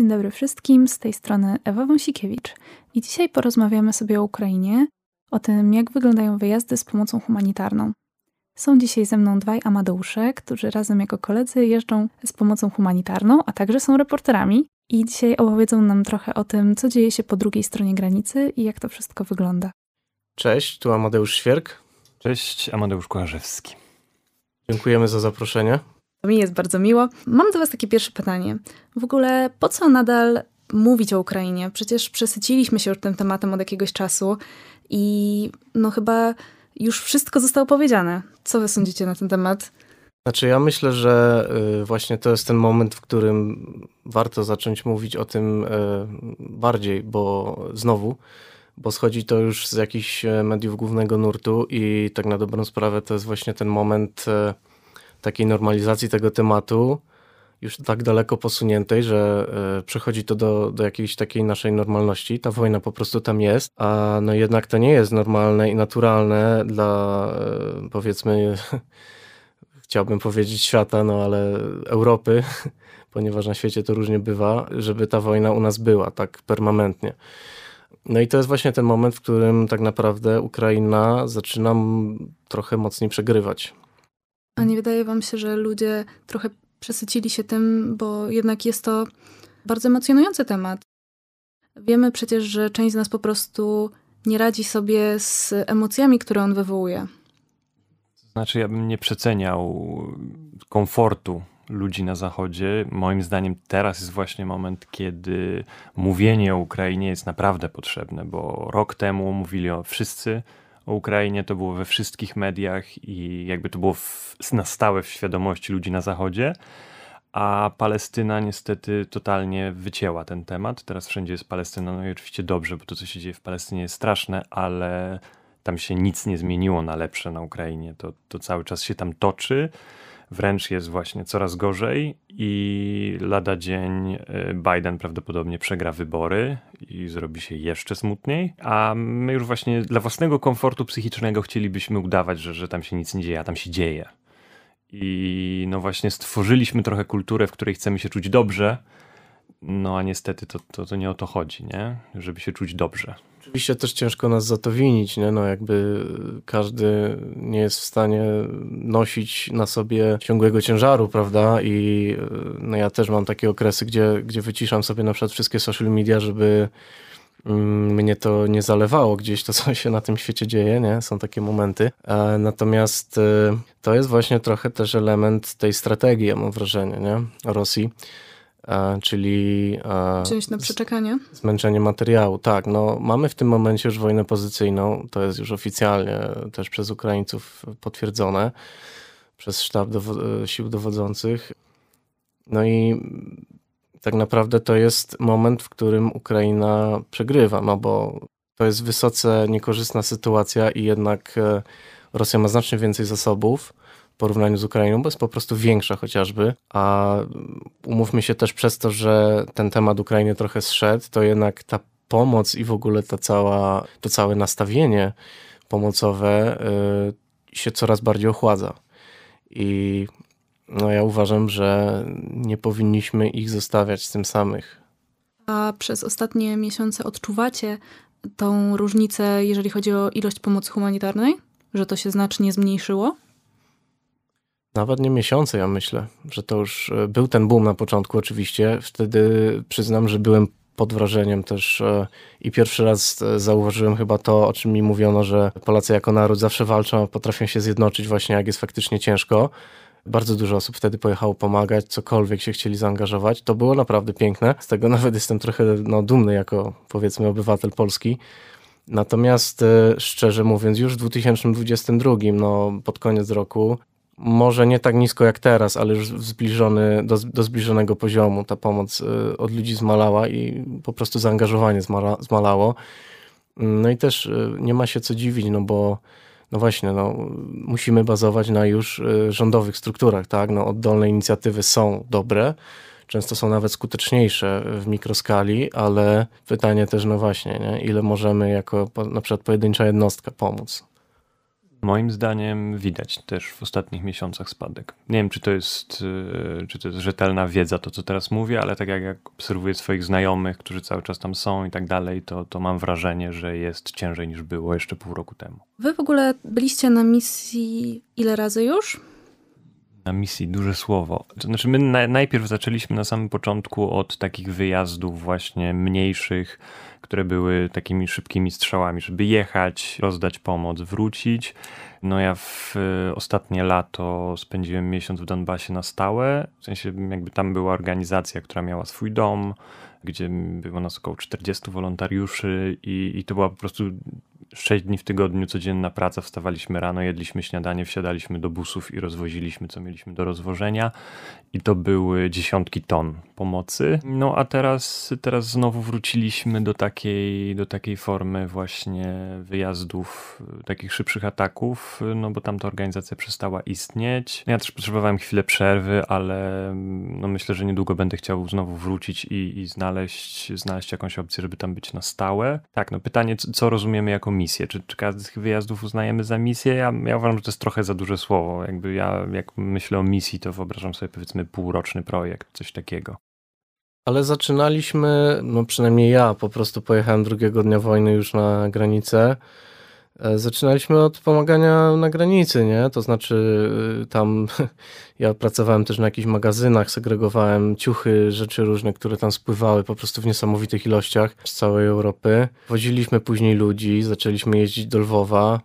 dzień dobry wszystkim. Z tej strony Ewa Wąsikiewicz. I dzisiaj porozmawiamy sobie o Ukrainie, o tym, jak wyglądają wyjazdy z pomocą humanitarną. Są dzisiaj ze mną dwaj Amadeusze, którzy razem jako koledzy jeżdżą z pomocą humanitarną, a także są reporterami. I dzisiaj opowiedzą nam trochę o tym, co dzieje się po drugiej stronie granicy i jak to wszystko wygląda. Cześć, tu Amadeusz Świerk. Cześć, Amadeusz Kołarzewski. Dziękujemy za zaproszenie. Mi jest bardzo miło. Mam do Was takie pierwsze pytanie. W ogóle po co nadal mówić o Ukrainie? Przecież przesyciliśmy się już tym tematem od jakiegoś czasu i no chyba już wszystko zostało powiedziane. Co Wy sądzicie na ten temat? Znaczy, ja myślę, że y, właśnie to jest ten moment, w którym warto zacząć mówić o tym y, bardziej, bo znowu, bo schodzi to już z jakichś e, mediów głównego nurtu i tak na dobrą sprawę to jest właśnie ten moment e, takiej normalizacji tego tematu, już tak daleko posuniętej, że y, przechodzi to do, do jakiejś takiej naszej normalności. Ta wojna po prostu tam jest, a no jednak to nie jest normalne i naturalne dla y, powiedzmy, chciałbym powiedzieć świata, no ale Europy, ponieważ na świecie to różnie bywa, żeby ta wojna u nas była tak permanentnie. No i to jest właśnie ten moment, w którym tak naprawdę Ukraina zaczyna trochę mocniej przegrywać. A nie wydaje wam się, że ludzie trochę przesycili się tym, bo jednak jest to bardzo emocjonujący temat. Wiemy przecież, że część z nas po prostu nie radzi sobie z emocjami, które on wywołuje. Znaczy, ja bym nie przeceniał komfortu ludzi na Zachodzie. Moim zdaniem teraz jest właśnie moment, kiedy mówienie o Ukrainie jest naprawdę potrzebne, bo rok temu mówili o wszyscy o Ukrainie, to było we wszystkich mediach i jakby to było w, na stałe w świadomości ludzi na Zachodzie. A Palestyna niestety totalnie wycięła ten temat. Teraz wszędzie jest Palestyna, no i oczywiście dobrze, bo to, co się dzieje w Palestynie jest straszne, ale tam się nic nie zmieniło na lepsze na Ukrainie. To, to cały czas się tam toczy wręcz jest właśnie coraz gorzej i lada dzień y, Biden prawdopodobnie przegra wybory i zrobi się jeszcze smutniej, a my już właśnie dla własnego komfortu psychicznego chcielibyśmy udawać, że, że tam się nic nie dzieje, a tam się dzieje. I no właśnie stworzyliśmy trochę kulturę, w której chcemy się czuć dobrze, no a niestety to, to, to nie o to chodzi, nie? Żeby się czuć dobrze. Oczywiście też ciężko nas za to winić, nie? No jakby każdy nie jest w stanie nosić na sobie ciągłego ciężaru, prawda? I no ja też mam takie okresy, gdzie, gdzie wyciszam sobie na przykład wszystkie social media, żeby mm, mnie to nie zalewało gdzieś to, co się na tym świecie dzieje, nie? Są takie momenty. E, natomiast e, to jest właśnie trochę też element tej strategii, ja mam wrażenie, nie? Rosji czyli... Wziąć na przeczekanie? Zmęczenie materiału, tak. No, mamy w tym momencie już wojnę pozycyjną, to jest już oficjalnie też przez Ukraińców potwierdzone, przez sztab dowo- sił dowodzących. No i tak naprawdę to jest moment, w którym Ukraina przegrywa, no bo to jest wysoce niekorzystna sytuacja i jednak e, Rosja ma znacznie więcej zasobów, porównaniu z Ukrainą, bo jest po prostu większa chociażby, a umówmy się też przez to, że ten temat Ukrainy trochę zszedł, to jednak ta pomoc i w ogóle ta cała, to całe nastawienie pomocowe y, się coraz bardziej ochładza. I no ja uważam, że nie powinniśmy ich zostawiać z tym samych. A przez ostatnie miesiące odczuwacie tą różnicę, jeżeli chodzi o ilość pomocy humanitarnej? Że to się znacznie zmniejszyło? Nawet nie miesiące, ja myślę, że to już e, był ten boom na początku, oczywiście. Wtedy przyznam, że byłem pod wrażeniem też e, i pierwszy raz e, zauważyłem chyba to, o czym mi mówiono, że Polacy jako naród zawsze walczą, potrafią się zjednoczyć właśnie jak jest faktycznie ciężko. Bardzo dużo osób wtedy pojechało pomagać, cokolwiek się chcieli zaangażować. To było naprawdę piękne. Z tego nawet jestem trochę no, dumny jako powiedzmy obywatel polski. Natomiast szczerze mówiąc, już w 2022, no, pod koniec roku, może nie tak nisko jak teraz, ale już zbliżony, do, do zbliżonego poziomu ta pomoc y, od ludzi zmalała i po prostu zaangażowanie zmala, zmalało. No i też y, nie ma się co dziwić, no bo no właśnie, no, musimy bazować na już y, rządowych strukturach, tak? No, oddolne inicjatywy są dobre, często są nawet skuteczniejsze w mikroskali, ale pytanie też, no właśnie, nie? ile możemy jako na przykład pojedyncza jednostka pomóc. Moim zdaniem widać też w ostatnich miesiącach spadek. Nie wiem, czy to jest, e, czy to jest rzetelna wiedza, to co teraz mówię, ale tak jak, jak obserwuję swoich znajomych, którzy cały czas tam są i tak dalej, to, to mam wrażenie, że jest ciężej niż było jeszcze pół roku temu. Wy w ogóle byliście na misji ile razy już? Na misji, duże słowo. To znaczy, my na, najpierw zaczęliśmy na samym początku od takich wyjazdów, właśnie mniejszych, które były takimi szybkimi strzałami, żeby jechać, rozdać pomoc, wrócić. No ja w ostatnie lato spędziłem miesiąc w Donbasie na stałe, w sensie jakby tam była organizacja, która miała swój dom, gdzie było nas około 40 wolontariuszy i, i to była po prostu 6 dni w tygodniu codzienna praca, wstawaliśmy rano, jedliśmy śniadanie, wsiadaliśmy do busów i rozwoziliśmy, co mieliśmy do rozwożenia. I to były dziesiątki ton pomocy. No a teraz, teraz znowu wróciliśmy do takiej, do takiej formy właśnie wyjazdów, takich szybszych ataków, no bo tamta organizacja przestała istnieć. Ja też potrzebowałem chwilę przerwy, ale no myślę, że niedługo będę chciał znowu wrócić i, i znaleźć, znaleźć jakąś opcję, żeby tam być na stałe. Tak, no pytanie, co rozumiemy jako misję? Czy, czy każdy z tych wyjazdów uznajemy za misję? Ja, ja uważam, że to jest trochę za duże słowo. Jakby ja, jak myślę o misji, to wyobrażam sobie powiedzmy półroczny projekt, coś takiego. Ale zaczynaliśmy, no przynajmniej ja po prostu pojechałem drugiego dnia wojny już na granicę. E, zaczynaliśmy od pomagania na granicy, nie? To znaczy y, tam ja pracowałem też na jakichś magazynach, segregowałem ciuchy, rzeczy różne, które tam spływały po prostu w niesamowitych ilościach z całej Europy. Woziliśmy później ludzi, zaczęliśmy jeździć do Lwowa,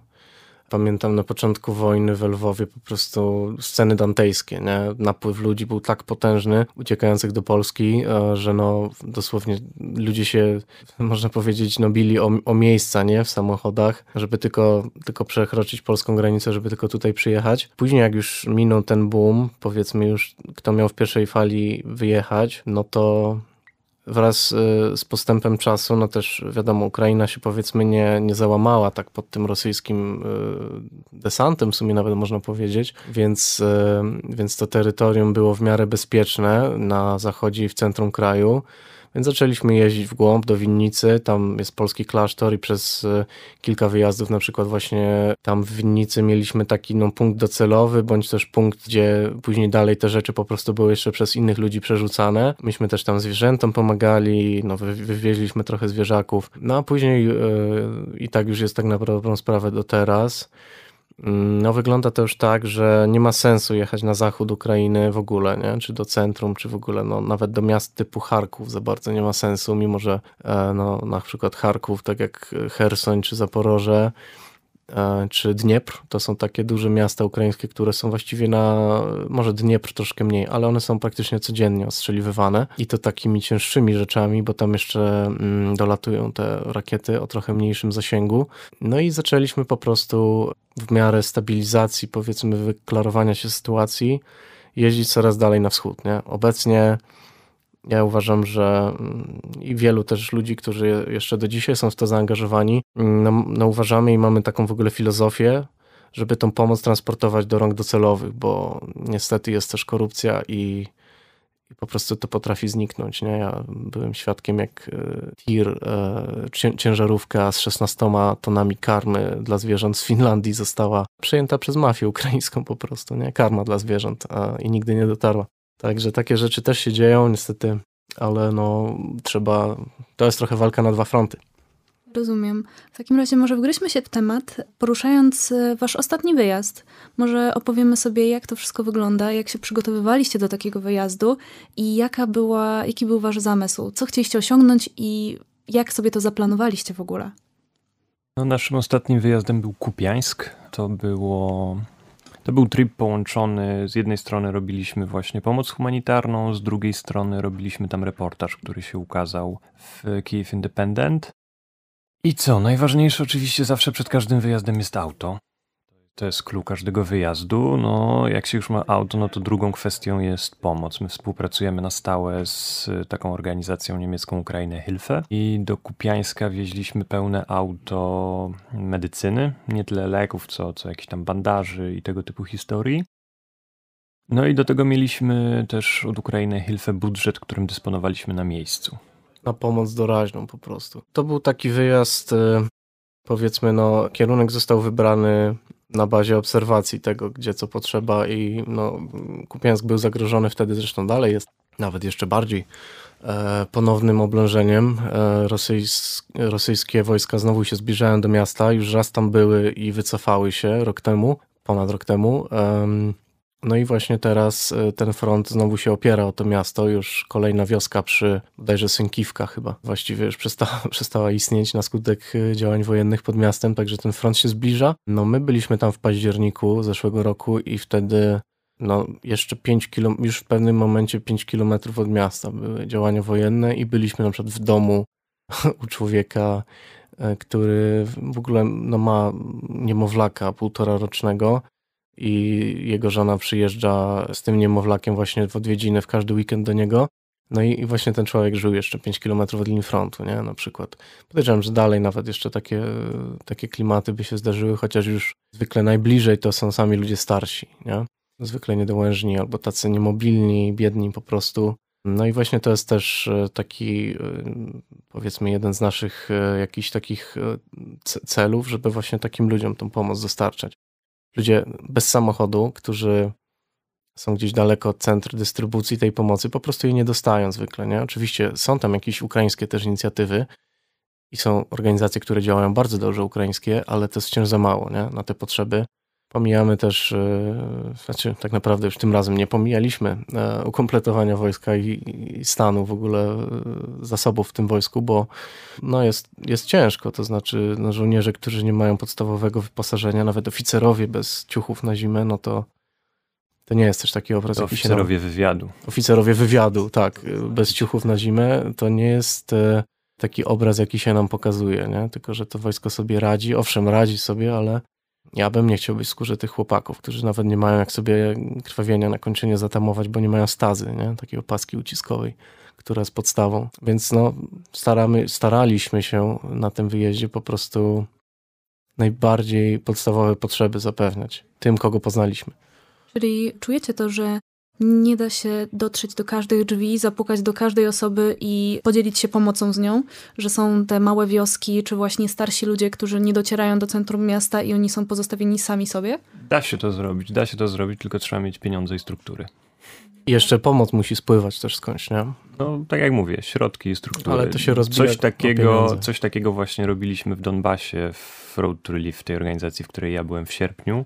Pamiętam na początku wojny w Lwowie po prostu sceny dantejskie, nie? Napływ ludzi był tak potężny, uciekających do Polski, e, że no dosłownie ludzie się, można powiedzieć, nobili o, o miejsca, nie? W samochodach, żeby tylko, tylko przekroczyć polską granicę, żeby tylko tutaj przyjechać. Później jak już minął ten boom, powiedzmy już kto miał w pierwszej fali wyjechać, no to wraz y, z postępem czasu, no też wiadomo, Ukraina się powiedzmy nie, nie załamała tak pod tym rosyjskim y, desantem, w sumie nawet można powiedzieć, więc, y, więc to terytorium było w miarę bezpieczne na zachodzie i w centrum kraju. Więc zaczęliśmy jeździć w głąb do Winnicy, tam jest polski klasztor i przez e, kilka wyjazdów na przykład właśnie tam w Winnicy mieliśmy taki no, punkt docelowy, bądź też punkt, gdzie później dalej te rzeczy po prostu były jeszcze przez innych ludzi przerzucane. Myśmy też tam zwierzętom pomagali, no wywieźliśmy trochę zwierzaków, no a później yy, i tak już jest tak na dobrą sprawę do teraz. No wygląda to już tak, że nie ma sensu jechać na zachód Ukrainy w ogóle, nie? czy do centrum, czy w ogóle no, nawet do miast typu Charków za bardzo nie ma sensu, mimo że e, no, na przykład Charków, tak jak Hersoń czy Zaporoże, czy Dniepr, to są takie duże miasta ukraińskie, które są właściwie na, może Dniepr troszkę mniej, ale one są praktycznie codziennie ostrzeliwywane i to takimi cięższymi rzeczami, bo tam jeszcze mm, dolatują te rakiety o trochę mniejszym zasięgu. No i zaczęliśmy po prostu w miarę stabilizacji, powiedzmy, wyklarowania się sytuacji, jeździć coraz dalej na wschód. Nie? Obecnie ja uważam, że mm, i wielu też ludzi, którzy jeszcze do dzisiaj są w to zaangażowani, no, no uważamy i mamy taką w ogóle filozofię, żeby tą pomoc transportować do rąk docelowych, bo niestety jest też korupcja i i po prostu to potrafi zniknąć. Nie? Ja byłem świadkiem, jak e, tir, e, ciężarówka z 16 tonami karmy dla zwierząt z Finlandii została przejęta przez mafię ukraińską po prostu. Nie? Karma dla zwierząt i nigdy nie dotarła. Także takie rzeczy też się dzieją niestety, ale no trzeba, to jest trochę walka na dwa fronty. Rozumiem. W takim razie może wgryźmy się w temat, poruszając e, wasz ostatni wyjazd. Może opowiemy sobie, jak to wszystko wygląda, jak się przygotowywaliście do takiego wyjazdu i jaka była, jaki był wasz zamysł, co chcieliście osiągnąć i jak sobie to zaplanowaliście w ogóle. No, naszym ostatnim wyjazdem był Kupiańsk. To było to był trip połączony. Z jednej strony robiliśmy właśnie pomoc humanitarną, z drugiej strony robiliśmy tam reportaż, który się ukazał w Kiev Independent. I co? Najważniejsze oczywiście zawsze przed każdym wyjazdem jest auto. To jest klucz każdego wyjazdu. No, jak się już ma auto, no to drugą kwestią jest pomoc. My współpracujemy na stałe z taką organizacją niemiecką Ukrainę Hilfe i do Kupiańska wieźliśmy pełne auto medycyny, nie tyle leków, co, co jakieś tam bandaży i tego typu historii. No i do tego mieliśmy też od Ukrainy Hilfe budżet, którym dysponowaliśmy na miejscu na pomoc doraźną po prostu. To był taki wyjazd, y, powiedzmy, no, kierunek został wybrany na bazie obserwacji tego, gdzie co potrzeba i no, Kupiańsk był zagrożony wtedy, zresztą dalej jest nawet jeszcze bardziej e, ponownym oblężeniem. E, rosyjs, rosyjskie wojska znowu się zbliżają do miasta, już raz tam były i wycofały się rok temu, ponad rok temu. No i właśnie teraz e, ten front znowu się opiera o to miasto. Już kolejna wioska przy bodajże Sękiwka chyba właściwie już przestała, przestała istnieć na skutek e, działań wojennych pod miastem, także ten front się zbliża. No my byliśmy tam w październiku zeszłego roku i wtedy no jeszcze 5 km, już w pewnym momencie 5 kilometrów od miasta były działania wojenne i byliśmy na przykład w domu u człowieka, e, który w ogóle no, ma niemowlaka półtora rocznego i jego żona przyjeżdża z tym niemowlakiem właśnie w odwiedziny w każdy weekend do niego. No i, i właśnie ten człowiek żył jeszcze 5 km od linii frontu, nie? Na przykład. Podejrzewam, że dalej nawet jeszcze takie, takie klimaty by się zdarzyły, chociaż już zwykle najbliżej to są sami ludzie starsi, nie? Zwykle niedołężni albo tacy niemobilni, biedni po prostu. No i właśnie to jest też e, taki, e, powiedzmy, jeden z naszych e, jakichś takich celów, żeby właśnie takim ludziom tą pomoc dostarczać ludzie bez samochodu, którzy są gdzieś daleko od centr dystrybucji tej pomocy, po prostu jej nie dostają zwykle. Nie? Oczywiście są tam jakieś ukraińskie też inicjatywy i są organizacje, które działają bardzo dobrze ukraińskie, ale to jest wciąż za mało nie? na te potrzeby. Pomijamy też, yy, znaczy tak naprawdę już tym razem nie pomijaliśmy yy, ukompletowania wojska i, i, stanu w ogóle yy, zasobów w tym wojsku, bo no jest, jest ciężko, to znaczy no, żołnierze, którzy nie mają podstawowego wyposażenia, nawet oficerowie bez ciuchów na zimę, no to to nie jest też taki obraz, jaki się Oficerowie wywiadu. Oficerowie wywiadu, tak. Bez ciuchów na zimę to nie jest taki obraz, jaki się nam pokazuje, nie? Tylko, że to wojsko sobie radzi. Owszem, radzi sobie, ale ja bym nie chciał być w skórze tych chłopaków, którzy nawet nie mają jak sobie krwawienia na kończynie zatamować, bo nie mają stazy, nie? takiej opaski uciskowej, która jest podstawą. Więc no, staramy, staraliśmy się na tym wyjeździe po prostu najbardziej podstawowe potrzeby zapewniać tym, kogo poznaliśmy. Czyli czujecie to, że nie da się dotrzeć do każdych drzwi, zapukać do każdej osoby i podzielić się pomocą z nią, że są te małe wioski, czy właśnie starsi ludzie, którzy nie docierają do centrum miasta i oni są pozostawieni sami sobie? Da się to zrobić, da się to zrobić, tylko trzeba mieć pieniądze i struktury. I jeszcze pomoc musi spływać też skądś, nie? No, tak jak mówię, środki i struktury. Ale to się rozbija coś takiego, coś takiego właśnie robiliśmy w Donbasie, w Road to Relief, w tej organizacji, w której ja byłem w sierpniu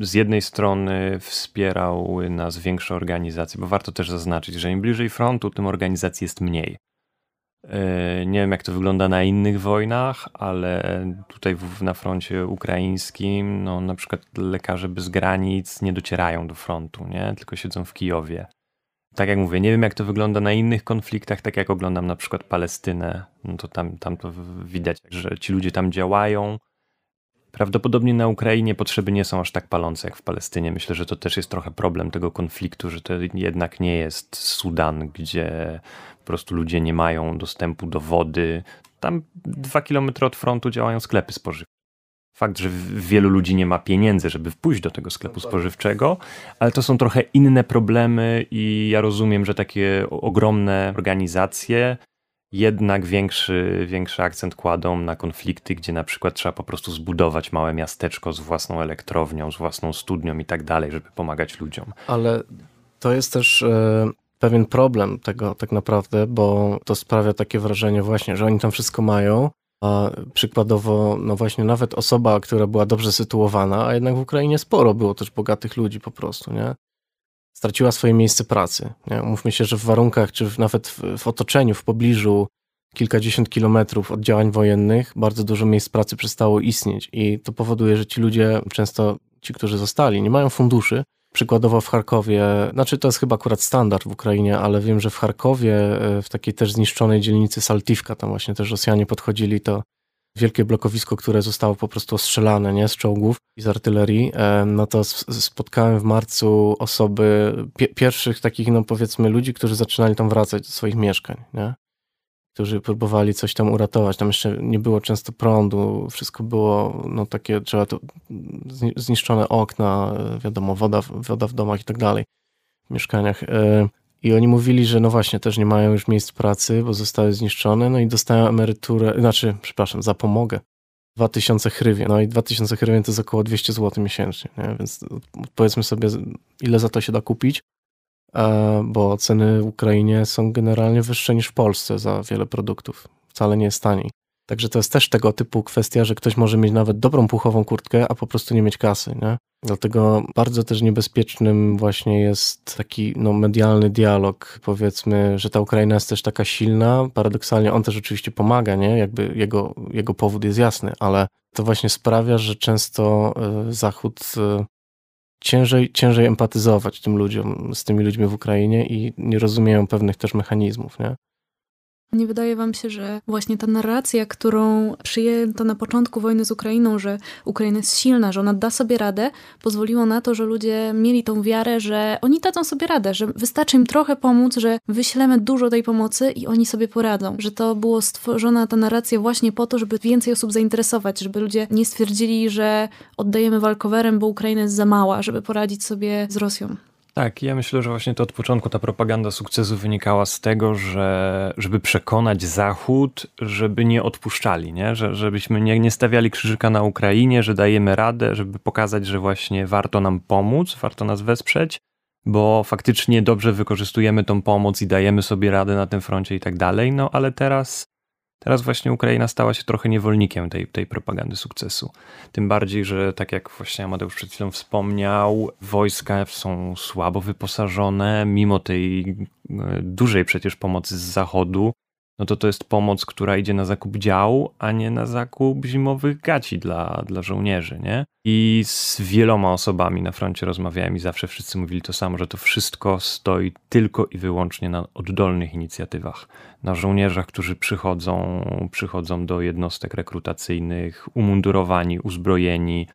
z jednej strony wspierały nas większe organizacje, bo warto też zaznaczyć, że im bliżej frontu, tym organizacji jest mniej. E, nie wiem, jak to wygląda na innych wojnach, ale tutaj na froncie ukraińskim, no, na przykład lekarze bez granic nie docierają do frontu, nie? tylko siedzą w Kijowie. Tak jak mówię, nie wiem, jak to wygląda na innych konfliktach, tak jak oglądam na przykład Palestynę, no to tam, tam to widać, że ci ludzie tam działają, Prawdopodobnie na Ukrainie potrzeby nie są aż tak palące jak w Palestynie. Myślę, że to też jest trochę problem tego konfliktu, że to jednak nie jest Sudan, gdzie po prostu ludzie nie mają dostępu do wody. Tam dwa kilometry od frontu działają sklepy spożywcze. Fakt, że wielu ludzi nie ma pieniędzy, żeby pójść do tego sklepu spożywczego, ale to są trochę inne problemy i ja rozumiem, że takie ogromne organizacje jednak większy, większy akcent kładą na konflikty, gdzie na przykład trzeba po prostu zbudować małe miasteczko z własną elektrownią, z własną studnią i tak dalej, żeby pomagać ludziom. Ale to jest też e, pewien problem tego tak naprawdę, bo to sprawia takie wrażenie właśnie, że oni tam wszystko mają, a przykładowo, no właśnie nawet osoba, która była dobrze sytuowana, a jednak w Ukrainie sporo było też bogatych ludzi po prostu, nie? Straciła swoje miejsce pracy. Nie? Mówmy się, że w warunkach, czy nawet w, w otoczeniu, w pobliżu kilkadziesiąt kilometrów od działań wojennych, bardzo dużo miejsc pracy przestało istnieć i to powoduje, że ci ludzie, często ci, którzy zostali, nie mają funduszy. Przykładowo w Charkowie, znaczy to jest chyba akurat standard w Ukrainie, ale wiem, że w Charkowie, e, w takiej też zniszczonej dzielnicy Saltivka, tam właśnie też Rosjanie podchodzili, to wielkie blokowisko, które zostało po prostu ostrzelane nie, z czołgów i z artylerii, e, no to spotkałem w marcu osoby, pierwszych takich, no powiedzmy, ludzi, którzy zaczynali tam wracać do swoich mieszkań, nie? którzy próbowali coś tam uratować. Tam jeszcze nie było często prądu, wszystko było no takie, trzeba to zniszczone okna, wiadomo, woda, woda w domach i tak dalej, w mieszkaniach. I oni mówili, że no właśnie też nie mają już miejsc pracy, bo zostały zniszczone, no i dostają emeryturę, znaczy, przepraszam, zapomogę 2000 hrywien. No i 2000 hrywien to jest około 200 zł miesięcznie, nie? więc powiedzmy sobie, ile za to się da kupić, e, bo ceny w Ukrainie są generalnie wyższe niż w Polsce za wiele produktów. Wcale nie jest taniej. Także to jest też tego typu kwestia, że ktoś może mieć nawet dobrą puchową kurtkę, a po prostu nie mieć kasy. Nie? Dlatego bardzo też niebezpiecznym właśnie jest taki no, medialny dialog. Powiedzmy, że ta Ukraina jest też taka silna. Paradoksalnie on też oczywiście pomaga, nie? Jakby jego, jego powód jest jasny, ale to właśnie sprawia, że często y, Zachód y, ciężej, ciężej empatyzować tym ludziom, z tymi ludźmi w Ukrainie i nie rozumieją pewnych też mechanizmów, nie? Nie wydaje wam się, że właśnie ta narracja, którą przyjęto na początku wojny z Ukrainą, że Ukraina jest silna, że ona da sobie radę, pozwoliło na to, że ludzie mieli tą wiarę, że oni dadzą sobie radę, że wystarczy im trochę pomóc, że wyślemy dużo tej pomocy i oni sobie poradzą. Że to było stworzona ta narracja właśnie po to, żeby więcej osób zainteresować, żeby ludzie nie stwierdzili, że oddajemy walkowerem, bo Ukraina jest za mała, żeby poradzić sobie z Rosją. Tak, ja myślę, że właśnie to od początku ta propaganda sukcesu wynikała z tego, że żeby przekonać Zachód, żeby nie odpuszczali, nie? Że, żebyśmy nie, nie stawiali krzyżyka na Ukrainie, że dajemy radę, żeby pokazać, że właśnie warto nam pomóc, warto nas wesprzeć, bo faktycznie dobrze wykorzystujemy tą pomoc i dajemy sobie radę na tym froncie i tak dalej. No ale teraz Teraz właśnie Ukraina stała się trochę niewolnikiem tej, tej propagandy sukcesu. Tym bardziej, że tak jak właśnie Amadeusz przed chwilą wspomniał, wojska są słabo wyposażone, mimo tej e, dużej przecież pomocy z zachodu no to to jest pomoc, która idzie na zakup działu, a nie na zakup zimowych gaci dla, dla żołnierzy, nie? I z wieloma osobami na froncie rozmawiałem i zawsze wszyscy mówili to samo, że to wszystko stoi tylko i wyłącznie na oddolnych inicjatywach. Na żołnierzach, którzy przychodzą, przychodzą do jednostek rekrutacyjnych, umundurowani, uzbrojeni,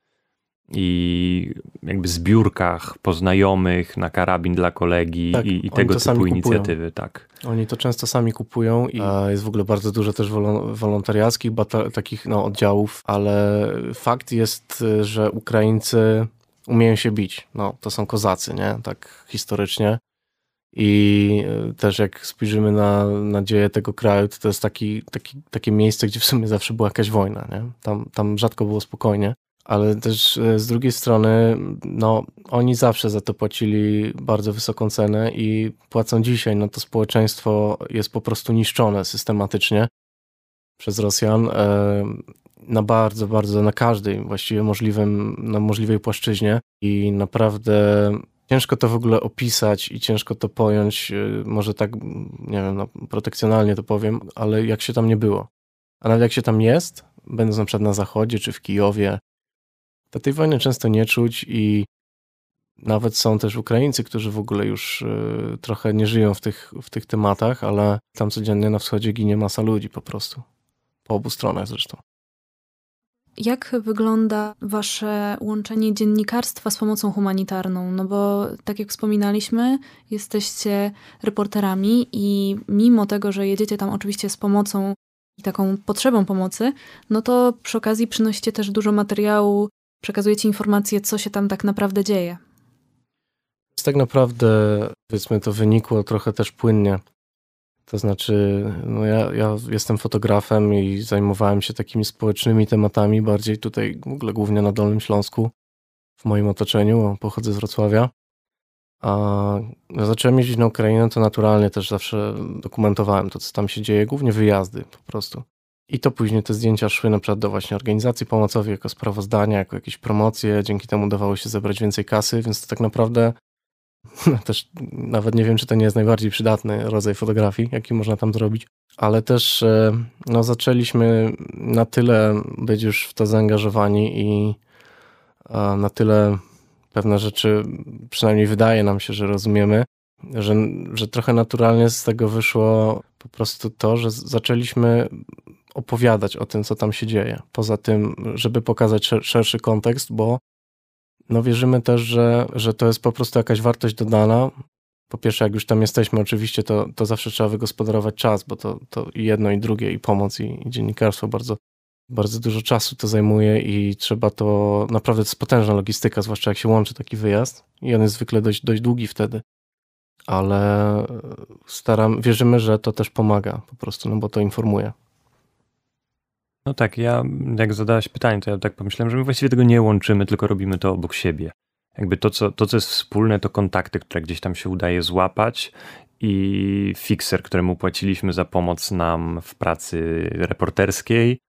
i jakby zbiórkach poznajomych na karabin dla kolegi tak, i, i tego typu inicjatywy, tak. Oni to często sami kupują i jest w ogóle bardzo dużo też wolontariackich takich no, oddziałów, ale fakt jest, że Ukraińcy umieją się bić. No, to są kozacy, nie? Tak historycznie. I e, też jak spojrzymy na, na dzieje tego kraju, to, to jest taki, taki, takie miejsce, gdzie w sumie zawsze była jakaś wojna. Nie? Tam, tam rzadko było spokojnie ale też e, z drugiej strony, no, oni zawsze za to płacili bardzo wysoką cenę i płacą dzisiaj. No to społeczeństwo jest po prostu niszczone systematycznie przez Rosjan e, na bardzo, bardzo, na każdej właściwie możliwym, na możliwej płaszczyźnie i naprawdę ciężko to w ogóle opisać i ciężko to pojąć, e, może tak, nie wiem, no, protekcjonalnie to powiem, ale jak się tam nie było. A nawet jak się tam jest, będąc na przykład na zachodzie czy w Kijowie, to tej wojny często nie czuć i nawet są też Ukraińcy, którzy w ogóle już y, trochę nie żyją w tych, w tych tematach, ale tam codziennie na wschodzie ginie masa ludzi po prostu. Po obu stronach zresztą. Jak wygląda wasze łączenie dziennikarstwa z pomocą humanitarną? No bo tak jak wspominaliśmy, jesteście reporterami i mimo tego, że jedziecie tam oczywiście z pomocą i taką potrzebą pomocy, no to przy okazji przynosicie też dużo materiału przekazuje ci informacje, co się tam tak naprawdę dzieje. Tak naprawdę, powiedzmy, to wynikło trochę też płynnie. To znaczy, no ja, ja jestem fotografem i zajmowałem się takimi społecznymi tematami, bardziej tutaj w ogóle głównie na Dolnym Śląsku, w moim otoczeniu, pochodzę z Wrocławia. A zacząłem jeździć na Ukrainę, to naturalnie też zawsze dokumentowałem to, co tam się dzieje, głównie wyjazdy po prostu. I to później te zdjęcia szły na przykład do właśnie organizacji pomocowych jako sprawozdania, jako jakieś promocje. Dzięki temu udawało się zebrać więcej kasy, więc to tak naprawdę też nawet nie wiem, czy to nie jest najbardziej przydatny rodzaj fotografii, jaki można tam zrobić. Ale też e, no, zaczęliśmy na tyle być już w to zaangażowani i na tyle pewne rzeczy, przynajmniej wydaje nam się, że rozumiemy, że, że trochę naturalnie z tego wyszło po prostu to, że zaczęliśmy opowiadać o tym, co tam się dzieje. Poza tym, żeby pokazać szerszy kontekst, bo no wierzymy też, że, że to jest po prostu jakaś wartość dodana. Po pierwsze, jak już tam jesteśmy, oczywiście, to, to zawsze trzeba wygospodarować czas, bo to, to i jedno, i drugie, i pomoc, i, i dziennikarstwo bardzo, bardzo dużo czasu to zajmuje i trzeba to, naprawdę to jest potężna logistyka, zwłaszcza jak się łączy taki wyjazd i on jest zwykle dość, dość długi wtedy. Ale staram, wierzymy, że to też pomaga po prostu, no bo to informuje. No tak, ja jak zadałeś pytanie, to ja tak pomyślałem, że my właściwie tego nie łączymy, tylko robimy to obok siebie. Jakby to, co, to, co jest wspólne, to kontakty, które gdzieś tam się udaje złapać i fixer, któremu płaciliśmy za pomoc nam w pracy reporterskiej,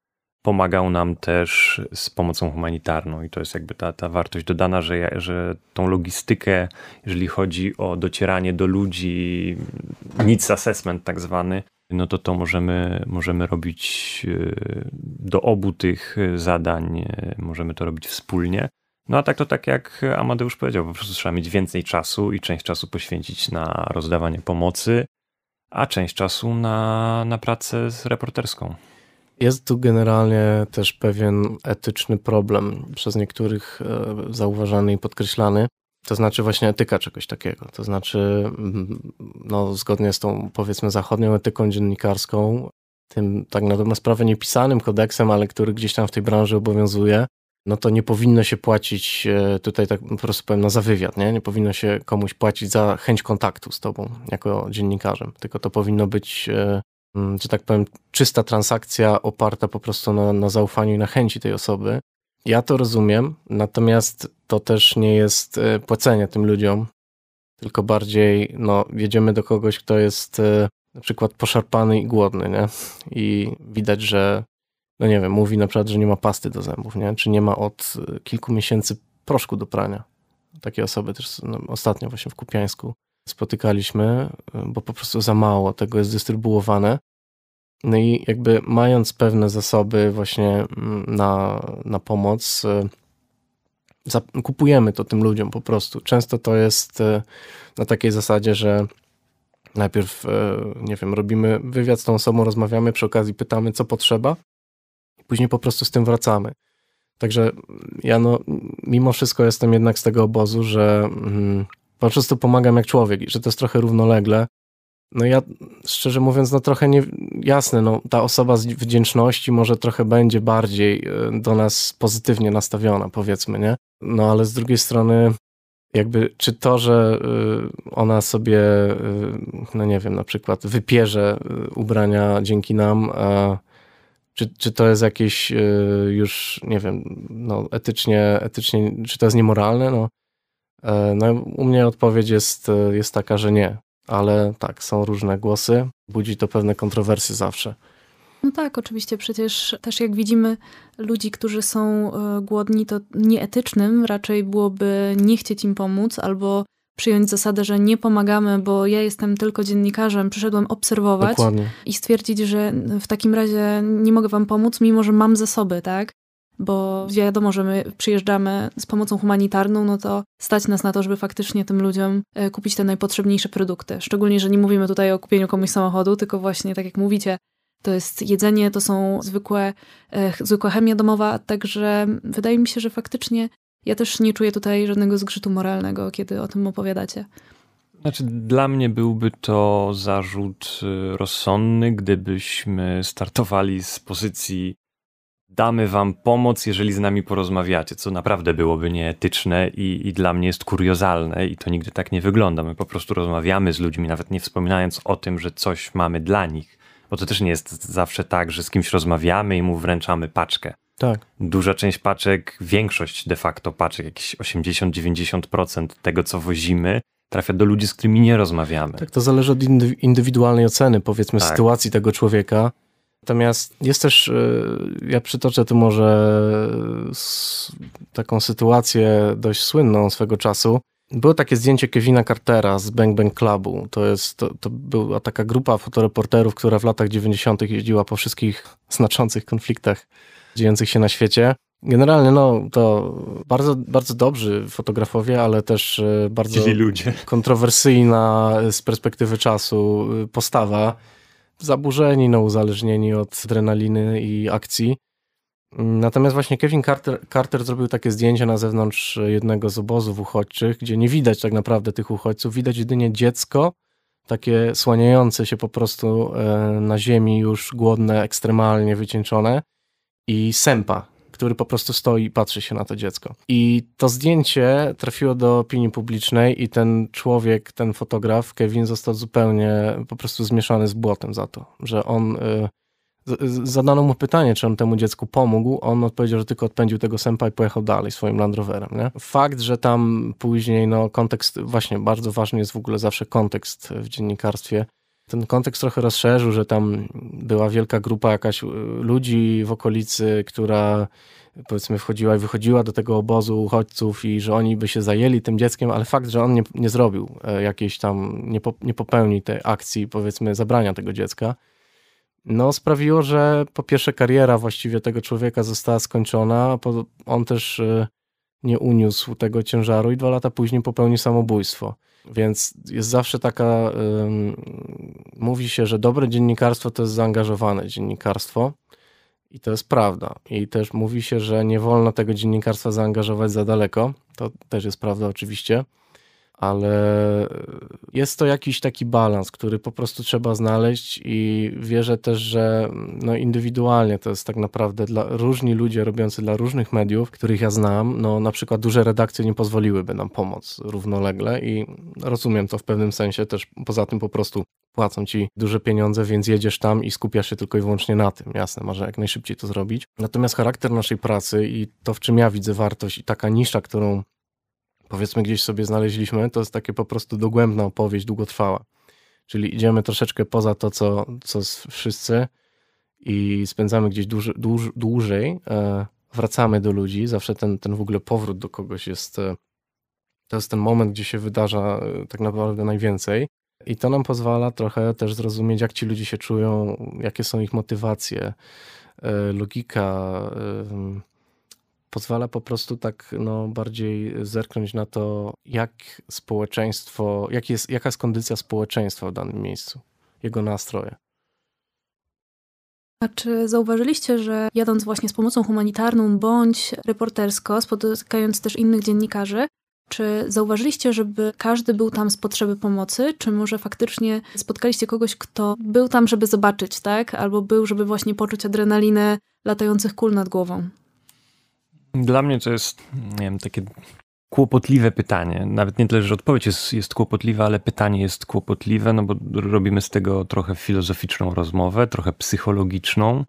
pomagał nam też z pomocą humanitarną i to jest jakby ta, ta wartość dodana, że, że tą logistykę, jeżeli chodzi o docieranie do ludzi, needs assessment tak zwany, no to to możemy, możemy robić e, do obu tych zadań, e, możemy to robić wspólnie. No a tak to tak jak Amadeusz powiedział, po prostu trzeba mieć więcej czasu i część czasu poświęcić na rozdawanie pomocy, a część czasu na, na pracę z reporterską. Jest tu generalnie też pewien etyczny problem, przez niektórych e, zauważany i podkreślany. To znaczy właśnie etyka czegoś takiego. To znaczy, mm, no, zgodnie z tą powiedzmy zachodnią etyką dziennikarską, tym tak na dobrą sprawę niepisanym kodeksem, ale który gdzieś tam w tej branży obowiązuje, no to nie powinno się płacić, e, tutaj tak po prostu powiem, no za wywiad, nie? Nie powinno się komuś płacić za chęć kontaktu z tobą jako dziennikarzem, tylko to powinno być, e, mm, że tak powiem, czysta transakcja oparta po prostu na, na zaufaniu i na chęci tej osoby. Ja to rozumiem, natomiast to też nie jest e, płacenie tym ludziom, tylko bardziej, no, jedziemy do kogoś, kto jest na przykład poszarpany i głodny, nie? I widać, że no nie wiem, mówi na przykład, że nie ma pasty do zębów, nie? Czy nie ma od y, kilku miesięcy proszku do prania. Takie osoby też no, ostatnio właśnie w Kupiańsku spotykaliśmy, bo po prostu za mało tego jest dystrybuowane. No i jakby mając pewne zasoby właśnie mm, na, na pomoc, y, kupujemy to tym ludziom po prostu. Często to jest na takiej zasadzie, że najpierw, nie wiem, robimy wywiad z tą osobą, rozmawiamy, przy okazji pytamy, co potrzeba, później po prostu z tym wracamy. Także ja no, mimo wszystko jestem jednak z tego obozu, że mm, po prostu pomagam jak człowiek i że to jest trochę równolegle. No ja szczerze mówiąc, no trochę nie, jasne, no ta osoba z wdzięczności może trochę będzie bardziej e, do nas pozytywnie nastawiona, powiedzmy, nie? No ale z drugiej strony jakby, czy to, że e, ona sobie, e, no nie wiem, na przykład wypierze ubrania dzięki nam, a czy, czy to jest jakieś już, nie wiem, no, etycznie, etycznie, czy to jest niemoralne? No, no, u mnie odpowiedź jest, jest taka, że nie, ale tak, są różne głosy, budzi to pewne kontrowersje zawsze. No tak, oczywiście, przecież też jak widzimy ludzi, którzy są głodni, to nieetycznym raczej byłoby nie chcieć im pomóc albo przyjąć zasadę, że nie pomagamy, bo ja jestem tylko dziennikarzem, przyszedłem obserwować Dokładnie. i stwierdzić, że w takim razie nie mogę wam pomóc, mimo że mam zasoby, tak? Bo wiadomo, że my przyjeżdżamy z pomocą humanitarną, no to stać nas na to, żeby faktycznie tym ludziom e, kupić te najpotrzebniejsze produkty. Szczególnie, że nie mówimy tutaj o kupieniu komuś samochodu, tylko właśnie, tak jak mówicie, to jest jedzenie, to są zwykłe, e, zwykła chemia domowa, także wydaje mi się, że faktycznie ja też nie czuję tutaj żadnego zgrzytu moralnego, kiedy o tym opowiadacie. Znaczy, dla mnie byłby to zarzut y, rozsądny, gdybyśmy startowali z pozycji damy wam pomoc, jeżeli z nami porozmawiacie, co naprawdę byłoby nieetyczne i, i dla mnie jest kuriozalne i to nigdy tak nie wygląda. My po prostu rozmawiamy z ludźmi, nawet nie wspominając o tym, że coś mamy dla nich. Bo to też nie jest zawsze tak, że z kimś rozmawiamy i mu wręczamy paczkę. Tak. Duża część paczek, większość de facto paczek, jakieś 80-90% tego, co wozimy, trafia do ludzi, z którymi nie rozmawiamy. Tak, to zależy od indywidualnej oceny, powiedzmy, tak. sytuacji tego człowieka. Natomiast jest też, y, ja przytoczę tu może taką sytuację dość słynną swego czasu. Było takie zdjęcie Kevina Cartera z Bang Bang Clubu. To, jest, to, to była taka grupa fotoreporterów, która w latach 90. jeździła po wszystkich znaczących konfliktach dziejących się na świecie. Generalnie no, to bardzo, bardzo dobrzy fotografowie, ale też e, bardzo kontrowersyjna z perspektywy czasu e, postawa. Zaburzeni, no, uzależnieni od adrenaliny i akcji. Natomiast właśnie Kevin Carter, Carter zrobił takie zdjęcie na zewnątrz jednego z obozów uchodźczych, gdzie nie widać tak naprawdę tych uchodźców, widać jedynie dziecko, takie słaniające się po prostu e, na ziemi, już głodne, ekstremalnie wycieńczone i Sempa, który po prostu stoi i patrzy się na to dziecko. I to zdjęcie trafiło do opinii publicznej i ten człowiek, ten fotograf, Kevin, został zupełnie po prostu zmieszany z błotem za to, że on y, zadano mu pytanie, czy on temu dziecku pomógł. On odpowiedział, że tylko odpędził tego sępa i pojechał dalej swoim Land Roverem. Nie? Fakt, że tam później no, kontekst, właśnie bardzo ważny jest w ogóle zawsze kontekst w dziennikarstwie. Ten kontekst trochę rozszerzył, że tam była wielka grupa jakaś y, ludzi w okolicy, która powiedzmy wchodziła i wychodziła do tego obozu uchodźców i że oni by się zajęli tym dzieckiem, ale fakt, że on nie, nie zrobił e, jakiejś tam, nie, po, nie popełni tej akcji powiedzmy zabrania tego dziecka, no sprawiło, że po pierwsze kariera właściwie tego człowieka została skończona, on też e, nie uniósł tego ciężaru i dwa lata później popełnił samobójstwo. Więc jest zawsze taka, mówi się, że dobre dziennikarstwo to jest zaangażowane dziennikarstwo. I to jest prawda. I też mówi się, że nie wolno tego dziennikarstwa zaangażować za daleko. To też jest prawda, oczywiście ale jest to jakiś taki balans, który po prostu trzeba znaleźć i wierzę też, że no indywidualnie to jest tak naprawdę dla różni ludzie robiący dla różnych mediów, których ja znam, no na przykład duże redakcje nie pozwoliłyby nam pomóc równolegle i rozumiem to w pewnym sensie też poza tym po prostu płacą ci duże pieniądze, więc jedziesz tam i skupiasz się tylko i wyłącznie na tym. Jasne, może jak najszybciej to zrobić. Natomiast charakter naszej pracy i to, w czym ja widzę wartość i taka nisza, którą powiedzmy gdzieś sobie znaleźliśmy, to jest takie po prostu dogłębna opowieść, długotrwała. Czyli idziemy troszeczkę poza to, co, co wszyscy i spędzamy gdzieś dłuż, dłuż, dłużej, e, wracamy do ludzi, zawsze ten, ten w ogóle powrót do kogoś jest, e, to jest ten moment, gdzie się wydarza e, tak naprawdę najwięcej. I to nam pozwala trochę też zrozumieć, jak ci ludzie się czują, jakie są ich motywacje, logika, pozwala po prostu tak no, bardziej zerknąć na to, jak społeczeństwo, jak jest, jaka jest kondycja społeczeństwa w danym miejscu, jego nastroje. A czy zauważyliście, że jadąc właśnie z pomocą humanitarną bądź reportersko, spotykając też innych dziennikarzy, czy zauważyliście, żeby każdy był tam z potrzeby pomocy, czy może faktycznie spotkaliście kogoś, kto był tam, żeby zobaczyć, tak? Albo był, żeby właśnie poczuć adrenalinę latających kul nad głową? Dla mnie to jest, nie wiem, takie kłopotliwe pytanie. Nawet nie tyle, że odpowiedź jest, jest kłopotliwa, ale pytanie jest kłopotliwe, no bo robimy z tego trochę filozoficzną rozmowę, trochę psychologiczną.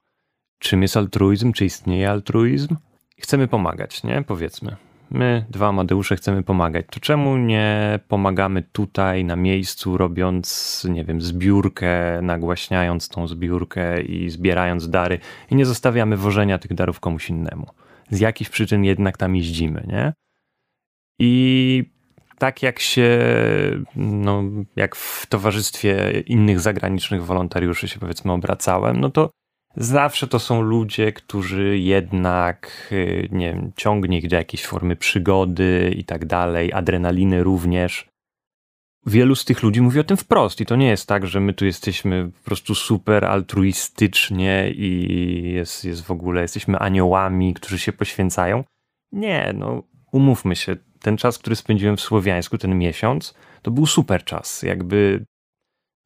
Czym jest altruizm? Czy istnieje altruizm? Chcemy pomagać, nie? Powiedzmy. My, dwa Amadeusze, chcemy pomagać. To czemu nie pomagamy tutaj, na miejscu, robiąc, nie wiem, zbiórkę, nagłaśniając tą zbiórkę i zbierając dary i nie zostawiamy wożenia tych darów komuś innemu? Z jakichś przyczyn jednak tam jeździmy, nie? I tak jak się, no, jak w towarzystwie innych zagranicznych wolontariuszy się powiedzmy obracałem, no to zawsze to są ludzie, którzy jednak, y, nie wiem, ciągnie ich do jakiejś formy przygody i tak dalej, adrenaliny również wielu z tych ludzi mówi o tym wprost i to nie jest tak, że my tu jesteśmy po prostu super altruistycznie i jest, jest w ogóle, jesteśmy aniołami, którzy się poświęcają. Nie, no umówmy się, ten czas, który spędziłem w Słowiańsku, ten miesiąc, to był super czas. Jakby,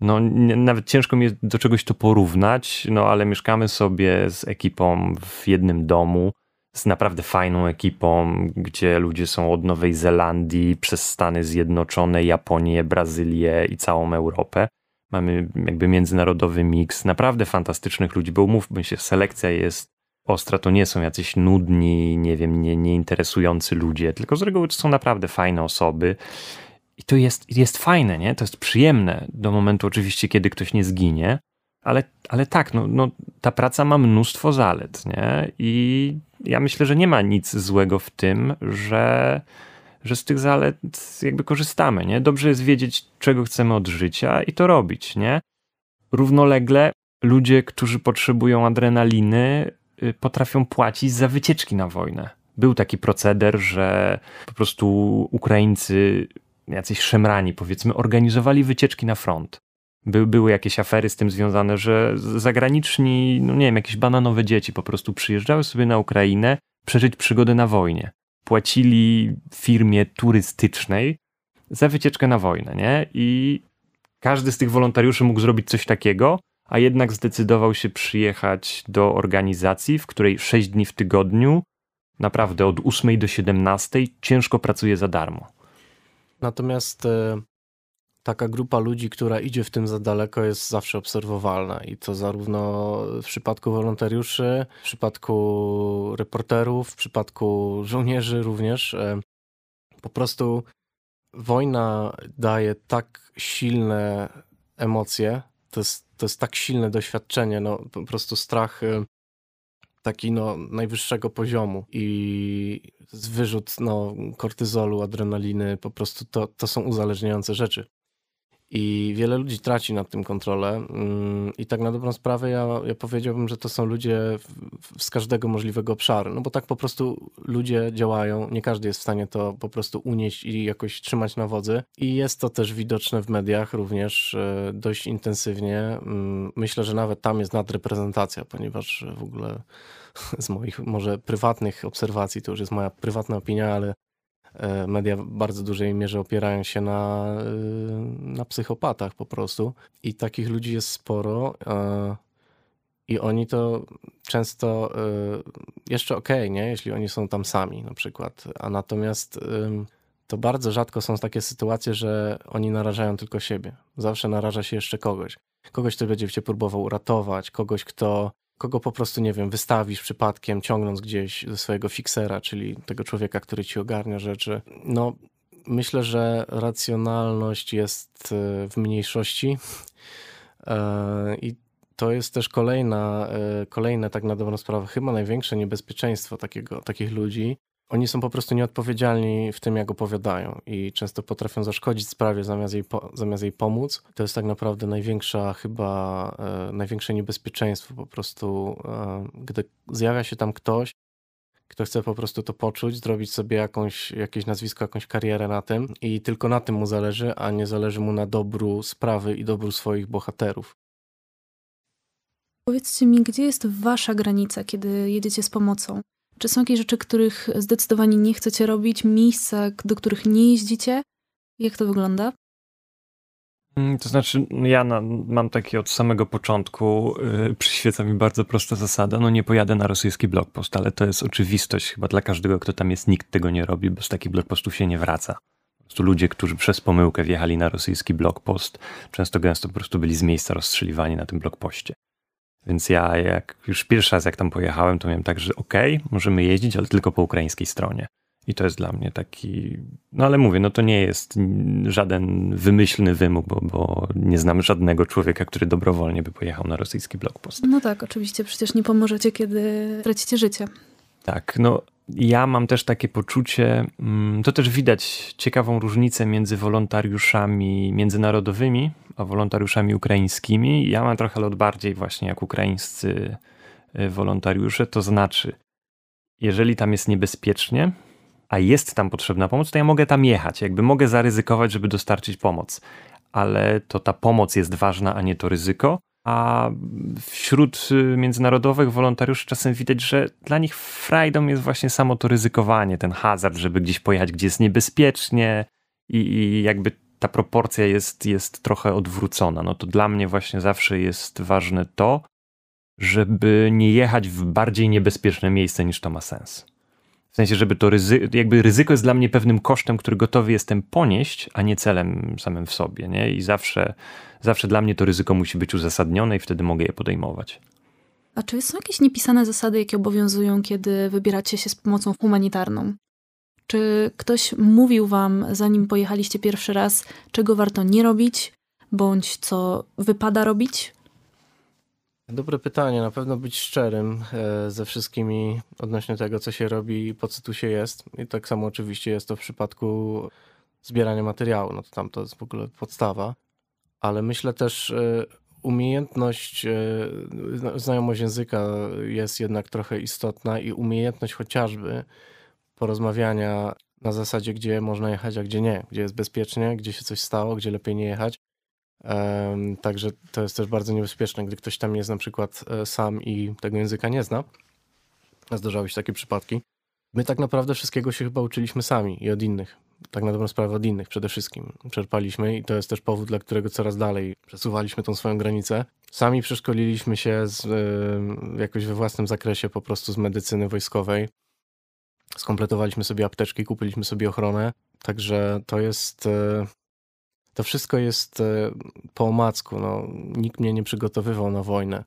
no nawet ciężko mi do czegoś to porównać, no ale mieszkamy sobie z ekipą w jednym domu z naprawdę fajną ekipą, gdzie ludzie są od Nowej Zelandii przez Stany Zjednoczone, Japonię, Brazylię i całą Europę. Mamy jakby międzynarodowy miks naprawdę fantastycznych ludzi, bo umówmy się, selekcja jest ostra, to nie są jacyś nudni, nie wiem, nie, nieinteresujący ludzie, tylko z reguły to są naprawdę fajne osoby. I to jest, jest fajne, nie? To jest przyjemne do momentu oczywiście, kiedy ktoś nie zginie, ale, ale tak, no, no, ta praca ma mnóstwo zalet, nie? I ja myślę, że nie ma nic złego w tym, że, że z tych zalet jakby korzystamy, nie? Dobrze jest wiedzieć, czego chcemy od życia i to robić, nie? Równolegle ludzie, którzy potrzebują adrenaliny, y, potrafią płacić za wycieczki na wojnę. Był taki proceder, że po prostu Ukraińcy, jacyś szemrani powiedzmy, organizowali wycieczki na front. By, były jakieś afery z tym związane, że zagraniczni, no nie wiem, jakieś bananowe dzieci po prostu przyjeżdżały sobie na Ukrainę przeżyć przygodę na wojnie. Płacili firmie turystycznej za wycieczkę na wojnę, nie? I każdy z tych wolontariuszy mógł zrobić coś takiego, a jednak zdecydował się przyjechać do organizacji, w której 6 dni w tygodniu, naprawdę od 8 do 17, ciężko pracuje za darmo. Natomiast e, taka grupa ludzi, która idzie w tym za daleko, jest zawsze obserwowalna. I to zarówno w przypadku wolontariuszy, w przypadku reporterów, w przypadku żołnierzy również. E, po prostu wojna daje tak silne emocje, to jest, to jest tak silne doświadczenie, no po prostu strach e, taki no, najwyższego poziomu i wyrzut no, kortyzolu, adrenaliny, po prostu to, to są uzależniające rzeczy. I wiele ludzi traci nad tym kontrolę. Mm, I tak na dobrą sprawę ja, ja powiedziałbym, że to są ludzie z każdego możliwego obszaru. No bo tak po prostu ludzie działają. Nie każdy jest w stanie to po prostu unieść i jakoś trzymać na wodzy. I jest to też widoczne w mediach również e, dość intensywnie. Mm, myślę, że nawet tam jest nadreprezentacja, ponieważ w ogóle z moich może prywatnych obserwacji, to już jest moja prywatna opinia, ale media w bardzo dużej mierze opierają się na, e, na psychopatach po prostu. I takich ludzi jest sporo. E, I oni to często jeszcze okej, okay, nie? Jeśli oni są tam sami na przykład. A natomiast to bardzo rzadko są takie sytuacje, że oni narażają tylko siebie. Zawsze naraża się jeszcze kogoś. Kogoś, kto będzie cię próbował uratować, kogoś, kto kogo po prostu, nie wiem, wystawisz przypadkiem, ciągnąc gdzieś ze swojego fiksera, czyli tego człowieka, który ci ogarnia rzeczy. No, myślę, że racjonalność jest e, w mniejszości e, i to jest też kolejna, e, kolejne tak na dobrą sprawę, chyba największe niebezpieczeństwo takiego, takich ludzi, oni są po prostu nieodpowiedzialni w tym, jak opowiadają i często potrafią zaszkodzić sprawie zamiast jej, zamiast jej pomóc. To jest tak naprawdę największa chyba, e, największe niebezpieczeństwo po prostu, e, gdy zjawia się tam ktoś, kto chce po prostu to poczuć, zrobić sobie jakąś, jakieś nazwisko, jakąś karierę na tym i tylko na tym mu zależy, a nie zależy mu na dobru sprawy i dobru swoich bohaterów. Powiedzcie mi, gdzie jest wasza granica, kiedy jedziecie z pomocą? Czy są jakieś rzeczy, których zdecydowanie nie chcecie robić, miejsca, do których nie jeździcie? Jak to wygląda? Mm, to znaczy, ja na, mam takie od samego początku, yy, przyświeca mi bardzo prosta zasada, no nie pojadę na rosyjski blogpost, ale to jest oczywistość chyba dla każdego, kto tam jest, nikt tego nie robi, bo z takich blogpostów się nie wraca. Po prostu ludzie, którzy przez pomyłkę wjechali na rosyjski blogpost, często gęsto po prostu byli z miejsca rozstrzeliwani na tym blogpoście. Więc ja jak już pierwszy raz jak tam pojechałem, to miałem tak, że okej, okay, możemy jeździć, ale tylko po ukraińskiej stronie. I to jest dla mnie taki, no ale mówię, no to nie jest żaden wymyślny wymóg, bo, bo nie znam żadnego człowieka, który dobrowolnie by pojechał na rosyjski blogpost. No tak, oczywiście, przecież nie pomożecie, kiedy tracicie życie. Tak, no ja mam też takie poczucie, mm, to też widać ciekawą różnicę między wolontariuszami międzynarodowymi, a wolontariuszami ukraińskimi. Ja mam trochę lot bardziej właśnie jak ukraińscy y, wolontariusze, to znaczy, jeżeli tam jest niebezpiecznie, a jest tam potrzebna pomoc, to ja mogę tam jechać, jakby mogę zaryzykować, żeby dostarczyć pomoc. Ale to ta pomoc jest ważna, a nie to ryzyko a wśród y, międzynarodowych wolontariuszy czasem widać, że dla nich frajdą jest właśnie samo to ryzykowanie, ten hazard, żeby gdzieś pojechać, gdzie jest niebezpiecznie i, i jakby ta proporcja jest, jest trochę odwrócona. No to dla mnie właśnie zawsze jest ważne to, żeby nie jechać w bardziej niebezpieczne miejsce niż to ma sens. W sensie, żeby to ryzyko, jakby ryzyko jest dla mnie pewnym kosztem, który gotowy jestem ponieść, a nie celem samym w sobie, nie? I zawsze, zawsze dla mnie to ryzyko musi być uzasadnione i wtedy mogę je podejmować. A czy są jakieś niepisane zasady, jakie obowiązują, kiedy wybieracie się z pomocą humanitarną? Czy ktoś mówił wam, zanim pojechaliście pierwszy raz, czego warto nie robić, bądź co wypada robić? Dobre pytanie. Na pewno być szczerym e, ze wszystkimi odnośnie tego, co się robi i po co tu się jest. I tak samo oczywiście jest to w przypadku zbierania materiału. No to tam to jest w ogóle podstawa. Ale myślę też e, umiejętność, e, znajomość języka jest jednak trochę istotna i umiejętność chociażby porozmawiania na zasadzie, gdzie można jechać, a gdzie nie, gdzie jest bezpiecznie, gdzie się coś stało, gdzie lepiej nie jechać. Także to jest też bardzo niebezpieczne, gdy ktoś tam jest na przykład e, sam i tego języka nie zna. Zdarzały się takie przypadki. My tak naprawdę wszystkiego się chyba uczyliśmy sami i od innych. Tak na dobrą sprawę od innych przede wszystkim. Czerpaliśmy i to jest też powód, dla którego coraz dalej przesuwaliśmy tą swoją granicę. Sami przeszkoliliśmy się z, jakoś we własnym zakresie po prostu z medycyny wojskowej. Skompletowaliśmy sobie apteczki, kupiliśmy sobie ochronę. Także to jest e, to wszystko jest e, po omacku. No, nikt mnie nie przygotowywał na wojnę.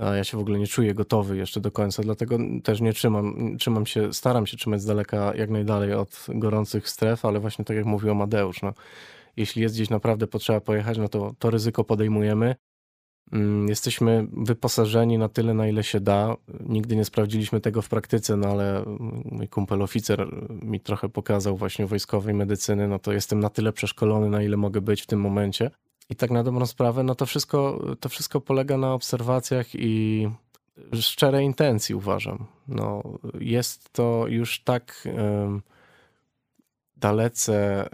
Ja się w ogóle nie czuję gotowy jeszcze do końca, dlatego też nie trzymam, trzymam się, staram się trzymać z daleka jak najdalej od gorących stref, ale właśnie tak jak mówił Amadeusz, no, jeśli jest gdzieś naprawdę potrzeba pojechać, no to to ryzyko podejmujemy. Mm, jesteśmy wyposażeni na tyle, na ile się da. Nigdy nie sprawdziliśmy tego w praktyce, no ale mój kumpel oficer mi trochę pokazał właśnie wojskowej medycyny, no to jestem na tyle przeszkolony, na ile mogę być w tym momencie. I tak na dobrą sprawę, no to wszystko, to wszystko polega na obserwacjach i szczerej intencji, uważam. No, jest to już tak dalece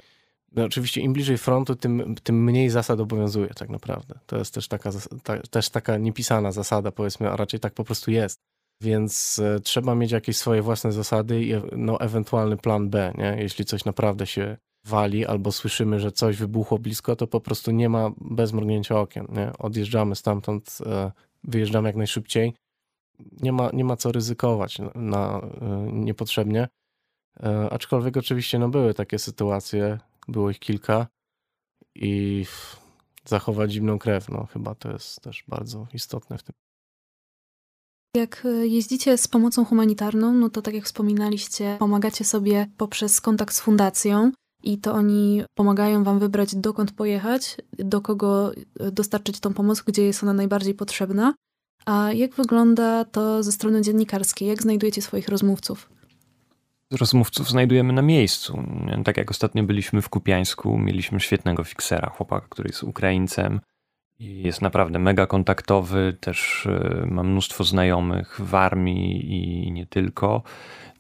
no oczywiście im bliżej frontu, tym, tym mniej zasad obowiązuje tak naprawdę. To jest też taka, ta, też taka niepisana zasada, powiedzmy, a raczej tak po prostu jest. Więc e, trzeba mieć jakieś swoje własne zasady i no, ewentualny plan B, nie? Jeśli coś naprawdę się wali albo słyszymy, że coś wybuchło blisko, to po prostu nie ma bez mrugnięcia okien, nie? Odjeżdżamy stamtąd, e, wyjeżdżamy jak najszybciej. Nie ma, nie ma co ryzykować na, na e, niepotrzebnie. Aczkolwiek oczywiście no, były takie sytuacje, było ich kilka i zachować zimną krew, no chyba to jest też bardzo istotne w tym. Jak e, jeździcie z pomocą humanitarną, no to tak jak wspominaliście, pomagacie sobie poprzez kontakt z fundacją i to oni pomagają wam wybrać dokąd pojechać, do kogo e, dostarczyć tą pomoc, gdzie jest ona najbardziej potrzebna. A jak wygląda to ze strony dziennikarskiej? Jak znajdujecie swoich rozmówców? Rozmówców znajdujemy na miejscu. Tak jak ostatnio byliśmy w Kupiańsku, mieliśmy świetnego fiksera, chłopaka, który jest Ukraińcem i jest naprawdę mega kontaktowy, też e, ma mnóstwo znajomych w armii i nie tylko.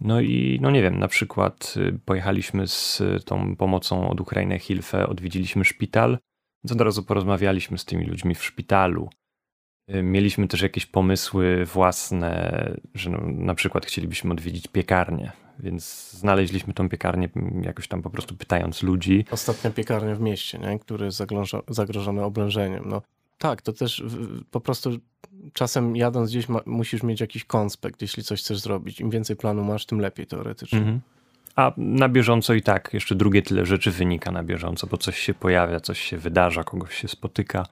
No i no nie wiem, na przykład e, pojechaliśmy z tą pomocą od Ukrainy Hilfe, odwiedziliśmy szpital, więc od razu porozmawialiśmy z tymi ludźmi w szpitalu. E, mieliśmy też jakieś pomysły własne, że no, na przykład chcielibyśmy odwiedzić piekarnię, więc znaleźliśmy tą piekarnię jakoś tam po prostu pytając ludzi. Ostatnia piekarnia w mieście, nie? który jest zagrożony oblężeniem. No, tak, to też po prostu czasem jadąc gdzieś ma, musisz mieć jakiś konspekt, jeśli coś chcesz zrobić. Im więcej planu masz, tym lepiej teoretycznie. Mhm. A na bieżąco i tak, jeszcze drugie tyle rzeczy wynika na bieżąco, bo coś się pojawia, coś się wydarza, kogoś się spotyka.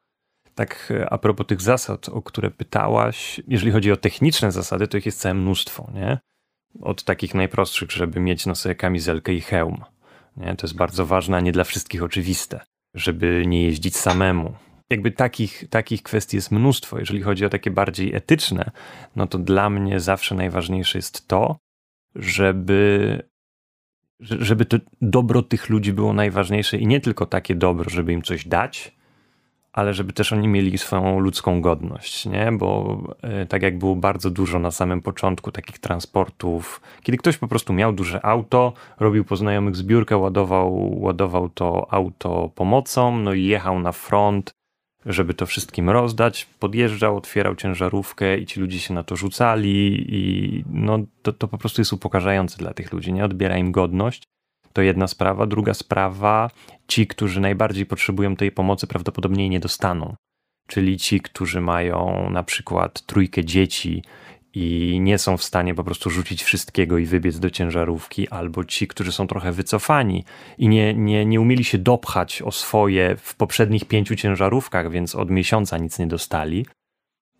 Tak a propos tych zasad, o które pytałaś, jeżeli chodzi o techniczne zasady, to ich jest całe mnóstwo, nie? Od takich najprostszych, żeby mieć na sobie kamizelkę i hełm. Nie? To jest bardzo ważne, a nie dla wszystkich oczywiste. Żeby nie jeździć samemu. Jakby takich, takich kwestii jest mnóstwo. Jeżeli chodzi o takie bardziej etyczne, no to dla mnie zawsze najważniejsze jest to, żeby żeby to dobro tych ludzi było najważniejsze i nie tylko takie dobro, żeby im coś dać, ale żeby też oni mieli swoją ludzką godność, nie? Bo e, tak jak było bardzo dużo na samym początku takich transportów, kiedy ktoś po prostu miał duże auto, robił po znajomych zbiórkę, ładował, ładował to auto pomocą, no i jechał na front, żeby to wszystkim rozdać, podjeżdżał, otwierał ciężarówkę i ci ludzie się na to rzucali i no to, to po prostu jest upokarzające dla tych ludzi, nie? Odbiera im godność. To jedna sprawa. Druga sprawa, ci, którzy najbardziej potrzebują tej pomocy, prawdopodobnie jej nie dostaną. Czyli ci, którzy mają na przykład trójkę dzieci i nie są w stanie po prostu rzucić wszystkiego i wybiec do ciężarówki, albo ci, którzy są trochę wycofani i nie, nie, nie umieli się dopchać o swoje w poprzednich pięciu ciężarówkach, więc od miesiąca nic nie dostali,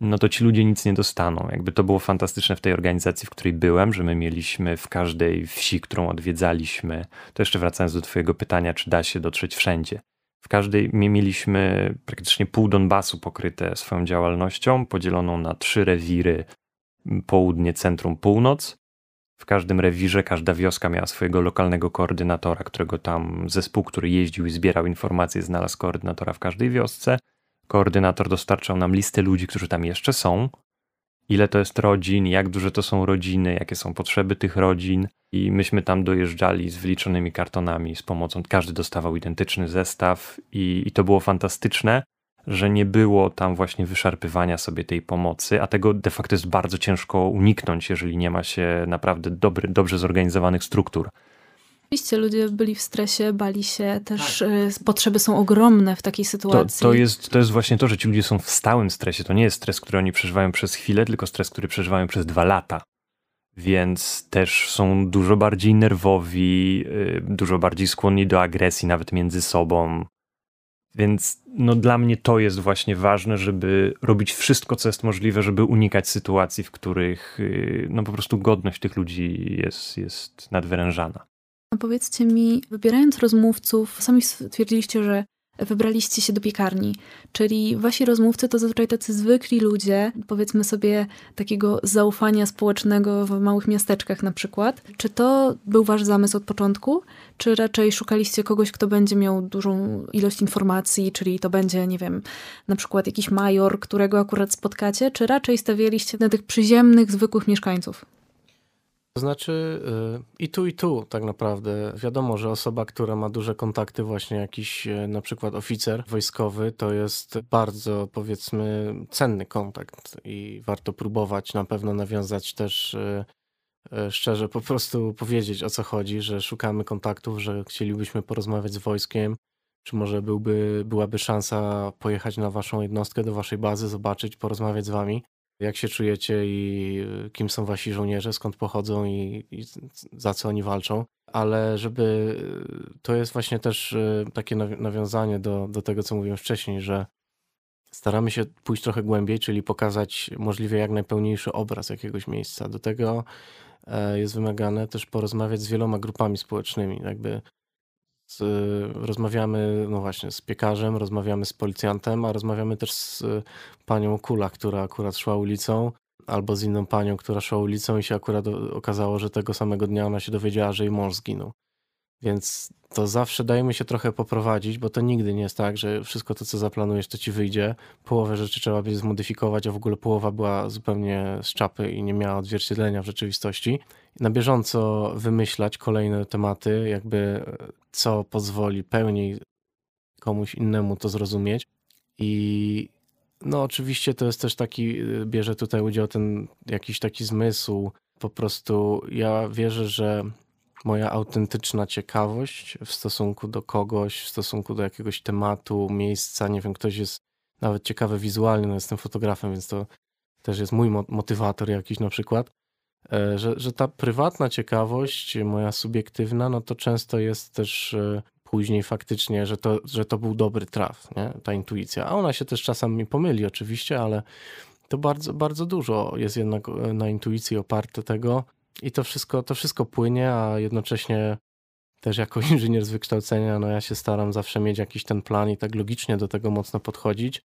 no to ci ludzie nic nie dostaną. Jakby to było fantastyczne w tej organizacji, w której byłem, że my mieliśmy w każdej wsi, którą odwiedzaliśmy, to jeszcze wracając do twojego pytania, czy da się dotrzeć wszędzie. W każdej mieliśmy praktycznie pół Donbasu pokryte swoją działalnością, podzieloną na trzy rewiry, południe, centrum, północ. W każdym rewirze każda wioska miała swojego lokalnego koordynatora, którego tam zespół, który jeździł i zbierał informacje, znalazł koordynatora w każdej wiosce koordynator dostarczał nam listę ludzi, którzy tam jeszcze są, ile to jest rodzin, jak duże to są rodziny, jakie są potrzeby tych rodzin. I myśmy tam dojeżdżali z wyliczonymi kartonami z pomocą. Każdy dostawał identyczny zestaw, i, i to było fantastyczne, że nie było tam właśnie wyszarpywania sobie tej pomocy, a tego de facto jest bardzo ciężko uniknąć, jeżeli nie ma się naprawdę dobry, dobrze zorganizowanych struktur. Oczywiście ludzie byli w stresie, bali się, też tak. Y, potrzeby są ogromne w takiej sytuacji. To, to, jest, to jest właśnie to, że ci ludzie są w stałym stresie. To nie jest stres, który oni przeżywają przez chwilę, tylko stres, który przeżywają przez dwa lata. Więc też są dużo bardziej nerwowi, y, dużo bardziej skłonni do agresji, nawet między sobą. Więc no, dla mnie to jest właśnie ważne, żeby robić wszystko, co jest możliwe, żeby unikać sytuacji, w których y, no, po prostu godność tych ludzi jest, jest nadwyrężana. A powiedzcie mi, wybierając rozmówców, sami stwierdziliście, że wybraliście się do piekarni, czyli wasi rozmówcy to zazwyczaj tacy zwykli ludzie, powiedzmy sobie takiego zaufania społecznego w małych miasteczkach na przykład. Czy to był wasz zamysł od początku, czy raczej szukaliście kogoś, kto będzie miał dużą ilość informacji, czyli to będzie, nie wiem, na przykład jakiś major, którego akurat spotkacie, czy raczej stawialiście na tych przyziemnych, zwykłych mieszkańców? To znaczy y, i tu, i tu tak naprawdę. Wiadomo, że osoba, która ma duże kontakty, właśnie jakiś y, na przykład oficer wojskowy, to jest bardzo powiedzmy cenny kontakt i warto próbować na pewno nawiązać też y, szczerze po prostu powiedzieć o co chodzi, że szukamy kontaktów, że chcielibyśmy porozmawiać z wojskiem, czy może byłby, byłaby szansa pojechać na waszą jednostkę, do waszej bazy, zobaczyć, porozmawiać z wami jak się czujecie i y, kim są wasi żołnierze, skąd pochodzą i, i, za co oni walczą. Ale żeby y, to jest właśnie też y, takie nawiązanie do, do tego, co mówiłem wcześniej, że staramy się pójść trochę głębiej, czyli pokazać możliwie jak najpełniejszy obraz jakiegoś miejsca. Do tego e, jest wymagane też porozmawiać z wieloma grupami społecznymi, jakby z, rozmawiamy, no właśnie, z piekarzem, rozmawiamy z policjantem, a rozmawiamy też z panią Kula, która akurat szła ulicą, albo z inną panią, która szła ulicą i się akurat okazało, że tego samego dnia ona się dowiedziała, że jej mąż zginął. Więc to zawsze dajemy się trochę poprowadzić, bo to nigdy nie jest tak, że wszystko to, co zaplanujesz, to ci wyjdzie. Połowę rzeczy trzeba będzie zmodyfikować, a w ogóle połowa była zupełnie z czapy i nie miała odzwierciedlenia w rzeczywistości. Na bieżąco wymyślać kolejne tematy, jakby co pozwoli pełniej komuś innemu to zrozumieć. I no oczywiście to jest też taki, bierze tutaj udział ten jakiś taki zmysł. Po prostu ja wierzę, że moja autentyczna ciekawość w stosunku do kogoś, w stosunku do jakiegoś tematu, miejsca. Nie wiem, ktoś jest nawet ciekawy wizualnie, no jestem fotografem, więc to też jest mój motywator jakiś na przykład. E, że, że ta prywatna ciekawość, moja subiektywna, no to często jest też e, później faktycznie, że to, że to był dobry traf, nie? ta intuicja. A ona się też czasami pomyli oczywiście, ale to bardzo, bardzo dużo jest jednak e, na intuicji oparte tego, i to wszystko, to wszystko płynie, a jednocześnie też jako inżynier z wykształcenia, no ja się staram zawsze mieć jakiś ten plan i tak logicznie do tego mocno podchodzić.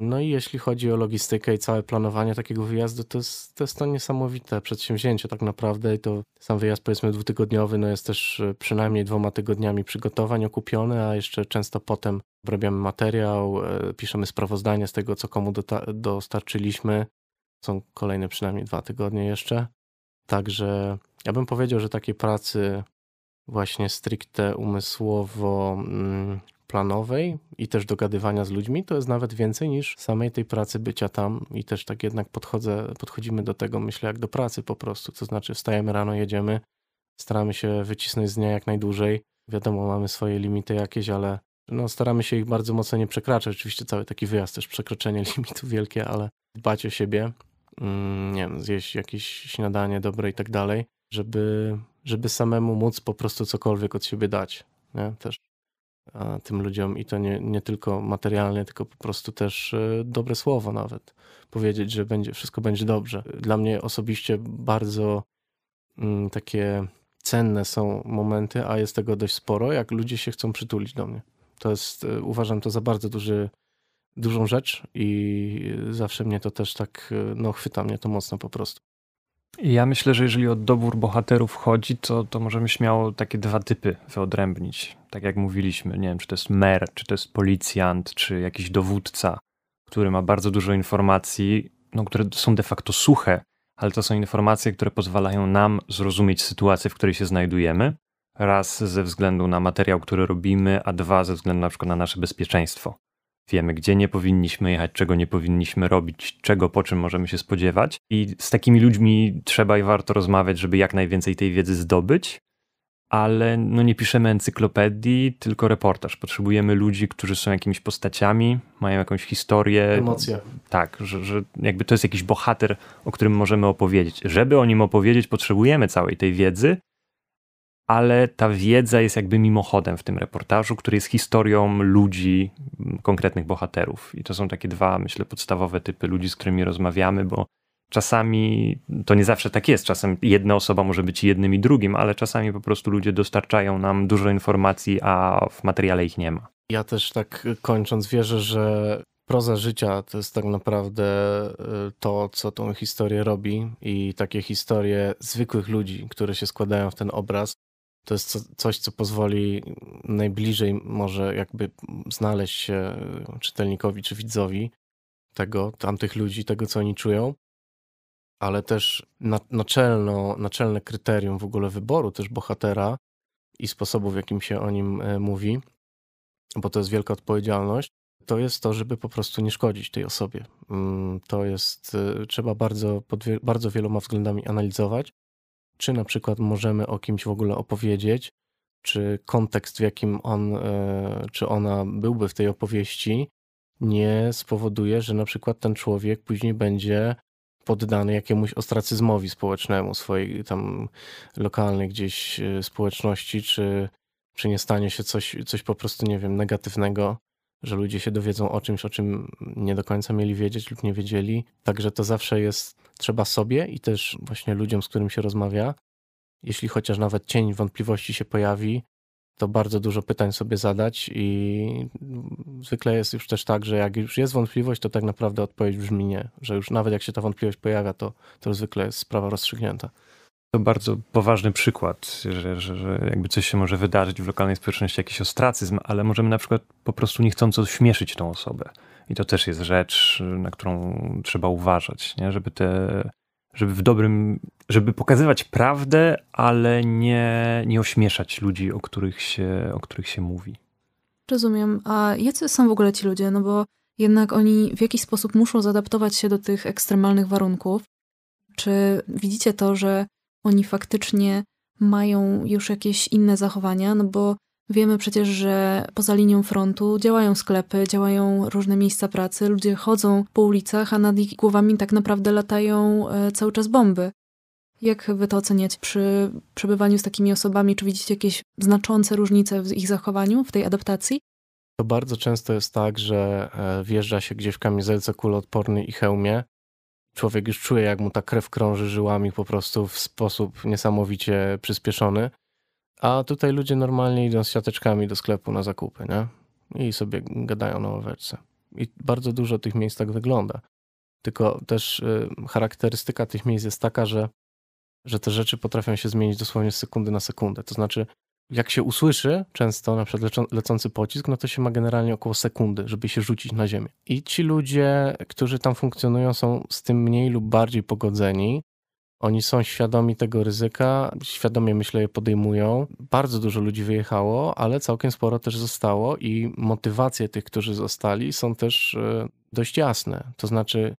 No i jeśli chodzi o logistykę i całe planowanie takiego wyjazdu, to jest to, jest to niesamowite przedsięwzięcie tak naprawdę i to sam wyjazd powiedzmy dwutygodniowy, no jest też e, przynajmniej dwoma tygodniami przygotowań okupiony, a jeszcze często potem obrabiamy materiał, e, piszemy sprawozdanie z tego, co komu dostarczyliśmy. Są kolejne przynajmniej dwa tygodnie jeszcze. Także ja bym powiedział, że takiej pracy właśnie stricte umysłowo mm, i też dogadywania z ludźmi, to jest nawet więcej niż samej tej pracy bycia tam. I też tak jednak podchodzę, podchodzimy do tego, myślę, jak do pracy po prostu, to znaczy wstajemy rano, jedziemy, staramy się wycisnąć z dnia jak najdłużej, wiadomo, mamy swoje limity jakieś, ale no, staramy się ich bardzo mocno nie przekraczać, oczywiście cały taki wyjazd też przekroczenie limitu wielkie, ale dbać o siebie, nie wiem, zjeść jakieś śniadanie dobre i tak dalej, żeby, żeby samemu móc po prostu cokolwiek od siebie dać, nie? Też tym ludziom i to nie, nie tylko materialnie, tylko po prostu też e, dobre słowo nawet. Powiedzieć, że będzie, wszystko będzie dobrze. Dla mnie osobiście bardzo mm, takie cenne są momenty, a jest tego dość sporo, jak ludzie się chcą przytulić do mnie. To jest, e, uważam to za bardzo duży dużą rzecz i zawsze mnie to też tak, no chwyta mnie to mocno po prostu. Ja myślę, że jeżeli o dobór bohaterów chodzi, to, to możemy śmiało takie dwa typy wyodrębnić. Tak jak mówiliśmy, nie wiem, czy to jest mer, czy to jest policjant, czy jakiś dowódca, który ma bardzo dużo informacji, no, które są de facto suche, ale to są informacje, które pozwalają nam zrozumieć sytuację, w której się znajdujemy. Raz ze względu na materiał, który robimy, a dwa ze względu na przykład na nasze bezpieczeństwo. Wiemy, gdzie nie powinniśmy jechać, czego nie powinniśmy robić, czego po czym możemy się spodziewać. I z takimi ludźmi trzeba i warto rozmawiać, żeby jak najwięcej tej wiedzy zdobyć. Ale no nie piszemy encyklopedii, tylko reportaż. Potrzebujemy ludzi, którzy są jakimiś postaciami, mają jakąś historię. Emocje. Tak, że, że jakby to jest jakiś bohater, o którym możemy opowiedzieć. Żeby o nim opowiedzieć, potrzebujemy całej tej wiedzy, ale ta wiedza jest jakby mimochodem w tym reportażu, który jest historią ludzi, konkretnych bohaterów. I to są takie dwa, myślę, podstawowe typy ludzi, z którymi rozmawiamy, bo czasami to nie zawsze tak jest. Czasem jedna osoba może być jednym i drugim, ale czasami po prostu ludzie dostarczają nam dużo informacji, a w materiale ich nie ma. Ja też tak kończąc wierzę, że proza życia to jest tak naprawdę y, to, co tą historię robi i takie historie zwykłych ludzi, które się składają w ten obraz, to jest coś, co pozwoli najbliżej może jakby znaleźć się czytelnikowi czy widzowi tego, tamtych ludzi, tego, co oni czują, ale też naczelno, naczelne kryterium w ogóle wyboru też bohatera i sposobu, w jakim się o nim e, mówi, bo to jest wielka odpowiedzialność, to jest to, żeby po prostu nie szkodzić tej osobie. Mm, to jest, e, trzeba bardzo, pod bardzo wieloma względami analizować, czy na przykład możemy o kimś w ogóle opowiedzieć, czy kontekst, w jakim on e, czy ona byłby w tej opowieści, nie spowoduje, że na przykład ten człowiek później będzie poddany jakiemuś ostracyzmowi społecznemu swojej tam lokalnej gdzieś e, społeczności, czy, czy nie stanie się coś, coś po prostu, nie wiem, negatywnego, że ludzie się dowiedzą o czymś, o czym nie do końca mieli wiedzieć lub nie wiedzieli. Także to zawsze jest trzeba sobie i też właśnie ludziom, z którym się rozmawia, jeśli chociaż nawet cień wątpliwości się pojawi, to bardzo dużo pytań sobie zadać i zwykle jest już też tak, że jak już jest wątpliwość, to tak naprawdę odpowiedź brzmi nie, że już nawet jak się ta wątpliwość pojawia, to, to zwykle jest sprawa rozstrzygnięta. To bardzo poważny przykład, że, że, że jakby coś się może wydarzyć w lokalnej społeczności, jakiś ostracyzm, ale możemy na przykład po prostu niechcąco śmieszyć tą osobę. I to też jest rzecz, na którą trzeba uważać, nie? żeby te żeby w dobrym, żeby pokazywać prawdę, ale nie, nie ośmieszać ludzi, o których, się, o których się mówi. Rozumiem. A jacy są w ogóle ci ludzie? No bo jednak oni w jakiś sposób muszą zaadaptować się do tych ekstremalnych warunków. Czy widzicie to, że oni faktycznie mają już jakieś inne zachowania? No bo Wiemy przecież, że poza linią frontu działają sklepy, działają różne miejsca pracy, ludzie chodzą po ulicach, a nad ich głowami tak naprawdę latają e, cały czas bomby. Jak wy to oceniacie przy przebywaniu z takimi osobami? Czy widzicie jakieś znaczące różnice w ich zachowaniu, w tej adaptacji? To bardzo często jest tak, że e, wjeżdża się gdzieś w kamizelce kuloodpornej i hełmie. Człowiek już czuje, jak mu ta krew krąży żyłami po prostu w sposób niesamowicie przyspieszony. A tutaj ludzie normalnie idą z siateczkami do sklepu na zakupy, nie? I sobie gadają na ławeczce. I bardzo dużo tych miejsc tak wygląda. Tylko też y, charakterystyka tych miejsc jest taka, że, że te rzeczy potrafią się zmienić dosłownie z sekundy na sekundę. To znaczy, jak się usłyszy często na przykład lecący pocisk, no to się ma generalnie około sekundy, żeby się rzucić na ziemię. I ci ludzie, którzy tam funkcjonują, są z tym mniej lub bardziej pogodzeni, oni są świadomi tego ryzyka, świadomie myślę je podejmują. Bardzo dużo ludzi wyjechało, ale całkiem sporo też zostało i motywacje tych, którzy zostali są też e, dość jasne. To znaczy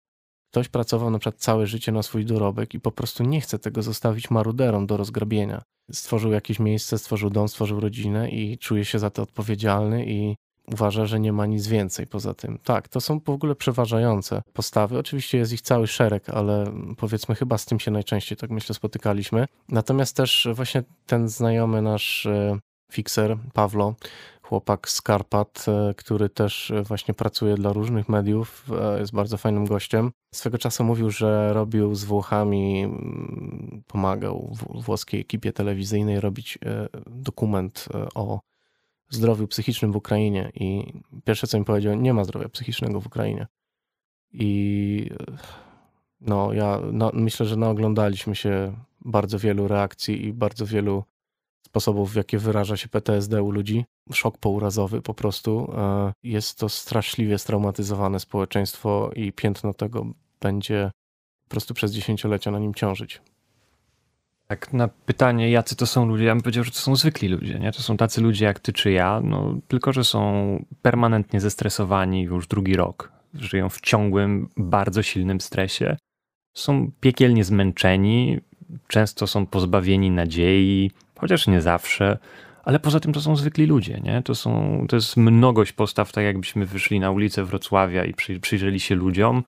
ktoś pracował na przykład całe życie na swój dorobek i po prostu nie chce tego zostawić maruderom do rozgrabienia. Stworzył jakieś miejsce, stworzył dom, stworzył rodzinę i czuje się za to odpowiedzialny i uważa, że nie ma nic więcej poza tym. Tak, to są w ogóle przeważające postawy. Oczywiście jest ich cały szereg, ale powiedzmy chyba z tym się najczęściej, tak myślę, spotykaliśmy. Natomiast też właśnie ten znajomy nasz e, fixer, Pawlo, chłopak z Karpat, e, który też właśnie pracuje dla różnych mediów, e, jest bardzo fajnym gościem. Swego czasu mówił, że robił z Włochami, mm, pomagał włoskiej ekipie telewizyjnej robić dokument o zdrowiu psychicznym w Ukrainie i pierwsze co mi powiedział, nie ma zdrowia psychicznego w Ukrainie. I no, ja no, myślę, że naoglądaliśmy się bardzo wielu reakcji i bardzo wielu sposobów, w jakie wyraża się PTSD u ludzi. Szok pourazowy po prostu. E, jest to straszliwie straumatyzowane społeczeństwo i piętno tego będzie po prostu przez dziesięciolecia na nim ciążyć. Tak, na pytanie, jacy to są ludzie, ja bym powiedział, że to są zwykli ludzie, nie? To są tacy ludzie jak ty czy ja, no, tylko że są permanentnie zestresowani już drugi rok. Żyją w ciągłym, bardzo silnym stresie. Są piekielnie zmęczeni, często są pozbawieni nadziei, chociaż nie zawsze, ale poza tym to są zwykli ludzie, nie? To, są, to jest mnogość postaw, tak jakbyśmy wyszli na ulicę Wrocławia i przy, przyjrzeli się ludziom,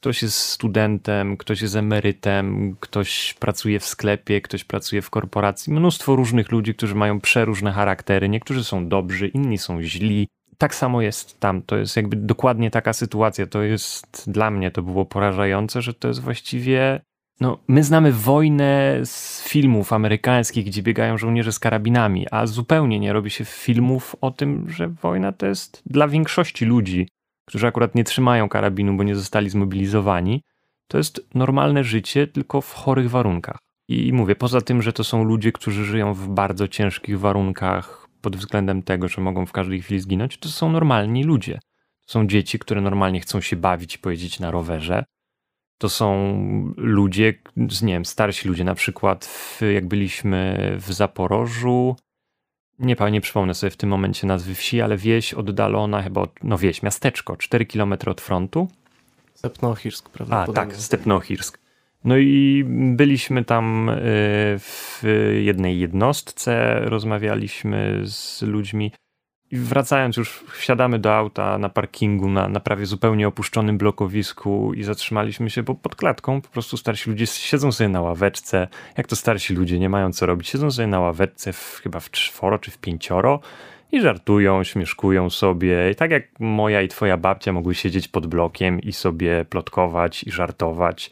Ktoś jest studentem, ktoś jest emerytem, ktoś pracuje w sklepie, ktoś pracuje w korporacji. Mnóstwo różnych ludzi, którzy mają przeróżne charaktery. Niektórzy są dobrzy, inni są źli. Tak samo jest tam. To jest jakby dokładnie taka sytuacja. To jest dla mnie to było porażające, że to jest właściwie. No, my znamy wojnę z filmów amerykańskich, gdzie biegają żołnierze z karabinami, a zupełnie nie robi się filmów o tym, że wojna to jest dla większości ludzi którzy akurat nie trzymają karabinu, bo nie zostali zmobilizowani, to jest normalne życie, tylko w chorych warunkach. I mówię, poza tym, że to są ludzie, którzy żyją w bardzo ciężkich warunkach pod względem tego, że mogą w każdej chwili zginąć, to są normalni ludzie. To są dzieci, które normalnie chcą się bawić i pojeździć na rowerze. To są ludzie, nie wiem, starsi ludzie, na przykład w, jak byliśmy w Zaporożu, nie, nie przypomnę sobie w tym momencie nazwy wsi, ale wieś oddalona chyba, no wieś, miasteczko, 4 km od frontu. Stepnochirsk, prawda? A, tak, Stepnochirsk. No i byliśmy tam y, w jednej jednostce, rozmawialiśmy z ludźmi i wracając już, wsiadamy do auta na parkingu, na, na prawie zupełnie opuszczonym blokowisku i zatrzymaliśmy się, bo pod klatką po prostu starsi ludzie siedzą sobie na ławeczce, jak to starsi ludzie, nie mają co robić, siedzą sobie na ławeczce w, chyba w czworo czy w pięcioro i żartują, śmieszkują sobie. I tak jak moja i twoja babcia mogły siedzieć pod blokiem i sobie plotkować i żartować.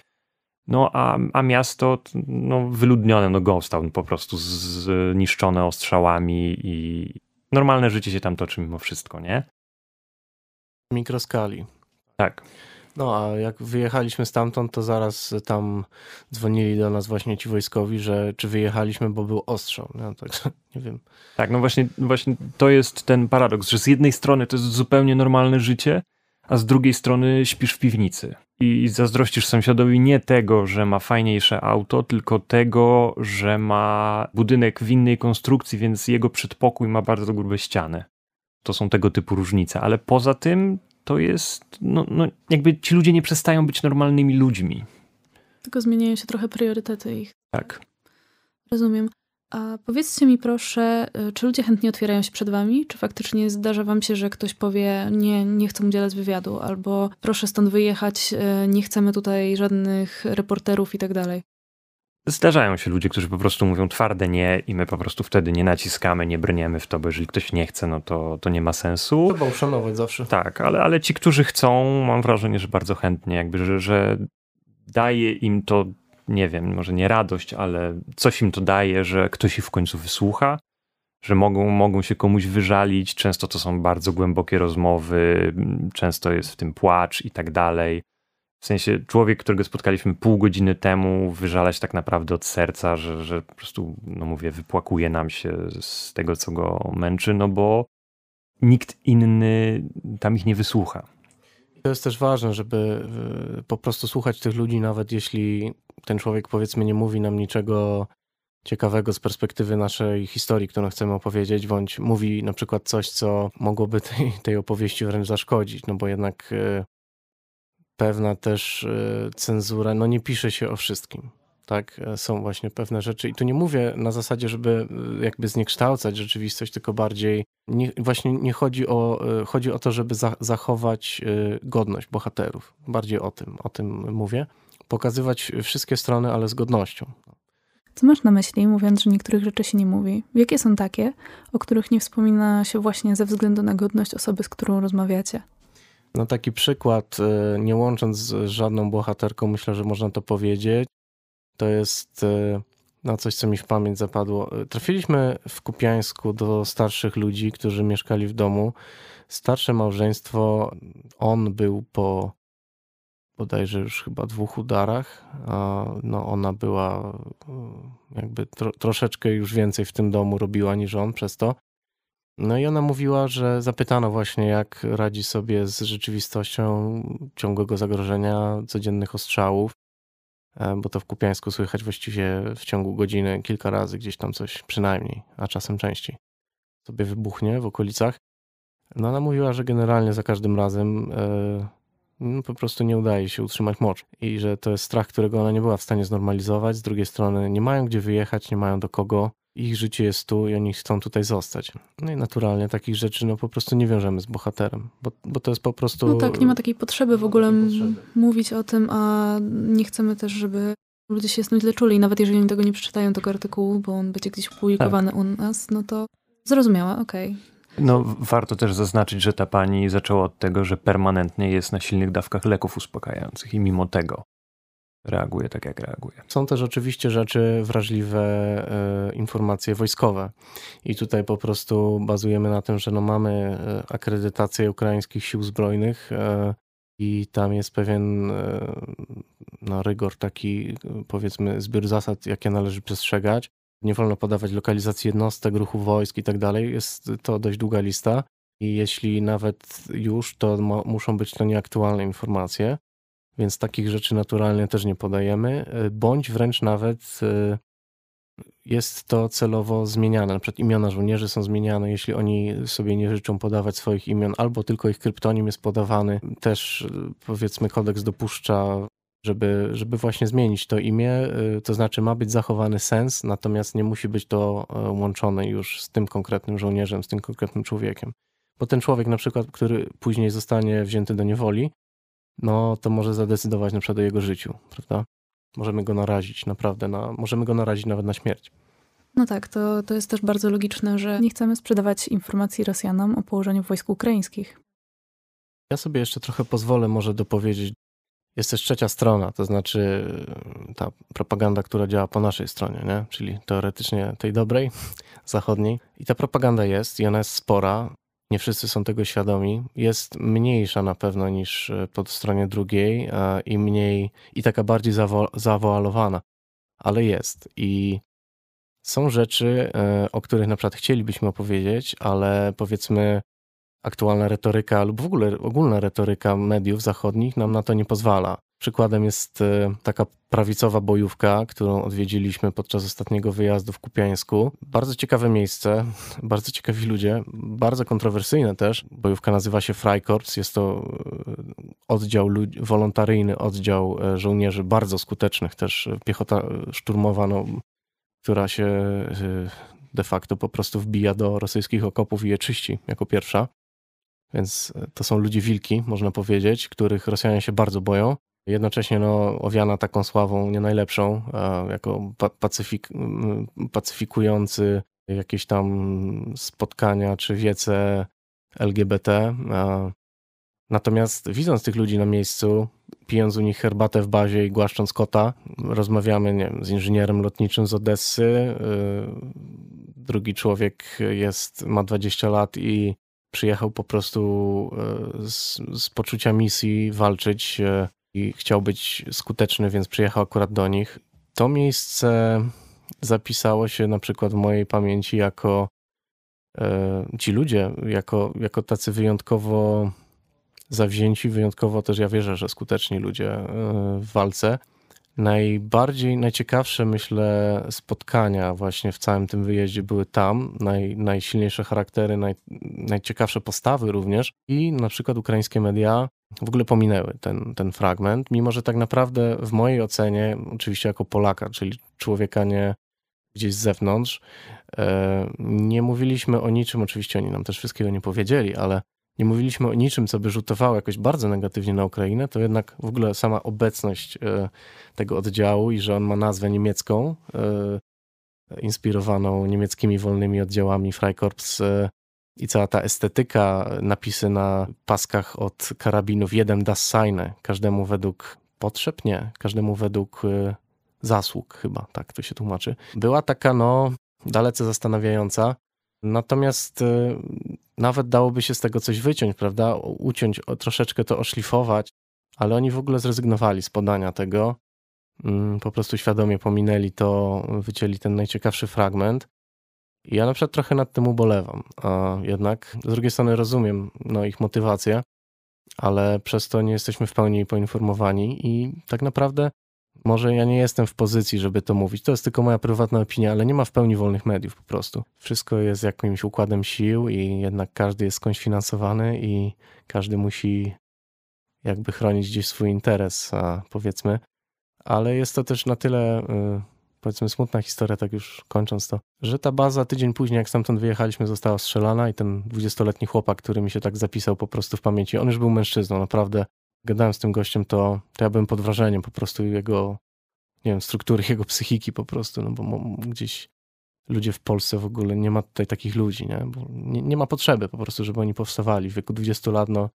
No a, a miasto no, wyludnione, no ghost po prostu zniszczone ostrzałami i, normalne życie się tam toczy mimo wszystko, nie? Mikroskali. Tak. No a jak wyjechaliśmy stamtąd, to zaraz tam dzwonili do nas właśnie ci wojskowi, że czy wyjechaliśmy, bo był ostrzał. No, także nie wiem. Tak, no właśnie, właśnie to jest ten paradoks, że z jednej strony to jest zupełnie normalne życie, a z drugiej strony śpisz w piwnicy. I zazdrościsz sąsiadowi nie tego, że ma fajniejsze auto, tylko tego, że ma budynek w innej konstrukcji, więc jego przedpokój ma bardzo grube ściany. To są tego typu różnice, ale poza tym to jest, no, no jakby ci ludzie nie przestają być normalnymi ludźmi. Tylko zmieniają się trochę priorytety ich. Tak. Rozumiem. A powiedzcie mi proszę, y, czy ludzie chętnie otwierają się przed wami? Czy faktycznie zdarza wam się, że ktoś powie, nie, nie chcę udzielać wywiadu, albo proszę stąd wyjechać, y, nie chcemy tutaj żadnych reporterów i tak dalej? Zdarzają się ludzie, którzy po prostu mówią twarde nie i my po prostu wtedy nie naciskamy, nie brniemy w to, bo jeżeli ktoś nie chce, no to, to nie ma sensu. Trzeba uszanować zawsze. Tak, ale, ale ci, którzy chcą, mam wrażenie, że bardzo chętnie, jakby, że, że daje im to nie wiem, może nie radość, ale coś im to daje, że ktoś ich w końcu wysłucha, że mogą, mogą się komuś wyżalić. Często to są bardzo głębokie rozmowy, często jest w tym płacz i tak dalej. W sensie człowiek, którego spotkaliśmy pół godziny temu, wyżalać tak naprawdę od serca, że, że po prostu, no mówię, wypłakuje nam się z tego, co go męczy, no bo nikt inny tam ich nie wysłucha. To jest też ważne, żeby y, po prostu słuchać tych ludzi, nawet jeśli ten człowiek powiedzmy nie mówi nam niczego ciekawego z perspektywy naszej historii, którą chcemy opowiedzieć, bądź mówi na przykład coś, co mogłoby tej, tej opowieści wręcz zaszkodzić, no bo jednak y, pewna też y, cenzura, no nie pisze się o wszystkim. Tak, są właśnie pewne rzeczy i tu nie mówię na zasadzie, żeby jakby zniekształcać rzeczywistość, tylko bardziej nie, właśnie nie chodzi o, chodzi o to, żeby za, zachować godność bohaterów. Bardziej o tym, o tym mówię pokazywać wszystkie strony, ale z godnością. Co masz na myśli, mówiąc, że niektórych rzeczy się nie mówi? Jakie są takie, o których nie wspomina się właśnie ze względu na godność osoby, z którą rozmawiacie? No taki przykład, e, nie łącząc z żadną bohaterką, myślę, że można to powiedzieć. To jest e, no coś, co mi w pamięć zapadło. E, trafiliśmy w Kupiańsku do starszych ludzi, którzy mieszkali w domu. Starsze małżeństwo, on był po bodajże już chyba dwóch udarach. No ona była e, jakby tro, troszeczkę już więcej w tym domu robiła niż on przez to. No i ona mówiła, że zapytano właśnie, jak radzi sobie z rzeczywistością ciągłego zagrożenia, codziennych ostrzałów, e, bo to w Kupiańsku słychać właściwie w ciągu godziny kilka razy gdzieś tam coś przynajmniej, a czasem częściej sobie wybuchnie w okolicach. No ona mówiła, że generalnie za każdym razem e, no, po prostu nie udaje się utrzymać moczu. I że to jest strach, którego ona nie była w stanie znormalizować. Z drugiej strony nie mają gdzie wyjechać, nie mają do kogo. ich życie jest tu i oni chcą tutaj zostać. No i naturalnie takich rzeczy no po prostu nie wiążemy z bohaterem, bo, bo to jest po prostu... No tak, nie ma takiej potrzeby w ogóle potrzeby. mówić o tym, a nie chcemy też, żeby ludzie się źle czuli. Nawet jeżeli oni tego nie przeczytają, tego artykułu, bo on będzie gdzieś opublikowany tak. u nas, no to zrozumiała, okej. Okay. No, warto też zaznaczyć, że ta pani zaczęła od tego, że permanentnie jest na silnych dawkach leków uspokajających i mimo tego reaguje tak, jak reaguje. Są też oczywiście rzeczy wrażliwe, e, informacje wojskowe. I tutaj po prostu bazujemy na tym, że no mamy e, akredytację ukraińskich sił zbrojnych e, i tam jest pewien no, rygor, taki powiedzmy zbiór zasad, jakie należy przestrzegać. Nie wolno podawać lokalizacji jednostek, ruchu wojsk i tak dalej. Jest to dość długa lista. I jeśli nawet już, to muszą być to nieaktualne informacje więc takich rzeczy naturalnie też nie podajemy, e, bądź wręcz nawet e, jest to celowo zmieniane. Na przykład imiona żołnierzy są zmieniane, jeśli oni sobie nie życzą podawać swoich imion, albo tylko ich kryptonim jest podawany. Też e, powiedzmy kodeks dopuszcza, żeby, żeby właśnie zmienić to imię, to znaczy ma być zachowany sens, natomiast nie musi być to łączone już z tym konkretnym żołnierzem, z tym konkretnym człowiekiem. Bo ten człowiek na przykład, który później zostanie wzięty do niewoli, no to może zadecydować na przykład o jego życiu, prawda? Możemy go narazić naprawdę, na, możemy go narazić nawet na śmierć. No tak, to, to jest też bardzo logiczne, że nie chcemy sprzedawać informacji Rosjanom o położeniu wojsk ukraińskich. Ja sobie jeszcze trochę pozwolę może dopowiedzieć. Jest też trzecia strona, to znaczy ta propaganda, która działa po naszej stronie, nie? czyli teoretycznie tej dobrej, zachodniej. I ta propaganda jest i ona jest spora nie wszyscy są tego świadomi, jest mniejsza na pewno niż e, po stronie drugiej i mniej, i taka bardziej zawo zawoalowana, ale jest. I są rzeczy, e, o których na przykład chcielibyśmy opowiedzieć, ale powiedzmy aktualna retoryka lub w ogóle ogólna retoryka mediów zachodnich nam na to nie pozwala. Przykładem jest e, taka prawicowa bojówka, którą odwiedziliśmy podczas ostatniego wyjazdu w Kupiańsku. Bardzo ciekawe miejsce, bardzo ciekawi ludzie, bardzo kontrowersyjne też. Bojówka nazywa się Freikorps, jest to e, oddział wolontaryjny, oddział e, żołnierzy bardzo skutecznych, też piechota szturmowa, no, która się de facto po prostu wbija do rosyjskich okopów i je czyści jako pierwsza. Więc to są ludzie wilki, można powiedzieć, których Rosjanie się bardzo boją. Jednocześnie no, owiana taką sławą nie najlepszą, jako pacyfik, pacyfikujący jakieś tam spotkania czy wiece LGBT. Natomiast widząc tych ludzi na miejscu, pijąc u nich herbatę w bazie i głaszcząc kota, rozmawiamy nie wiem, z inżynierem lotniczym z Odessy. Y, drugi człowiek jest, ma 20 lat i przyjechał po prostu y, z, z poczucia misji walczyć y, i chciał być skuteczny, więc przyjechał akurat do nich. To miejsce zapisało się na przykład w mojej pamięci jako e, ci ludzie, jako, jako tacy wyjątkowo zawzięci, wyjątkowo też ja wierzę, że skuteczni ludzie e, w walce. Najbardziej, najciekawsze myślę spotkania właśnie w całym tym wyjeździe były tam, naj, najsilniejsze charaktery, naj, najciekawsze postawy również. I na przykład ukraińskie media w ogóle pominęły ten, ten fragment, mimo że tak naprawdę w mojej ocenie, oczywiście jako Polaka, czyli człowieka nie gdzieś z zewnątrz, e, nie mówiliśmy o niczym, oczywiście oni nam też wszystkiego nie powiedzieli, ale nie mówiliśmy o niczym, co by rzutowało jakoś bardzo negatywnie na Ukrainę, to jednak w ogóle sama obecność e, tego oddziału i że on ma nazwę niemiecką, e, inspirowaną niemieckimi wolnymi oddziałami Freikorps i cała ta estetyka, napisy na paskach od karabinów, jeden das seine, każdemu według potrzeb, nie, każdemu według zasług chyba, tak to się tłumaczy. Była taka, no, dalece zastanawiająca, natomiast nawet dałoby się z tego coś wyciąć, prawda, uciąć, troszeczkę to oszlifować, ale oni w ogóle zrezygnowali z podania tego, mm, po prostu świadomie pominęli to, wycięli ten najciekawszy fragment. Ja na przykład trochę nad tym ubolewam, a jednak z drugiej strony rozumiem no, ich motywację, ale przez to nie jesteśmy w pełni poinformowani i tak naprawdę może ja nie jestem w pozycji, żeby to mówić. To jest tylko moja prywatna opinia, ale nie ma w pełni wolnych mediów po prostu. Wszystko jest jakimś układem sił i jednak każdy jest skądś finansowany i każdy musi jakby chronić gdzieś swój interes, a powiedzmy. Ale jest to też na tyle y, powiedzmy smutna historia, tak już kończąc to, że ta baza tydzień później, jak stamtąd wyjechaliśmy, została strzelana i ten dwudziestoletni chłopak, który mi się tak zapisał po prostu w pamięci, on już był mężczyzną, naprawdę. Gadałem z tym gościem, to, to ja byłem pod wrażeniem po prostu jego, nie wiem, struktury jego psychiki po prostu, no bo gdzieś ludzie w Polsce w ogóle, nie ma tutaj takich ludzi, nie? Bo nie, nie ma potrzeby po prostu, żeby oni powstawali. W wieku 20 lat, no,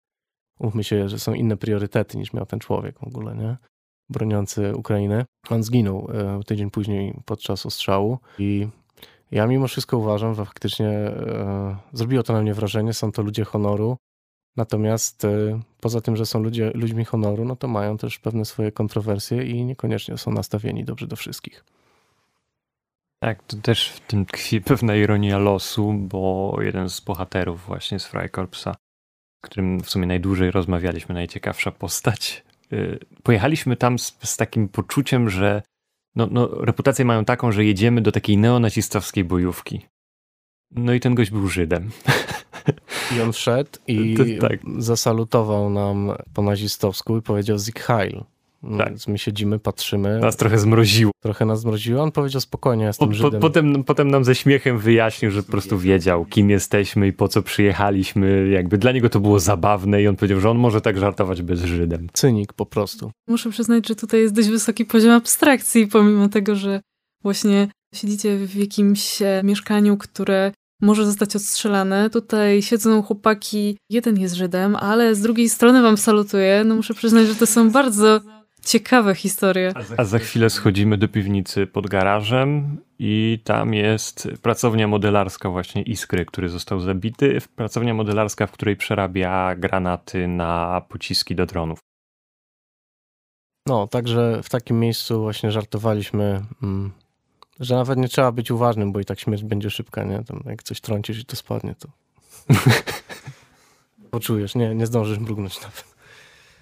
umówmy się, że są inne priorytety niż miał ten człowiek w ogóle, nie? Broniący Ukrainy. On zginął e, tydzień później podczas ostrzału i ja mimo wszystko uważam, że faktycznie e, zrobiło to na mnie wrażenie. Są to ludzie honoru. Natomiast e, poza tym, że są ludzie, ludźmi honoru, no to mają też pewne swoje kontrowersje i niekoniecznie są nastawieni dobrze do wszystkich. Tak, to też w tym tkwi pewna ironia losu, bo jeden z bohaterów właśnie z Freikorpsa, którym w sumie najdłużej rozmawialiśmy, najciekawsza postać, y, pojechaliśmy tam z, z takim poczuciem, że no, no, reputację mają taką, że jedziemy do takiej neonazistowskiej bojówki. No i ten gość był Żydem. I on wszedł i to, tak. zasalutował nam po nazistowsku i powiedział Sieg Heil. No, tak. Więc my siedzimy, patrzymy. Nas trochę zmroziło. Trochę nas zmroziło. On powiedział spokojnie, jestem po, po, potem, potem nam ze śmiechem wyjaśnił, że po prostu wiedział, kim jesteśmy i po co przyjechaliśmy. Jakby dla niego to było zabawne i on powiedział, że on może tak żartować bez Żydem. Cynik po prostu. Muszę przyznać, że tutaj jest dość wysoki poziom abstrakcji, pomimo tego, że właśnie siedzicie w jakimś e, mieszkaniu, które może zostać odstrzelane. Tutaj siedzą chłopaki, jeden jest Żydem, ale z drugiej strony wam salutuje. No muszę przyznać, że to są bardzo Ciekawe historie. A za chwilę schodzimy do piwnicy pod garażem i tam jest pracownia modelarska właśnie Iskry, który został zabity. Pracownia modelarska, w której przerabia granaty na pociski do dronów. No, także w takim miejscu właśnie żartowaliśmy, mm, że nawet nie trzeba być uważnym, bo i tak śmierć będzie szybka, nie? Tam jak coś trącisz i to spadnie, to poczujesz, nie, nie zdążysz mrugnąć nawet.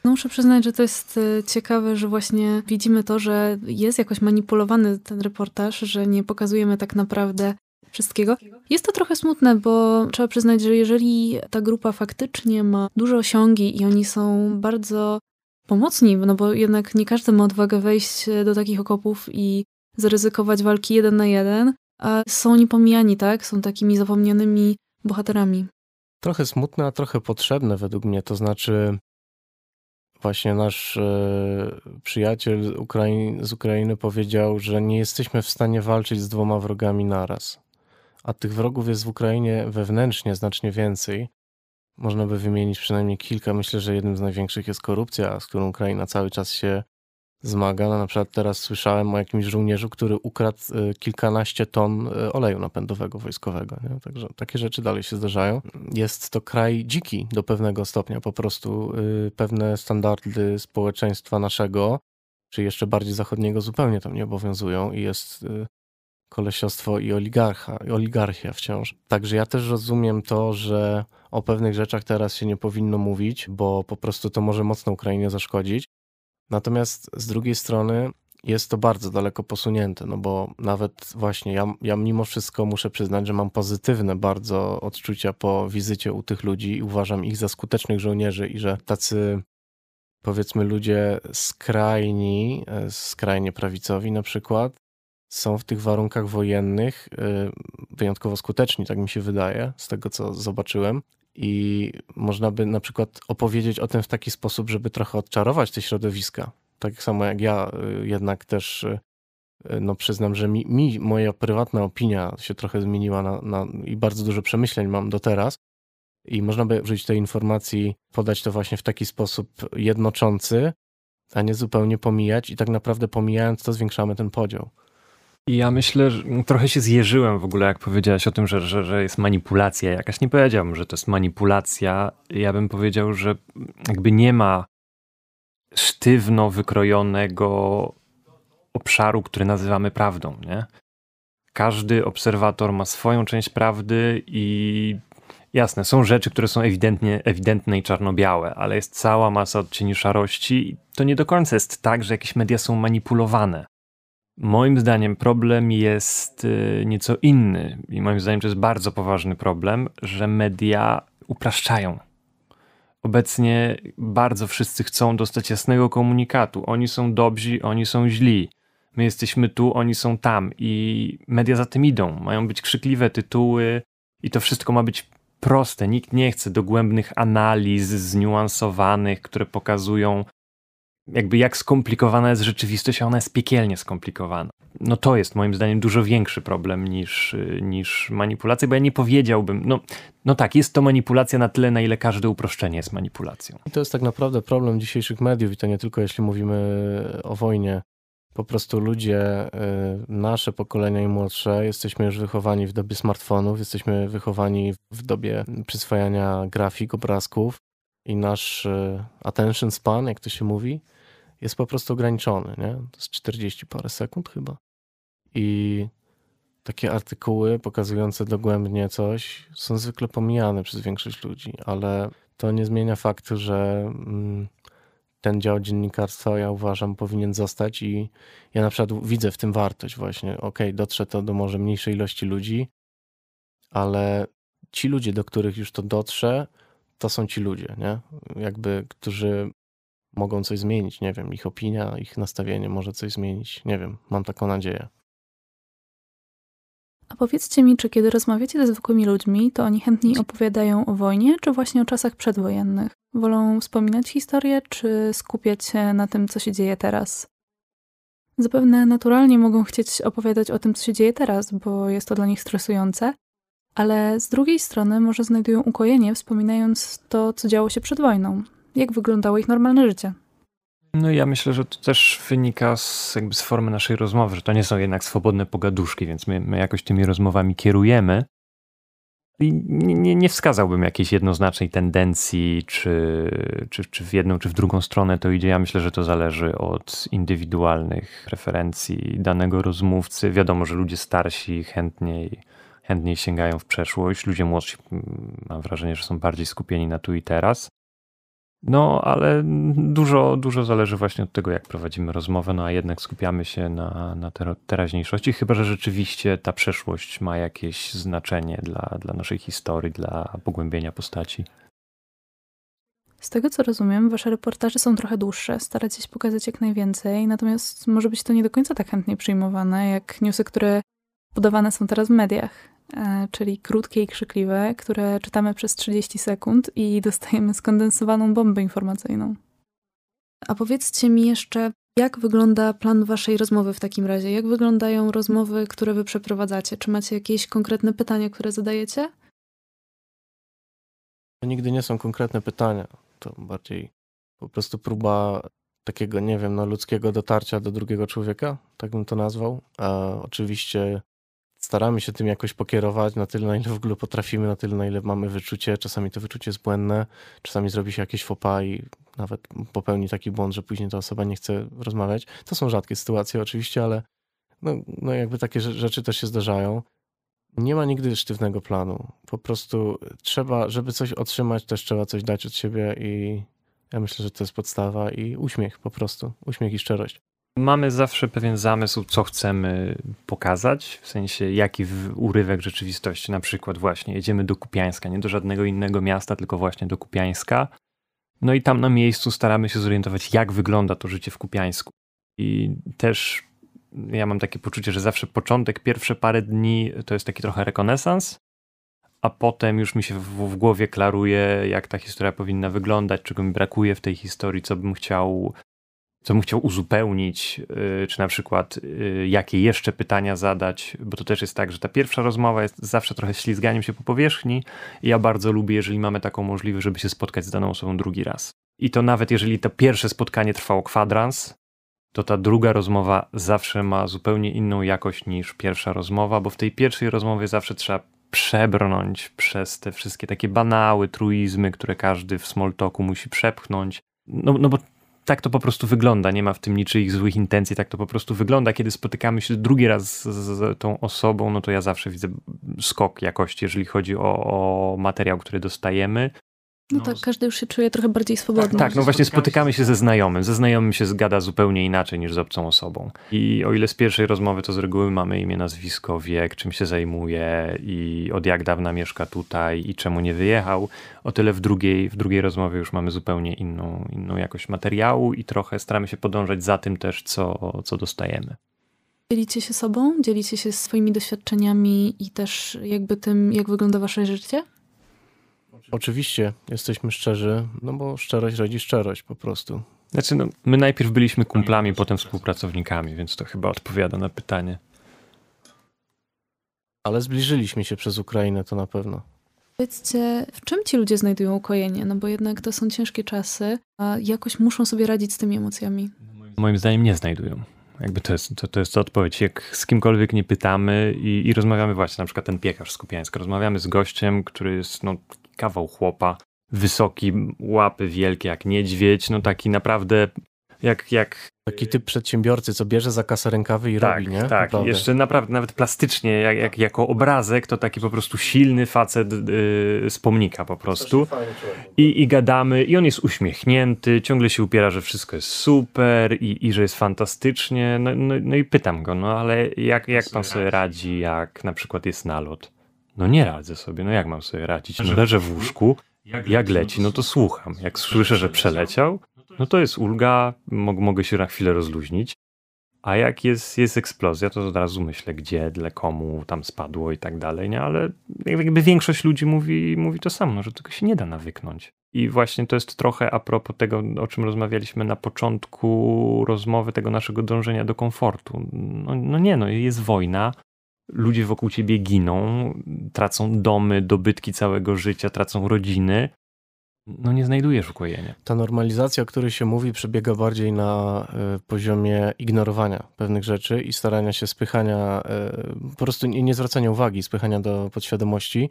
No muszę przyznać, że to jest e, ciekawe, że właśnie widzimy to, że jest jakoś manipulowany ten reportaż, że nie pokazujemy tak naprawdę wszystkiego. Jest to trochę smutne, bo trzeba przyznać, że jeżeli ta grupa faktycznie ma duże osiągi i oni są bardzo pomocni, no bo jednak nie każdy ma odwagę wejść do takich okopów i zaryzykować walki jeden na jeden, a są oni pomijani, tak? Są takimi zapomnianymi bohaterami. Trochę smutne, a trochę potrzebne według mnie. To znaczy, Właśnie nasz e, przyjaciel z Ukrainy powiedział, że nie jesteśmy w stanie walczyć z dwoma wrogami naraz. A tych wrogów jest w Ukrainie wewnętrznie znacznie więcej. Można by wymienić przynajmniej kilka. Myślę, że jednym z największych jest korupcja, z którą Ukraina cały czas się zmaga. No, na przykład teraz słyszałem o jakimś żołnierzu, który ukradł y, kilkanaście ton y, oleju napędowego wojskowego. Nie? Także takie rzeczy dalej się zdarzają. Jest to kraj dziki do pewnego stopnia. Po prostu y, pewne standardy społeczeństwa naszego, czy jeszcze bardziej zachodniego, zupełnie tam nie obowiązują i jest kolesiostwo i oligarcha, i oligarchia wciąż. Także ja też rozumiem to, że o pewnych rzeczach teraz się nie powinno mówić, bo po prostu to może mocno Ukrainie zaszkodzić. Natomiast z drugiej strony jest to bardzo daleko posunięte, no bo nawet właśnie ja, ja mimo wszystko muszę przyznać, że mam pozytywne bardzo odczucia po wizycie u tych ludzi i uważam ich za skutecznych żołnierzy i że tacy powiedzmy ludzie skrajni, e, skrajnie prawicowi na przykład, są w tych warunkach wojennych e, wyjątkowo skuteczni, tak mi się wydaje, z tego co zobaczyłem. I można by na przykład opowiedzieć o tym w taki sposób, żeby trochę odczarować te środowiska. Tak samo jak ja y, jednak też y, no przyznam, że mi, mi moja prywatna opinia się trochę zmieniła na, na, i bardzo dużo przemyśleń mam do teraz. I można by użyć tej informacji, podać to właśnie w taki sposób jednoczący, a nie zupełnie pomijać i tak naprawdę pomijając to zwiększamy ten podział. Ja myślę, że trochę się zjeżyłem w ogóle, jak powiedziałeś o tym, że, że, że jest manipulacja jakaś. Nie powiedziałbym, że to jest manipulacja. Ja bym powiedział, że jakby nie ma sztywno wykrojonego obszaru, który nazywamy prawdą, nie? Każdy obserwator ma swoją część prawdy i jasne, są rzeczy, które są ewidentnie, ewidentne i czarno-białe, ale jest cała masa odcieni szarości i to nie do końca jest tak, że jakieś media są manipulowane. Moim zdaniem problem jest y, nieco inny i moim zdaniem to jest bardzo poważny problem, że media upraszczają. Obecnie bardzo wszyscy chcą dostać jasnego komunikatu. Oni są dobrzy, oni są źli. My jesteśmy tu, oni są tam i media za tym idą. Mają być krzykliwe tytuły i to wszystko ma być proste. Nikt nie chce dogłębnych analiz zniuansowanych, które pokazują jakby jak skomplikowana jest rzeczywistość, a ona jest piekielnie skomplikowana. No to jest moim zdaniem dużo większy problem niż, niż manipulacja, bo ja nie powiedziałbym, no, no tak, jest to manipulacja na tyle, na ile każde uproszczenie jest manipulacją. I to jest tak naprawdę problem dzisiejszych mediów i to nie tylko jeśli mówimy o wojnie. Po prostu ludzie, y, nasze pokolenia i młodsze, jesteśmy już wychowani w dobie smartfonów, jesteśmy wychowani w dobie przyswajania grafik, obrazków i nasz y, attention span, jak to się mówi, jest po prostu ograniczony, nie? To jest 40 parę sekund chyba. I takie artykuły pokazujące dogłębnie coś są zwykle pomijane przez większość ludzi, ale to nie zmienia faktu, że mm, ten dział dziennikarstwa ja uważam powinien zostać i ja na przykład widzę w tym wartość właśnie. Ok, dotrze to do może mniejszej ilości ludzi, ale ci ludzie, do których już to dotrze, to są ci ludzie, nie? Jakby, którzy mogą coś zmienić, nie wiem, ich opinia, ich nastawienie może coś zmienić, nie wiem, mam taką nadzieję. A powiedzcie mi, czy kiedy rozmawiacie ze zwykłymi ludźmi, to oni chętniej opowiadają o wojnie, czy właśnie o czasach przedwojennych? Wolą wspominać historię, czy skupiać się na tym, co się dzieje teraz? Zapewne naturalnie mogą chcieć opowiadać o tym, co się dzieje teraz, bo jest to dla nich stresujące, ale z drugiej strony może znajdują ukojenie, wspominając to, co działo się przed wojną, jak wyglądało ich normalne życie. No ja myślę, że to też wynika z, jakby z formy naszej rozmowy, że to nie są jednak swobodne pogaduszki, więc my, my jakoś tymi rozmowami kierujemy. I nie, nie, nie wskazałbym jakiejś jednoznacznej tendencji, czy, czy, czy w jedną, czy w drugą stronę to idzie. Ja myślę, że to zależy od indywidualnych preferencji danego rozmówcy. Wiadomo, że ludzie starsi chętniej, chętniej sięgają w przeszłość, ludzie młodsi mm, mam wrażenie, że są bardziej skupieni na tu i teraz. No, ale dużo, dużo zależy właśnie od tego, jak prowadzimy rozmowę, no a jednak skupiamy się na, na teraźniejszości, chyba że rzeczywiście ta przeszłość ma jakieś znaczenie dla, dla naszej historii, dla pogłębienia postaci. Z tego co rozumiem, wasze reportaże są trochę dłuższe, staracie się pokazać jak najwięcej, natomiast może być to nie do końca tak chętnie przyjmowane, jak newsy, które podawane są teraz w mediach. E, czyli krótkie i krzykliwe, które czytamy przez 30 sekund i dostajemy skondensowaną bombę informacyjną. A powiedzcie mi jeszcze, jak wygląda plan waszej rozmowy w takim razie? Jak wyglądają rozmowy, które wy przeprowadzacie? Czy macie jakieś konkretne pytania, które zadajecie? To nigdy nie są konkretne pytania. To bardziej po prostu próba takiego, nie wiem, no, ludzkiego dotarcia do drugiego człowieka, tak bym to nazwał. A oczywiście staramy się tym jakoś pokierować na tyle, na ile w ogóle potrafimy, na tyle, na ile mamy wyczucie. Czasami to wyczucie jest błędne, czasami zrobi się jakieś fopa i nawet popełni taki błąd, że później ta osoba nie chce rozmawiać. To są rzadkie sytuacje oczywiście, ale no, no jakby takie rzeczy też się zdarzają. Nie ma nigdy sztywnego planu. Po prostu trzeba, żeby coś otrzymać, też trzeba coś dać od siebie i ja myślę, że to jest podstawa i uśmiech po prostu. Uśmiech i szczerość. Mamy zawsze pewien zamysł, co chcemy pokazać, w sensie jaki urywek rzeczywistości. Na przykład właśnie jedziemy do Kupiańska, nie do żadnego innego miasta, tylko właśnie do Kupiańska. No i tam na miejscu staramy się zorientować, jak wygląda to życie w Kupiańsku. I też ja mam takie poczucie, że zawsze początek, pierwsze parę dni to jest taki trochę rekonesans, a potem już mi się w, w, głowie klaruje, jak ta historia powinna wyglądać, czego mi brakuje w tej historii, co bym chciał co bym chciał uzupełnić, y, czy na przykład y, jakie jeszcze pytania zadać, bo to też jest tak, że ta pierwsza rozmowa jest zawsze trochę ślizganiem się po powierzchni i ja bardzo lubię, jeżeli mamy taką możliwość, żeby się spotkać z daną osobą drugi raz. I to nawet jeżeli to pierwsze spotkanie trwało kwadrans, to ta druga rozmowa zawsze ma zupełnie inną jakość niż pierwsza rozmowa, bo w tej pierwszej rozmowie zawsze trzeba przebrnąć przez te wszystkie takie banały, truizmy, które każdy w small talku musi przepchnąć. No, no bo tak to po prostu wygląda. Nie ma w tym niczyich złych intencji, tak to po prostu wygląda. Kiedy spotykamy się drugi raz z, z tą osobą, no to ja zawsze widzę skok jakości, jeżeli chodzi o, o materiał, który dostajemy. No, no tak, każdy już się czuje trochę bardziej swobodny. Tak, tak no właśnie spotykamy się ze znajomym. Ze znajomym się zgada zupełnie inaczej niż z obcą osobą. I o ile z pierwszej rozmowy to z reguły mamy imię, nazwisko, wiek, czym się zajmuje i od jak dawna mieszka tutaj i czemu nie wyjechał, o tyle w drugiej, w drugiej rozmowie już mamy zupełnie inną, inną jakość materiału i trochę staramy się podążać za tym też, co, co dostajemy. Dzielicie się sobą? Dzielicie się swoimi doświadczeniami i też jakby tym, jak wygląda wasze życie? Oczywiście jesteśmy szczerzy, no bo szczerość rodzi szczerość po prostu. Znaczy, no, my najpierw byliśmy kumplami, potem współpracownikami, więc to chyba odpowiada na pytanie. Ale zbliżyliśmy się przez Ukrainę, to na pewno. Powiedzcie, w czym ci ludzie znajdują ukojenie? No bo jednak to są ciężkie czasy, a jakoś muszą sobie radzić z tymi emocjami. Moim zdaniem nie znajdują. Jakby to jest, to, to jest odpowiedź. Jak z kimkolwiek nie pytamy i, i rozmawiamy właśnie, na przykład ten piekarz skupiański, rozmawiamy z gościem, który jest no, kawał chłopa, wysoki, łapy wielkie jak niedźwiedź, no taki naprawdę jak, jak Taki typ przedsiębiorcy, co bierze za kasę rękawy i tak, robi, nie? Tak, Naprawdę. jeszcze naprawdę, nawet plastycznie, jak, jak, jako obrazek, to taki po prostu silny facet yy, z pomnika po prostu. I, I gadamy, i on jest uśmiechnięty, ciągle się upiera, że wszystko jest super i, i że jest fantastycznie. No, no, no i pytam go, no ale jak, jak pan sobie radzi, jak na przykład jest nalot? No nie radzę sobie, no jak mam sobie radzić? No leżę w łóżku, jak leci, no to słucham. Jak słyszę, że przeleciał, no to jest ulga, mog, mogę się na chwilę rozluźnić. A jak jest, jest eksplozja, to od razu myślę, gdzie, dla komu tam spadło i tak dalej, nie? Ale jakby większość ludzi mówi, mówi to samo, no, że tego się nie da nawyknąć. I właśnie to jest trochę a propos tego, o czym rozmawialiśmy na początku rozmowy, tego naszego dążenia do komfortu. No, no nie, no jest wojna, ludzie wokół ciebie giną, tracą domy, dobytki całego życia, tracą rodziny no nie znajdujesz ukojenia. Ta normalizacja, o której się mówi, przebiega bardziej na y, poziomie ignorowania pewnych rzeczy i starania się spychania, y, po prostu nie, zwracania uwagi, spychania do podświadomości,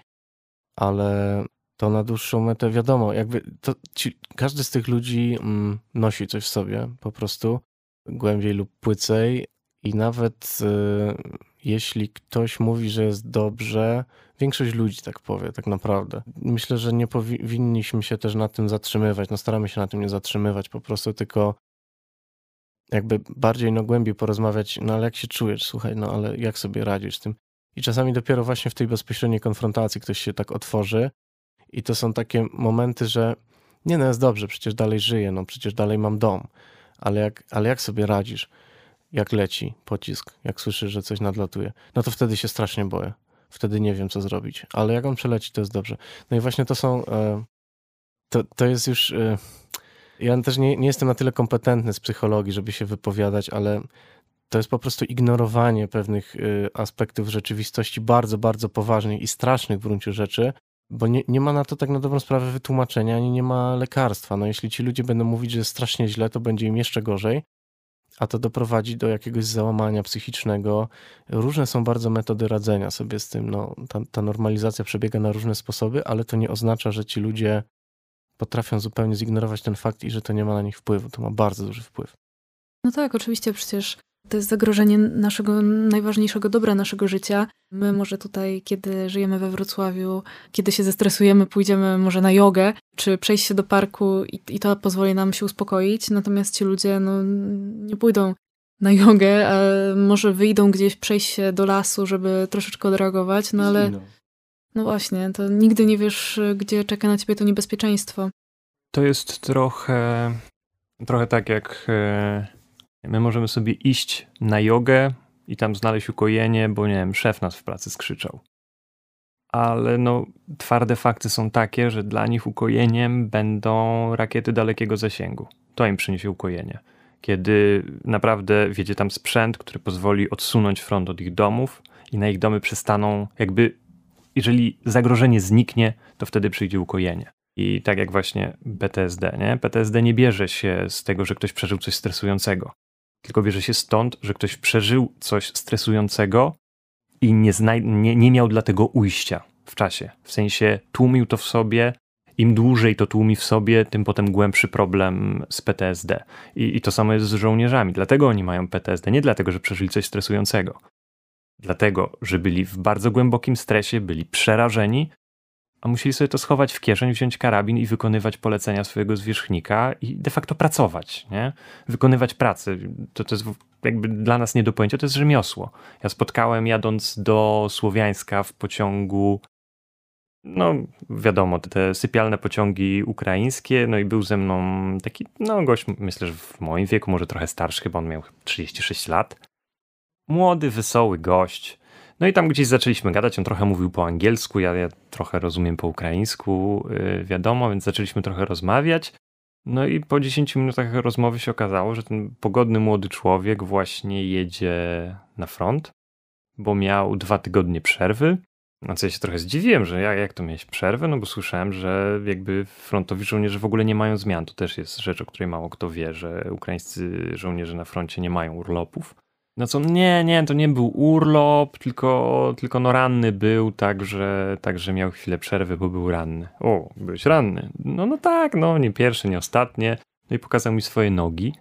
ale to na dłuższą metę wiadomo, jakby to ci, każdy z tych ludzi mm, nosi coś w sobie po prostu, głębiej lub płycej i nawet y, jeśli ktoś mówi, że jest dobrze, większość ludzi tak powie, tak naprawdę. Myślę, że nie powinniśmy się też na tym zatrzymywać. No staramy się na tym nie zatrzymywać, po prostu tylko jakby bardziej no głębiej porozmawiać, no ale jak się czujesz, słuchaj, no ale jak sobie radzisz z tym? I czasami dopiero właśnie w tej bezpośredniej konfrontacji ktoś się tak otworzy i to są takie momenty, że nie no jest dobrze, przecież dalej żyję, no przecież dalej mam dom, ale jak, ale jak sobie radzisz? Jak leci pocisk, jak słyszysz, że coś nadlatuje, no to wtedy się strasznie boję wtedy nie wiem, co zrobić. Ale jak on przeleci, to jest dobrze. No i właśnie to są. E, to, to jest już. E, ja też nie, nie jestem na tyle kompetentny z psychologii, żeby się wypowiadać, ale to jest po prostu ignorowanie pewnych e, aspektów rzeczywistości bardzo, bardzo poważnych i strasznych w gruncie rzeczy, bo nie, nie ma na to tak na dobrą sprawę wytłumaczenia, ani nie ma lekarstwa. No jeśli ci ludzie będą mówić, że jest strasznie źle, to będzie im jeszcze gorzej, a to doprowadzi do jakiegoś załamania psychicznego. Różne są bardzo metody radzenia sobie z tym. No, ta, ta normalizacja przebiega na różne sposoby, ale to nie oznacza, że ci ludzie potrafią zupełnie zignorować ten fakt i że to nie ma na nich wpływu. To ma bardzo duży wpływ. No tak, oczywiście, przecież to jest zagrożenie naszego najważniejszego dobra naszego życia. My może tutaj, kiedy żyjemy we Wrocławiu, kiedy się zestresujemy, pójdziemy może na jogę, czy przejść się do parku i, i to pozwoli nam się uspokoić. Natomiast ci ludzie no, nie pójdą na jogę, a może wyjdą gdzieś przejść się do lasu, żeby troszeczkę odreagować, no ale no właśnie, to nigdy nie wiesz, gdzie czeka na ciebie to niebezpieczeństwo. To jest trochę, trochę tak jak e, My możemy sobie iść na jogę i tam znaleźć ukojenie, bo nie wiem, szef nas w pracy skrzyczał. Ale no, twarde fakty są takie, że dla nich ukojeniem będą rakiety dalekiego zasięgu. To im przyniesie ukojenie. Kiedy naprawdę wiedzie tam sprzęt, który pozwoli odsunąć front od ich domów i na ich domy przestaną, jakby, jeżeli zagrożenie zniknie, to wtedy przyjdzie ukojenie. I tak jak właśnie PTSD, nie? PTSD nie bierze się z tego, że ktoś przeżył coś stresującego tylko bierze się stąd, że ktoś przeżył coś stresującego i nie, nie, nie miał dla tego ujścia w czasie. W sensie tłumił to w sobie, im dłużej to tłumi w sobie, tym potem głębszy problem z PTSD. I, I, to samo jest z żołnierzami. Dlatego oni mają PTSD. Nie dlatego, że przeżyli coś stresującego. Dlatego, że byli w bardzo głębokim stresie, byli przerażeni a musieli sobie to schować w kieszeń, wziąć karabin i wykonywać polecenia swojego zwierzchnika i de facto pracować, nie? Wykonywać pracę. To, to jest jakby dla nas nie do pojęcia, to jest rzemiosło. Ja spotkałem jadąc do Słowiańska w pociągu no wiadomo, te sypialne pociągi ukraińskie, no i był ze mną taki, no gość, myślę, że w moim wieku, może trochę starszy, chyba on miał 36 lat. młody, wesoły gość. No i tam gdzieś zaczęliśmy gadać, on trochę mówił po angielsku, ja, ja trochę rozumiem po ukraińsku, yy, wiadomo, więc zaczęliśmy trochę rozmawiać. No i po 10 minutach rozmowy się okazało, że ten pogodny młody człowiek właśnie jedzie na front, bo miał dwa tygodnie przerwy. Na co ja się trochę zdziwiłem, że jak, jak to mieć przerwę, no bo słyszałem, że jakby frontowi żołnierze w ogóle nie mają zmian. To też jest rzecz, o której mało kto wie, że ukraińscy żołnierze na froncie nie mają urlopów. No co, nie, nie, to nie był urlop, tylko, tylko no ranny był, także, także miał chwilę przerwy, bo był ranny. O, byłeś ranny. No, no tak, no nie pierwsze, nie ostatnie. No i pokazał mi swoje nogi.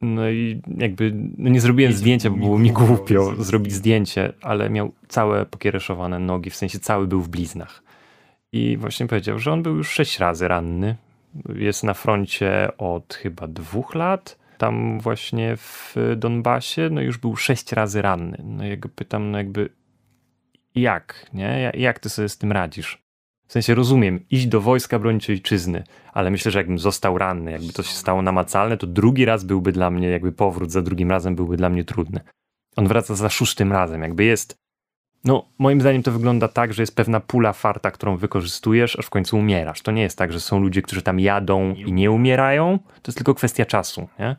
No i jakby no nie zrobiłem zdjęcia, bo było mi głupio zrobić zdjęcie, ale miał całe pokiereszowane nogi, w sensie cały był w bliznach. I właśnie powiedział, że on był już sześć razy ranny. Jest na froncie od chyba dwóch lat tam właśnie w Donbasie, no już był sześć razy ranny. No ja go pytam, no jakby jak, nie? Jak ty sobie z tym radzisz? W sensie rozumiem, iść do wojska, bronić ojczyzny, ale myślę, że jakbym został ranny, jakby to się stało namacalne, to drugi raz byłby dla mnie, jakby powrót za drugim razem byłby dla mnie trudny. On wraca za szóstym razem, jakby jest. No, moim zdaniem to wygląda tak, że jest pewna pula farta, którą wykorzystujesz, aż w końcu umierasz. To nie jest tak, że są ludzie, którzy tam jadą i nie umierają, to jest tylko kwestia czasu, nie?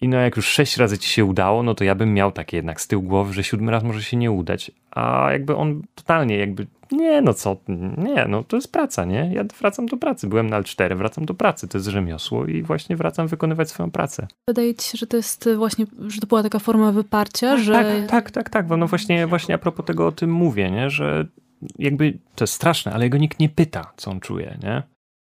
I no jak już sześć razy ci się udało, no to ja bym miał takie jednak z tyłu głowy, że siódmy raz może się nie udać. A jakby on totalnie jakby, nie no co, nie no to jest praca, nie? Ja wracam do pracy, byłem na L4, wracam do pracy, to jest rzemiosło i właśnie wracam wykonywać swoją pracę. Wydaje ci się, że to jest właśnie, że to była taka forma wyparcia, tak, że... Tak, tak, tak, tak, no właśnie, właśnie a propos tego o tym mówię, nie? Że jakby to jest straszne, ale jego nikt nie pyta, co on czuje, nie?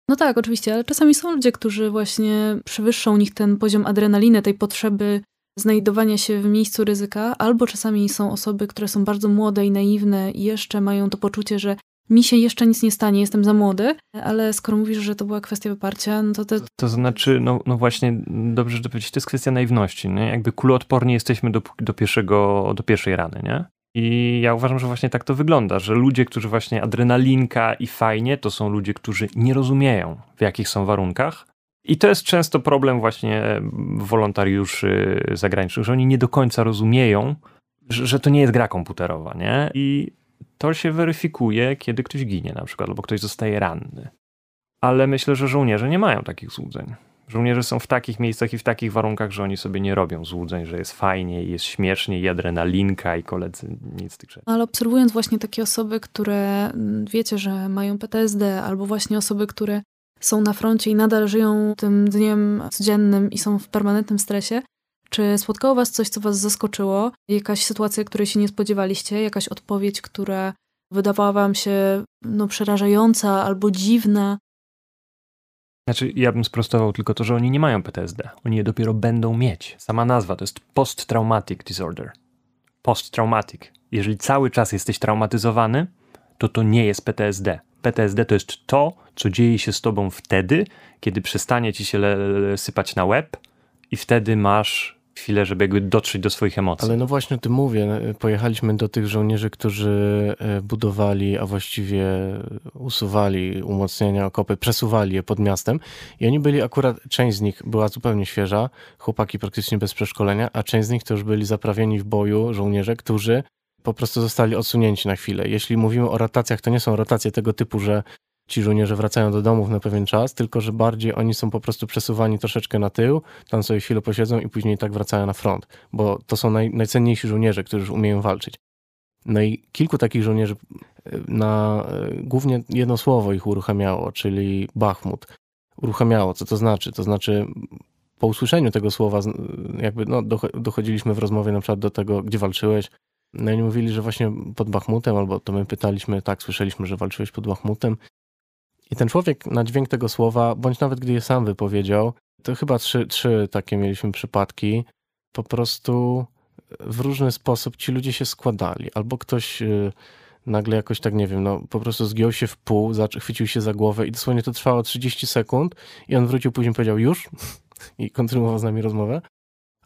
No tak, oczywiście, ale czasami są ludzie, którzy właśnie przewyższą u nich ten poziom adrenaliny, tej potrzeby znajdowania się w miejscu ryzyka, albo czasami są osoby, które są bardzo młode i naiwne i jeszcze mają to poczucie, że mi się jeszcze nic nie stanie, jestem za młody, ale skoro mówisz, że to była kwestia wyparcia, no to... Te... To znaczy, no, no właśnie, dobrze, że to powiedzieć, to jest kwestia naiwności, nie? Jakby kuloodporni jesteśmy do, do, pierwszego, do pierwszej rany, nie? I ja uważam, że właśnie tak to wygląda, że ludzie, którzy właśnie adrenalinka i fajnie, to są ludzie, którzy nie rozumieją, w jakich są warunkach. I to jest często problem właśnie wolontariuszy zagranicznych, że oni nie do końca rozumieją, że, że to nie jest gra komputerowa, nie? I to się weryfikuje, kiedy ktoś ginie na przykład, albo ktoś zostaje ranny. Ale myślę, że żołnierze nie mają takich złudzeń. Żołnierze są w takich miejscach i w takich warunkach, że oni sobie nie robią złudzeń, że jest fajnie, jest śmiesznie, i adrenalinka i koledzy, nic z tych rzeczy. Ale obserwując właśnie takie osoby, które mm, wiecie, że mają PTSD, albo właśnie osoby, które są na froncie i nadal żyją tym dniem codziennym i są w permanentnym stresie, czy spotkało was coś, co was zaskoczyło? Jakaś sytuacja, której się nie spodziewaliście? Jakaś odpowiedź, która wydawała wam się no, przerażająca albo dziwna? Znaczy, ja bym sprostował tylko to, że oni nie mają PTSD. Oni je dopiero będą mieć. Sama nazwa to jest post-traumatic disorder. Post-traumatic. Jeżeli cały czas jesteś traumatyzowany, to to nie jest PTSD. PTSD to jest to, co dzieje się z tobą wtedy, kiedy przestanie ci się sypać na łeb i wtedy masz chwilę, żeby jakby dotrzeć do swoich emocji. Ale no właśnie o tym mówię. Pojechaliśmy do tych żołnierzy, którzy e, budowali, a właściwie usuwali umocnienia okopy, przesuwali je pod miastem i oni byli akurat, część z nich była zupełnie świeża, chłopaki praktycznie bez przeszkolenia, a część z nich to już byli zaprawieni w boju żołnierze, którzy po prostu zostali odsunięci na chwilę. Jeśli mówimy o rotacjach, to nie są rotacje tego typu, że ci żołnierze wracają do domów na pewien czas, tylko że bardziej oni są po prostu przesuwani troszeczkę na tył, tam sobie chwilę posiedzą i później tak wracają na front, bo to są naj, najcenniejsi żołnierze, którzy już umieją walczyć. No i kilku takich żołnierzy e, na e, głównie jedno słowo ich uruchamiało, czyli Bachmut. Uruchamiało, co to znaczy? To znaczy po usłyszeniu tego słowa jakby no, dochodziliśmy w rozmowie na przykład do tego, gdzie walczyłeś. No i mówili, że właśnie pod Bachmutem, albo to my pytaliśmy, tak, słyszeliśmy, że walczyłeś pod Bachmutem. I ten człowiek na dźwięk tego słowa, bądź nawet gdy je sam wypowiedział, to chyba trzy, trzy takie mieliśmy przypadki, po prostu w różny sposób ci ludzie się składali. Albo ktoś y, nagle jakoś tak, nie wiem, no po prostu zgiął się w pół, chwycił się za głowę i dosłownie to trwało 30 sekund i on wrócił później powiedział już i kontynuował z nami rozmowę.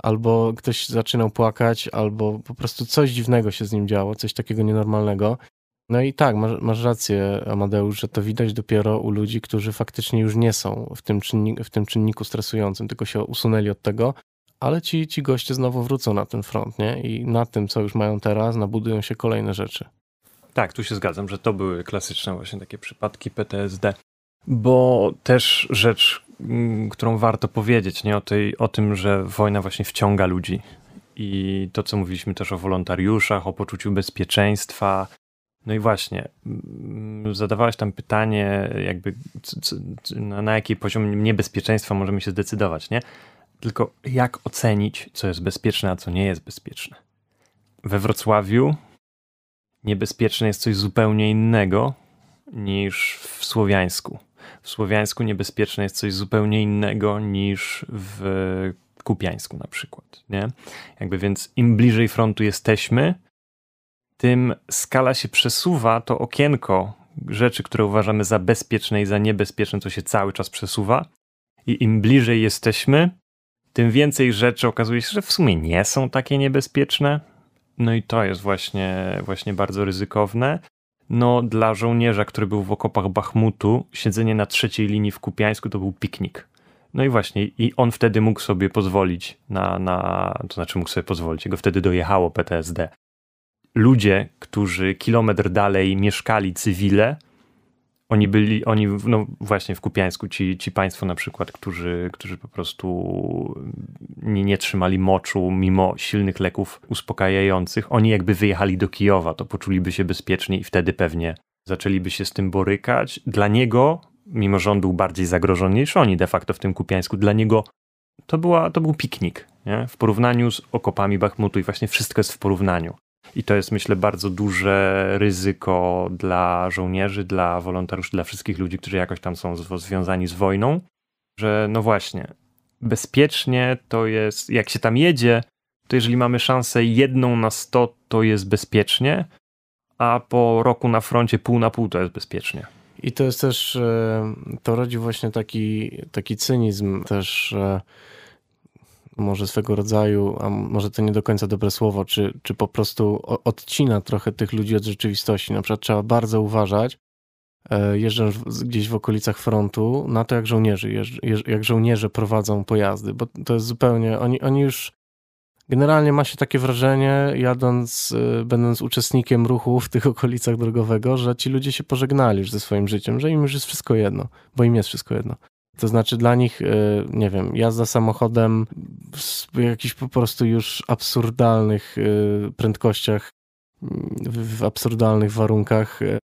Albo ktoś zaczynał płakać, albo po prostu coś dziwnego się z nim działo, coś takiego nienormalnego. No i tak, masz, masz, rację, Amadeusz, że to widać dopiero u ludzi, którzy faktycznie już nie są w tym, czynniku, w tym czynniku stresującym, tylko się usunęli od tego, ale ci, ci goście znowu wrócą na ten front, nie? I na tym, co już mają teraz, nabudują się kolejne rzeczy. Tak, tu się zgadzam, że to były klasyczne właśnie takie przypadki PTSD. Bo też rzecz, którą warto powiedzieć, nie? O, tej, o tym, że wojna właśnie wciąga ludzi. I to, co mówiliśmy też o wolontariuszach, o poczuciu bezpieczeństwa. No i właśnie, mm, zadawałeś tam pytanie, jakby na, na jaki poziom niebezpieczeństwa możemy się zdecydować, nie? Tylko jak ocenić, co jest bezpieczne, a co nie jest bezpieczne? We Wrocławiu niebezpieczne jest coś zupełnie innego niż w Słowiańsku. W Słowiańsku niebezpieczne jest coś zupełnie innego niż w Kupiańsku na przykład, nie? Jakby więc im bliżej frontu jesteśmy, tym skala się przesuwa, to okienko rzeczy, które uważamy za bezpieczne i za niebezpieczne, to się cały czas przesuwa. I im bliżej jesteśmy, tym więcej rzeczy okazuje się, że w sumie nie są takie niebezpieczne. No i to jest właśnie, właśnie bardzo ryzykowne. No, dla żołnierza, który był w okopach Bachmutu, siedzenie na trzeciej linii w Kupiańsku to był piknik. No i właśnie, i on wtedy mógł sobie pozwolić na, na to znaczy mógł sobie pozwolić, jego wtedy dojechało PTSD. Ludzie, którzy kilometr dalej mieszkali cywile, oni byli, oni, no właśnie w Kupiańsku, ci, ci państwo na przykład, którzy, którzy po prostu nie, nie trzymali moczu mimo silnych leków uspokajających, oni jakby wyjechali do Kijowa, to poczuliby się bezpiecznie i wtedy pewnie zaczęliby się z tym borykać. Dla niego, mimo że on był bardziej zagrożony niż oni de facto w tym Kupiańsku, dla niego to, była, to był piknik nie? w porównaniu z okopami Bachmutu i właśnie wszystko jest w porównaniu. I to jest, myślę, bardzo duże ryzyko dla żołnierzy, dla wolontariuszy, dla wszystkich ludzi, którzy jakoś tam są związani z wojną, że no właśnie, bezpiecznie to jest, jak się tam jedzie, to jeżeli mamy szansę jedną na sto, to jest bezpiecznie, a po roku na froncie pół na pół to jest bezpiecznie. I to jest też, e, to rodzi właśnie taki, taki cynizm też e, może swego rodzaju, a może to nie do końca dobre słowo, czy, czy po prostu odcina trochę tych ludzi od rzeczywistości. Na przykład trzeba bardzo uważać, e, jeżdżąc gdzieś w okolicach frontu, na to jak żołnierzy, jak żołnierze prowadzą pojazdy, bo to jest zupełnie, oni, oni już generalnie ma się takie wrażenie, jadąc, e, będąc uczestnikiem ruchu w tych okolicach drogowego, że ci ludzie się pożegnali już ze swoim życiem, że im już jest wszystko jedno, bo im jest wszystko jedno. To znaczy dla nich, e, nie wiem, jazda samochodem w jakichś po prostu już absurdalnych e, prędkościach, w absurdalnych warunkach, e,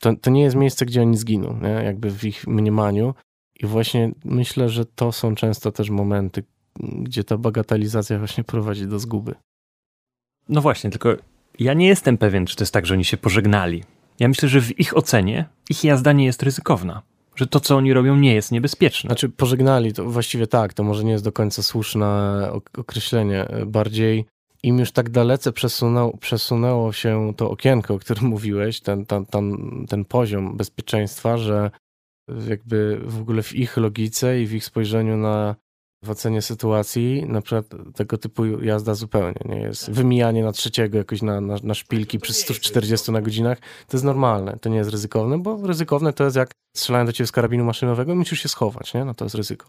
to, to nie jest miejsce, gdzie oni zginą, nie? jakby w ich mniemaniu. I właśnie myślę, że to są często też momenty, gdzie ta bagatelizacja właśnie prowadzi do zguby. No właśnie, tylko ja nie jestem pewien, czy to jest tak, że oni się pożegnali. Ja myślę, że w ich ocenie ich jazda nie jest ryzykowna że to, co oni robią, nie jest niebezpieczne. Znaczy, pożegnali, to właściwie tak, to może nie jest do końca słuszne określenie. Bardziej im już tak dalece przesunął, przesunęło się to okienko, o którym mówiłeś, ten, ten, ten, ten poziom bezpieczeństwa, że jakby w ogóle w ich logice i w ich spojrzeniu na w ocenie sytuacji, na przykład tego typu jazda zupełnie nie jest. Wymijanie na trzeciego jakoś na, na, na szpilki przy 140 na godzinach, to jest normalne, to nie jest ryzykowne, bo ryzykowne to jest jak strzelają do ciebie z karabinu maszynowego i musisz się schować, nie? No to jest ryzyko.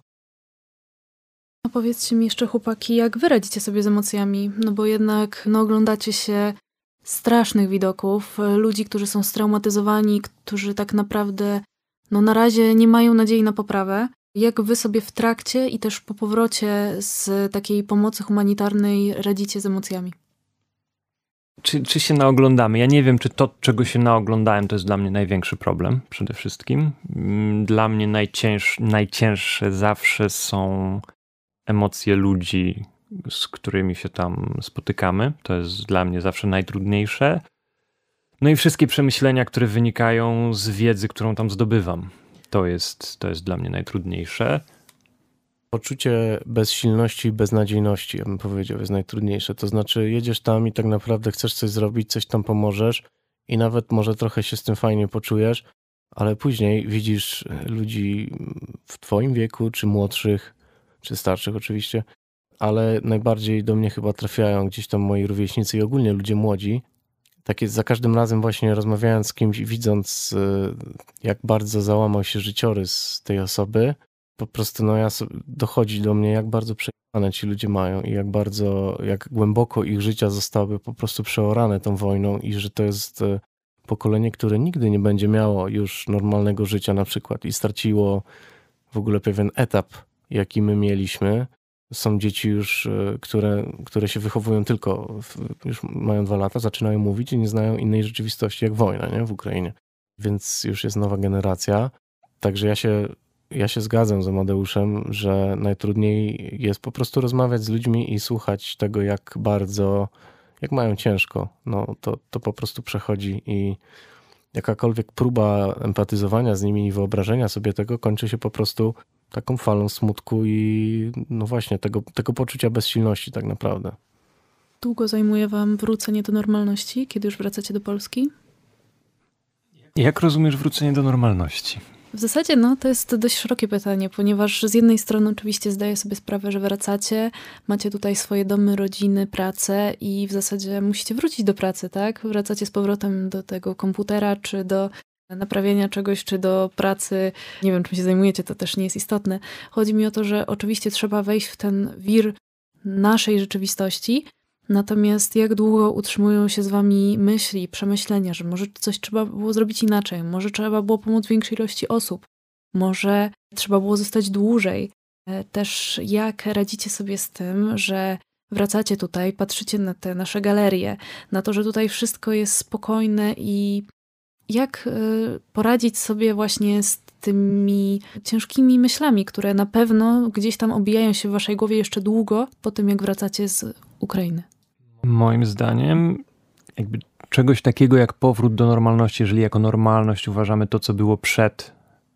No powiedzcie mi jeszcze chłopaki, jak wy radzicie sobie z emocjami? No bo jednak no, oglądacie się strasznych widoków, ludzi, którzy są straumatyzowani, którzy tak naprawdę no na razie nie mają nadziei na poprawę. Jak wy sobie w trakcie i też po powrocie z takiej pomocy humanitarnej radzicie z emocjami? Czy, czy się naoglądamy? Ja nie wiem, czy to, czego się naoglądałem, to jest dla mnie największy problem przede wszystkim. Mm, dla mnie najcięż, najcięższe zawsze są emocje ludzi, z którymi się tam spotykamy. To jest dla mnie zawsze najtrudniejsze. No i wszystkie przemyślenia, które wynikają z wiedzy, którą tam zdobywam. To jest, to jest dla mnie najtrudniejsze. Poczucie bezsilności i beznadziejności, ja bym powiedział, jest najtrudniejsze. To znaczy, jedziesz tam i tak naprawdę chcesz coś zrobić, coś tam pomożesz i nawet może trochę się z tym fajnie poczujesz, ale później widzisz ludzi w Twoim wieku, czy młodszych, czy starszych oczywiście, ale najbardziej do mnie chyba trafiają gdzieś tam moi rówieśnicy i ogólnie ludzie młodzi, takie za każdym razem właśnie rozmawiając z kimś, widząc y, jak bardzo załamał się życiorys tej osoby, po prostu no ja dochodzi do mnie, jak bardzo przejechane ci ludzie mają i jak bardzo, jak głęboko ich życia zostały po prostu przeorane tą wojną i że to jest e, pokolenie, które nigdy nie będzie miało już normalnego życia na przykład i straciło w ogóle pewien etap, jaki my mieliśmy. Są dzieci już, e, które, które się wychowują tylko, w, już mają dwa lata, zaczynają mówić i nie znają innej rzeczywistości jak wojna nie? w Ukrainie. Więc już jest nowa generacja. Także ja się ja się zgadzam z Amadeuszem, że najtrudniej jest po prostu rozmawiać z ludźmi i słuchać tego, jak bardzo, jak mają ciężko. No, to, to po prostu przechodzi i jakakolwiek próba empatyzowania z nimi i wyobrażenia sobie tego kończy się po prostu taką falą smutku i no właśnie tego, tego poczucia bezsilności tak naprawdę. Długo zajmuje wam wrócenie do normalności, kiedy już wracacie do Polski? Jak rozumiesz wrócenie do normalności? W zasadzie no, to jest dość szerokie pytanie, ponieważ z jednej strony oczywiście zdaję sobie sprawę, że wracacie, macie tutaj swoje domy, rodziny, pracę i w zasadzie musicie wrócić do pracy, tak? Wracacie z powrotem do tego komputera, czy do naprawienia czegoś, czy do pracy, nie wiem czym się zajmujecie, to też nie jest istotne. Chodzi mi o to, że oczywiście trzeba wejść w ten wir naszej rzeczywistości, Natomiast jak długo utrzymują się z wami myśli, przemyślenia, że może coś trzeba było zrobić inaczej, może trzeba było pomóc większej ilości osób, może trzeba było zostać dłużej. E, też jak radzicie sobie z tym, że wracacie tutaj, patrzycie na te nasze galerie, na to, że tutaj wszystko jest spokojne i jak e, poradzić sobie właśnie z tymi ciężkimi myślami, które na pewno gdzieś tam obijają się w waszej głowie jeszcze długo po tym, jak wracacie z Ukrainy? Moim zdaniem, jakby czegoś takiego jak powrót do normalności, jeżeli jako normalność uważamy to, co było przed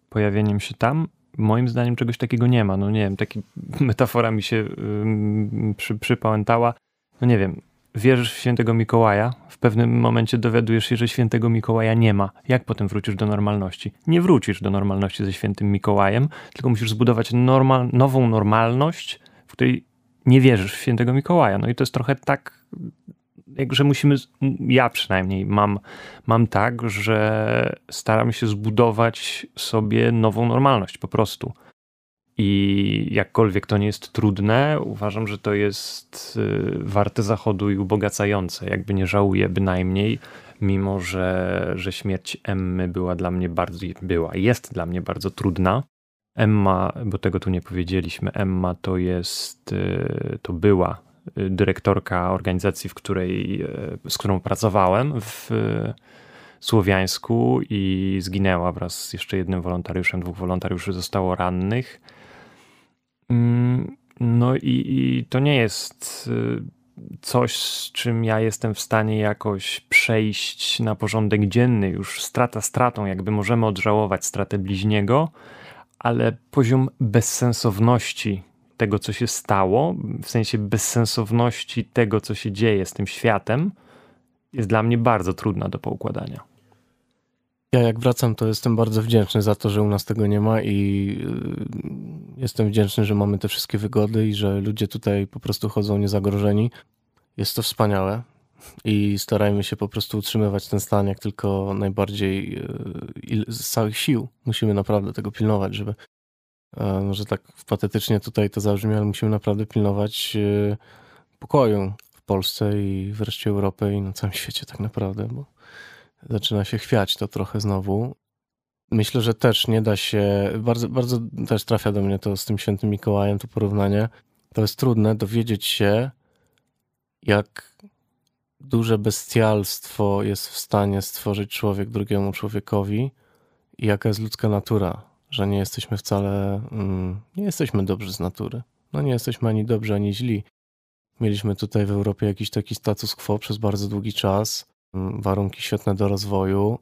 pojawieniem się tam, moim zdaniem czegoś takiego nie ma. No nie wiem, taka metafora mi się yy, przy, przypałętała. No nie wiem, wierzysz w świętego Mikołaja, w pewnym momencie dowiadujesz się, że świętego Mikołaja nie ma. Jak potem wrócisz do normalności? Nie wrócisz do normalności ze świętym Mikołajem, tylko musisz zbudować normal, nową normalność, w której nie wierzysz w świętego Mikołaja. No i to jest trochę tak, że musimy, ja przynajmniej mam, mam tak, że staram się zbudować sobie nową normalność po prostu. I jakkolwiek to nie jest trudne, uważam, że to jest y, warte zachodu i ubogacające. Jakby nie żałuję bynajmniej, mimo że, że śmierć Emmy była dla mnie bardzo, była, jest dla mnie bardzo trudna. Emma, bo tego tu nie powiedzieliśmy, Emma to jest, y, to była y, dyrektorka organizacji, w której, z którą pracowałem w Słowiańsku i zginęła wraz z jeszcze jednym wolontariuszem. Dwóch wolontariuszy zostało rannych. Mm, no i, i to nie jest coś, z czym ja jestem w stanie jakoś przejść na porządek dzienny. Już strata stratą, jakby możemy odżałować stratę bliźniego, ale poziom bezsensowności tego, co się stało, w sensie bezsensowności tego, co się dzieje z tym światem, jest dla mnie bardzo trudna do poukładania. Ja jak wracam, to jestem bardzo wdzięczny za to, że u nas tego nie ma i y, jestem wdzięczny, że mamy te wszystkie wygody i że ludzie tutaj po prostu chodzą niezagrożeni. Jest to wspaniałe i starajmy się po prostu utrzymywać ten stan jak tylko najbardziej e, z całych sił. Musimy naprawdę tego pilnować, żeby e, może tak patetycznie tutaj to zabrzmi, ale musimy naprawdę pilnować pokoju w Polsce i wreszcie Europy i na całym świecie tak naprawdę, bo zaczyna się chwiać to trochę znowu. Myślę, że też nie da się, bardzo, bardzo też trafia do mnie to z tym świętym Mikołajem, to porównanie. To jest trudne dowiedzieć się, jak duże bestialstwo jest w stanie stworzyć człowiek drugiemu człowiekowi i jaka jest ludzka natura, że nie jesteśmy wcale, mm, nie jesteśmy dobrzy z natury. No nie jesteśmy ani dobrzy, ani źli. Mieliśmy tutaj w Europie jakiś taki status quo przez bardzo długi czas, warunki świetne do rozwoju.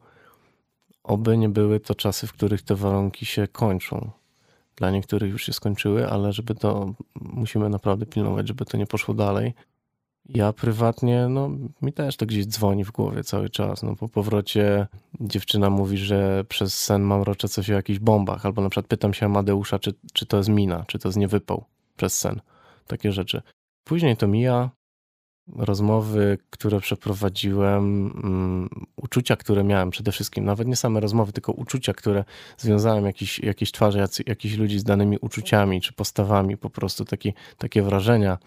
Oby nie były to czasy, w których te warunki się kończą. Dla niektórych już się skończyły, ale żeby to, musimy naprawdę pilnować, żeby to nie poszło dalej. Ja prywatnie, no mi też to gdzieś dzwoni w głowie cały czas. No po powrocie dziewczyna mówi, że przez sen mam rocze coś o jakichś bombach, albo na przykład pytam się Amadeusza, czy, czy to jest mina, czy to jest niewypał przez sen. Takie rzeczy. Później to mija, rozmowy, które przeprowadziłem, um, uczucia, które miałem przede wszystkim, nawet nie same rozmowy, tylko uczucia, które związałem, jakieś, jakieś twarze, jakichś ludzi z danymi uczuciami czy postawami, po prostu taki, takie wrażenia,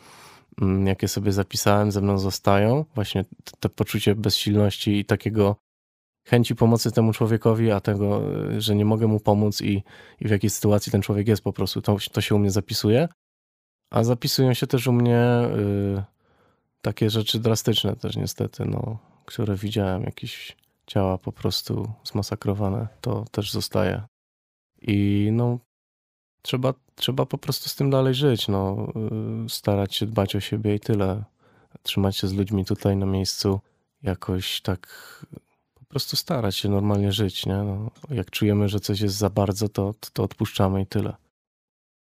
um, jakie sobie zapisałem, ze mną zostają. Właśnie to poczucie bezsilności i takiego chęci pomocy temu człowiekowi, a tego, że nie mogę mu pomóc i, i w jakiej sytuacji ten człowiek jest po prostu, to, to się u mnie zapisuje. A zapisują się też u mnie y, takie rzeczy drastyczne też niestety, no, które widziałem, jakieś ciała po prostu zmasakrowane, to też zostaje. I no, trzeba, trzeba po prostu z tym dalej żyć, no, y, starać się dbać o siebie i tyle. Trzymać się z ludźmi tutaj na miejscu, jakoś tak po prostu starać się normalnie żyć, nie? No, jak czujemy, że coś jest za bardzo, to, to odpuszczamy i tyle.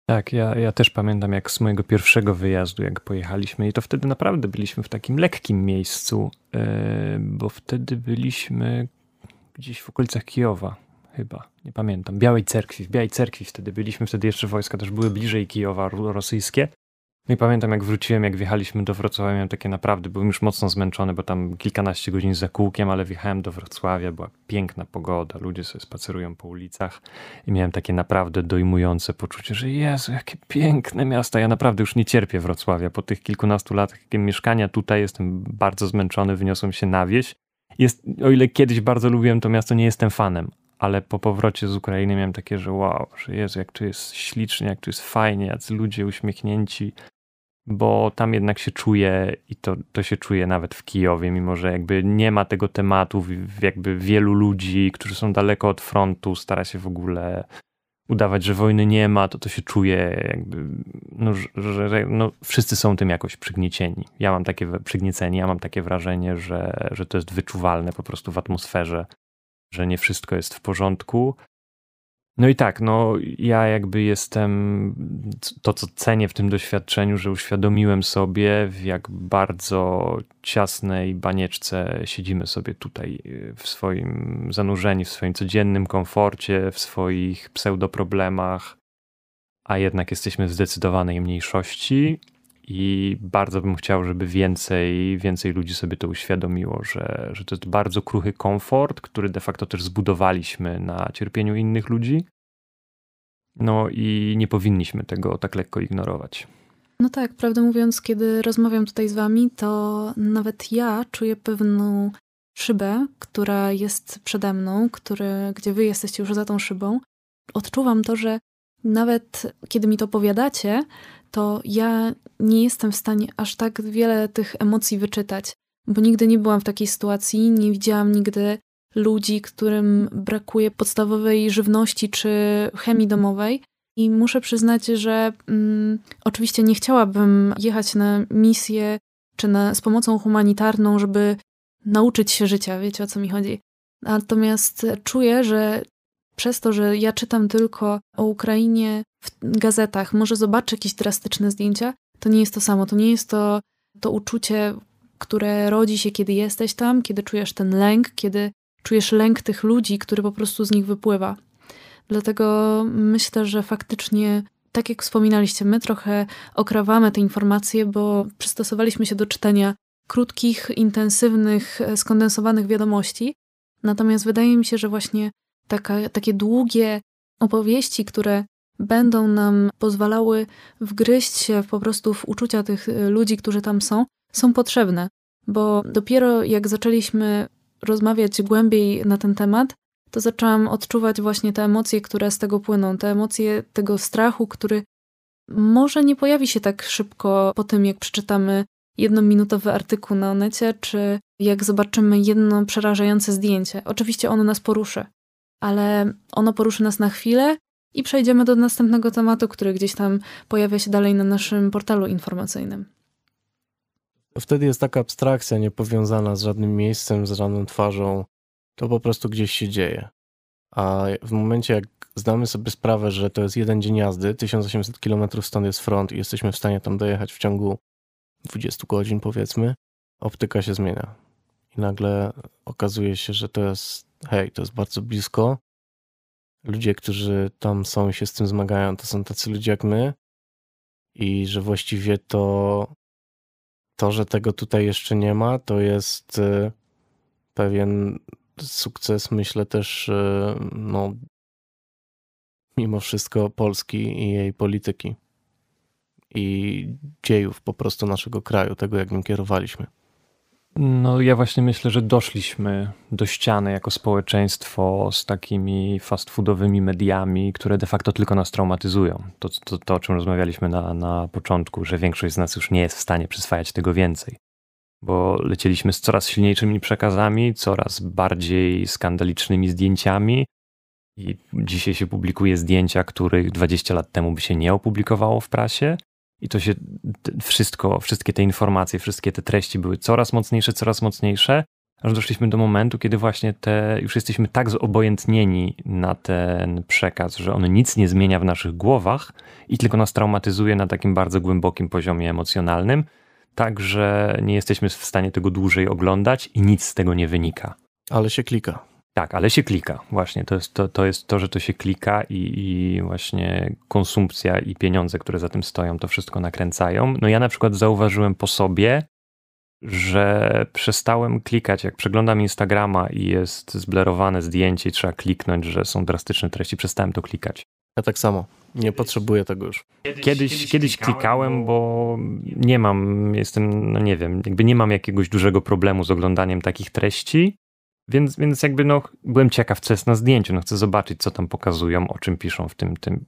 Tak, ja, ja też pamiętam jak z mojego pierwszego wyjazdu, jak pojechaliśmy i to wtedy naprawdę byliśmy w takim lekkim miejscu, yy, bo wtedy byliśmy gdzieś w okolicach Kijowa chyba, nie pamiętam, Białej Cerkwi, w Białej Cerkwi wtedy byliśmy, wtedy jeszcze wojska też były bliżej Kijowa rosyjskie no i pamiętam, jak wróciłem, jak wjechaliśmy do Wrocławia, miałem takie naprawdę, byłem już mocno zmęczony, bo tam kilkanaście godzin za kółkiem, ale wjechałem do Wrocławia, była piękna pogoda, ludzie sobie spacerują po ulicach i miałem takie naprawdę dojmujące poczucie, że Jezu, jakie piękne miasta. Ja naprawdę już nie cierpię Wrocławia. Po tych kilkunastu latach mieszkania tutaj jestem bardzo zmęczony, wyniosłem się na wieś. Jest, o ile kiedyś bardzo lubiłem to miasto, nie jestem fanem, ale po powrocie z Ukrainy miałem takie, że wow, że Jezu, jak tu jest ślicznie, jak tu jest fajnie, jacy ludzie uśmiechnięci, bo tam jednak się czuje i to, to się czuje nawet w Kijowie, mimo że jakby nie ma tego tematu, jakby wielu ludzi, którzy są daleko od frontu, stara się w ogóle udawać, że wojny nie ma, to to się czuje jakby, no, że, że no, wszyscy są tym jakoś przygniecieni. Ja mam takie przygniecenie, ja mam takie wrażenie, że, że to jest wyczuwalne po prostu w atmosferze, że nie wszystko jest w porządku, no i tak, no ja jakby jestem, to co cenię w tym doświadczeniu, że uświadomiłem sobie, w jak bardzo ciasnej banieczce siedzimy sobie tutaj y, w swoim zanurzeniu, w swoim codziennym komforcie, w swoich pseudoproblemach, a jednak jesteśmy w zdecydowanej mniejszości i bardzo bym chciał, żeby więcej, więcej ludzi sobie to uświadomiło, że, że to jest bardzo kruchy komfort, który de facto też zbudowaliśmy na cierpieniu innych ludzi. No i nie powinniśmy tego tak lekko ignorować. No tak, prawdę mówiąc, kiedy rozmawiam tutaj z wami, to nawet ja czuję pewną szybę, która jest przede mną, który, gdzie wy jesteście już za tą szybą. Odczuwam to, że nawet kiedy mi to powiadacie, to ja nie jestem w stanie aż tak wiele tych emocji wyczytać, bo nigdy nie byłam w takiej sytuacji, nie widziałam nigdy ludzi, którym brakuje podstawowej żywności czy chemii domowej. I muszę przyznać, że mm, oczywiście nie chciałabym jechać na misję czy na, z pomocą humanitarną, żeby nauczyć się życia, wiecie o co mi chodzi. Natomiast czuję, że przez to, że ja czytam tylko o Ukrainie w gazetach, może zobaczę jakieś drastyczne zdjęcia, to nie jest to samo. To nie jest to, to uczucie, które rodzi się, kiedy jesteś tam, kiedy czujesz ten lęk, kiedy czujesz lęk tych ludzi, który po prostu z nich wypływa. Dlatego myślę, że faktycznie, tak jak wspominaliście, my trochę okrawamy te informacje, bo przystosowaliśmy się do czytania krótkich, intensywnych, skondensowanych wiadomości. Natomiast wydaje mi się, że właśnie taka, takie długie opowieści, które będą nam pozwalały wgryźć się po prostu w uczucia tych e, ludzi, którzy tam są, są potrzebne. Bo dopiero jak zaczęliśmy rozmawiać głębiej na ten temat, to zaczęłam odczuwać właśnie te emocje, które z tego płyną, te emocje tego strachu, który może nie pojawi się tak szybko po tym, jak przeczytamy jednominutowy artykuł na necie, czy jak zobaczymy jedno przerażające zdjęcie. Oczywiście ono nas poruszy, ale ono poruszy nas na chwilę i przejdziemy do następnego tematu, który gdzieś tam pojawia się dalej na naszym portalu informacyjnym wtedy jest taka abstrakcja niepowiązana z żadnym miejscem, z żadną twarzą. To po prostu gdzieś się dzieje. A w momencie, jak zdamy sobie sprawę, że to jest jeden dzień jazdy, 1800 km stąd jest front i jesteśmy w stanie tam dojechać w ciągu 20 godzin, powiedzmy, optyka się zmienia. I nagle okazuje się, że to jest, hej, to jest bardzo blisko. Ludzie, którzy tam są i się z tym zmagają, to są tacy ludzie jak my. I że właściwie to to, że tego tutaj jeszcze nie ma, to jest y, pewien sukces, myślę też, y, no, mimo wszystko Polski i jej polityki i dziejów po prostu naszego kraju, tego jak nim kierowaliśmy. No, ja właśnie myślę, że doszliśmy do ściany jako społeczeństwo z takimi fast foodowymi mediami, które de facto tylko nas traumatyzują. To, to, to o czym rozmawialiśmy na, na początku, że większość z nas już nie jest w stanie przyswajać tego więcej. Bo lecieliśmy z coraz silniejszymi przekazami, coraz bardziej skandalicznymi zdjęciami, i dzisiaj się publikuje zdjęcia, których 20 lat temu by się nie opublikowało w prasie. I to się wszystko, wszystkie te informacje, wszystkie te treści były coraz mocniejsze, coraz mocniejsze, aż doszliśmy do momentu, kiedy właśnie te, już jesteśmy tak zobojętnieni na ten przekaz, że on nic nie zmienia w naszych głowach i tylko nas traumatyzuje na takim bardzo głębokim poziomie emocjonalnym, tak że nie jesteśmy w stanie tego dłużej oglądać i nic z tego nie wynika. Ale się klika. Tak, ale się klika. Właśnie to jest to, to, jest to że to się klika i, i, właśnie konsumpcja i pieniądze, które za tym stoją, to wszystko nakręcają. No ja na przykład zauważyłem po sobie, że przestałem klikać. Jak przeglądam Instagrama i jest zblerowane zdjęcie i trzeba kliknąć, że są drastyczne treści, przestałem to klikać. Ja tak samo. Nie potrzebuję tego już. Kiedyś, kiedyś, kiedyś klikałem, bo nie mam, jestem, no nie wiem, jakby nie mam jakiegoś dużego problemu z oglądaniem takich treści. Więc, więc jakby no, byłem ciekaw, co jest na zdjęciu. No, chcę zobaczyć, co tam pokazują, o czym piszą w tym, tym.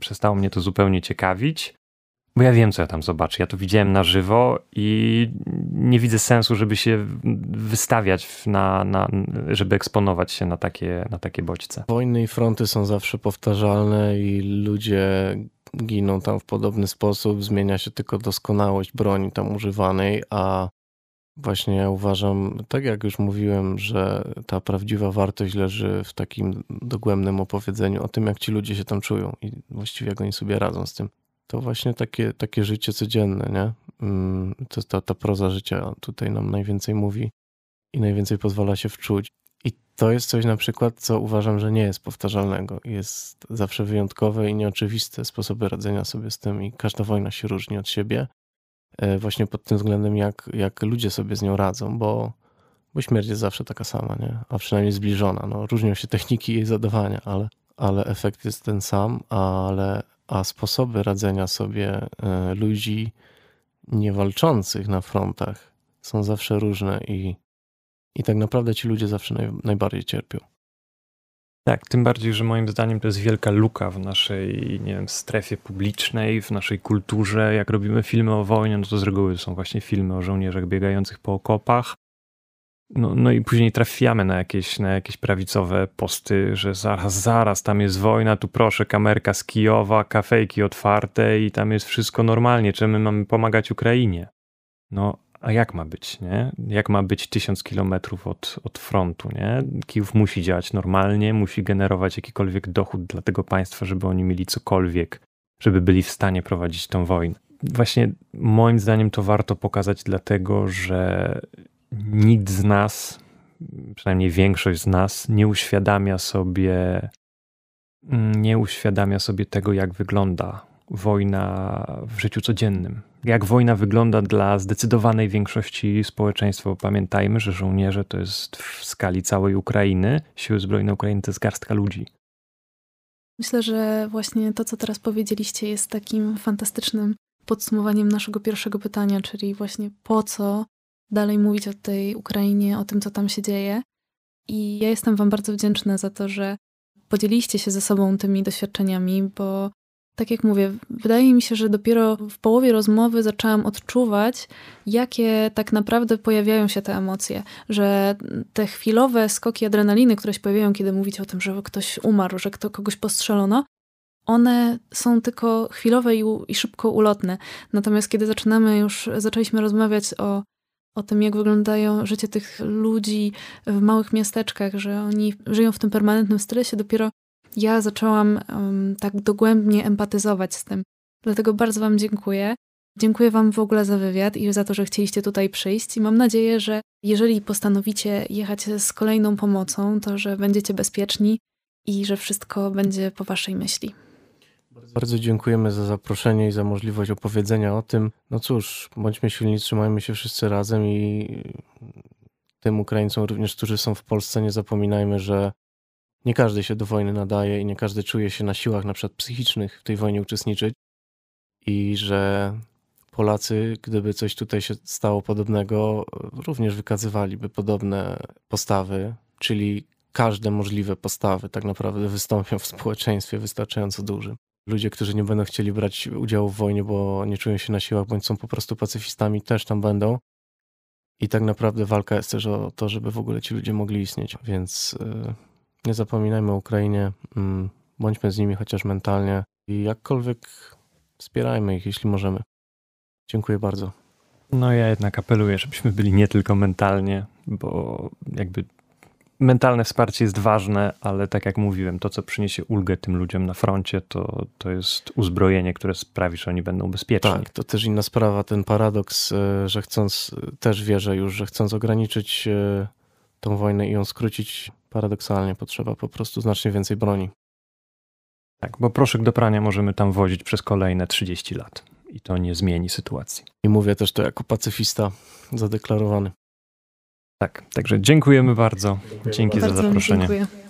Przestało mnie to zupełnie ciekawić, bo ja wiem, co ja tam zobaczę. Ja to widziałem na żywo i nie widzę sensu, żeby się wystawiać, na, na, żeby eksponować się na takie, na takie bodźce. Wojny i fronty są zawsze powtarzalne i ludzie giną tam w podobny sposób. Zmienia się tylko doskonałość broni tam używanej, a Właśnie ja uważam, tak jak już mówiłem, że ta prawdziwa wartość leży w takim dogłębnym opowiedzeniu o tym, jak ci ludzie się tam czują i właściwie jak oni sobie radzą z tym. To właśnie takie, takie życie codzienne, nie? Mm, to ta, ta proza życia tutaj nam najwięcej mówi i najwięcej pozwala się wczuć. I to jest coś na przykład, co uważam, że nie jest powtarzalnego. Jest zawsze wyjątkowe i nieoczywiste sposoby radzenia sobie z tym i każda wojna się różni od siebie. E, właśnie pod tym względem, jak, jak ludzie sobie z nią radzą, bo, bo śmierć jest zawsze taka sama, nie? a przynajmniej zbliżona. No, różnią się techniki jej zadawania, ale, ale efekt jest ten sam, ale, a sposoby radzenia sobie e, ludzi niewalczących na frontach są zawsze różne i, i tak naprawdę ci ludzie zawsze naj, najbardziej cierpią. Tak, tym bardziej, że moim zdaniem to jest wielka luka w naszej, nie wiem, strefie publicznej, w naszej kulturze. Jak robimy filmy o wojnie, no to z reguły są właśnie filmy o żołnierzach biegających po okopach. No, no i później trafiamy na jakieś, na jakieś prawicowe posty, że zaraz, zaraz, tam jest wojna, tu proszę, kamerka z Kijowa, kafejki otwarte i tam jest wszystko normalnie. Czemu my mamy pomagać Ukrainie? No, a jak ma być, nie? Jak ma być tysiąc kilometrów od, od frontu, nie? Kijów musi działać normalnie, musi generować jakikolwiek dochód dla tego państwa, żeby oni mieli cokolwiek, żeby byli w stanie prowadzić tą wojnę. Właśnie moim zdaniem to warto pokazać dlatego, że nikt z nas, przynajmniej większość z nas, nie uświadamia sobie, nie uświadamia sobie tego, jak wygląda wojna w życiu codziennym. Jak wojna wygląda dla zdecydowanej większości społeczeństwa, pamiętajmy, że żołnierze to jest w skali całej Ukrainy, siły zbrojne Ukrainy to jest garstka ludzi. Myślę, że właśnie to, co teraz powiedzieliście, jest takim fantastycznym podsumowaniem naszego pierwszego pytania, czyli właśnie po co dalej mówić o tej Ukrainie, o tym, co tam się dzieje. I ja jestem Wam bardzo wdzięczna za to, że podzieliście się ze sobą tymi doświadczeniami, bo tak jak mówię, wydaje mi się, że dopiero w połowie rozmowy zaczęłam odczuwać, jakie tak naprawdę pojawiają się te emocje, że te chwilowe skoki adrenaliny, które się pojawiają, kiedy mówicie o tym, że ktoś umarł, że kto, kogoś postrzelono, one są tylko chwilowe i, i szybko ulotne. Natomiast kiedy zaczynamy już, zaczęliśmy rozmawiać o, o tym, jak wyglądają życie tych ludzi w małych miasteczkach, że oni żyją w tym permanentnym stresie, dopiero ja zaczęłam um, tak dogłębnie empatyzować z tym. Dlatego bardzo Wam dziękuję. Dziękuję Wam w ogóle za wywiad i za to, że chcieliście tutaj przyjść. I mam nadzieję, że jeżeli postanowicie jechać z kolejną pomocą, to że będziecie bezpieczni i że wszystko będzie po Waszej myśli. Bardzo dziękujemy za zaproszenie i za możliwość opowiedzenia o tym. No cóż, bądźmy silni, trzymajmy się wszyscy razem i tym Ukraińcom również, którzy są w Polsce, nie zapominajmy, że nie każdy się do wojny nadaje i nie każdy czuje się na siłach na przykład psychicznych w tej wojnie uczestniczyć i że Polacy, gdyby coś tutaj się stało podobnego, również wykazywaliby podobne postawy, czyli każde możliwe postawy tak naprawdę wystąpią w społeczeństwie wystarczająco dużym. Ludzie, którzy nie będą chcieli brać udziału w wojnie, bo nie czują się na siłach, bądź są po prostu pacyfistami, też tam będą. I tak naprawdę walka jest też o to, żeby w ogóle ci ludzie mogli istnieć. Więc yy, nie zapominajmy o Ukrainie, yy, bądźmy z nimi chociaż mentalnie i jakkolwiek wspierajmy ich, jeśli możemy. Dziękuję bardzo. No ja jednak apeluję, żebyśmy byli nie tylko mentalnie, bo jakby mentalne wsparcie jest ważne, ale tak jak mówiłem, to co przyniesie ulgę tym ludziom na froncie, to, to jest uzbrojenie, które sprawi, że oni będą bezpieczni. Tak, to też inna sprawa, ten paradoks, e, że chcąc, też wierzę już, że chcąc ograniczyć e, tą wojnę i ją skrócić, paradoksalnie potrzeba po prostu znacznie więcej broni. Tak, bo proszek do prania możemy tam wozić przez kolejne 30 lat i to nie zmieni sytuacji. I mówię też to jako pacyfista zadeklarowany. Tak, także dziękujemy bardzo. Dzięki bardzo za zaproszenie. Dziękuję.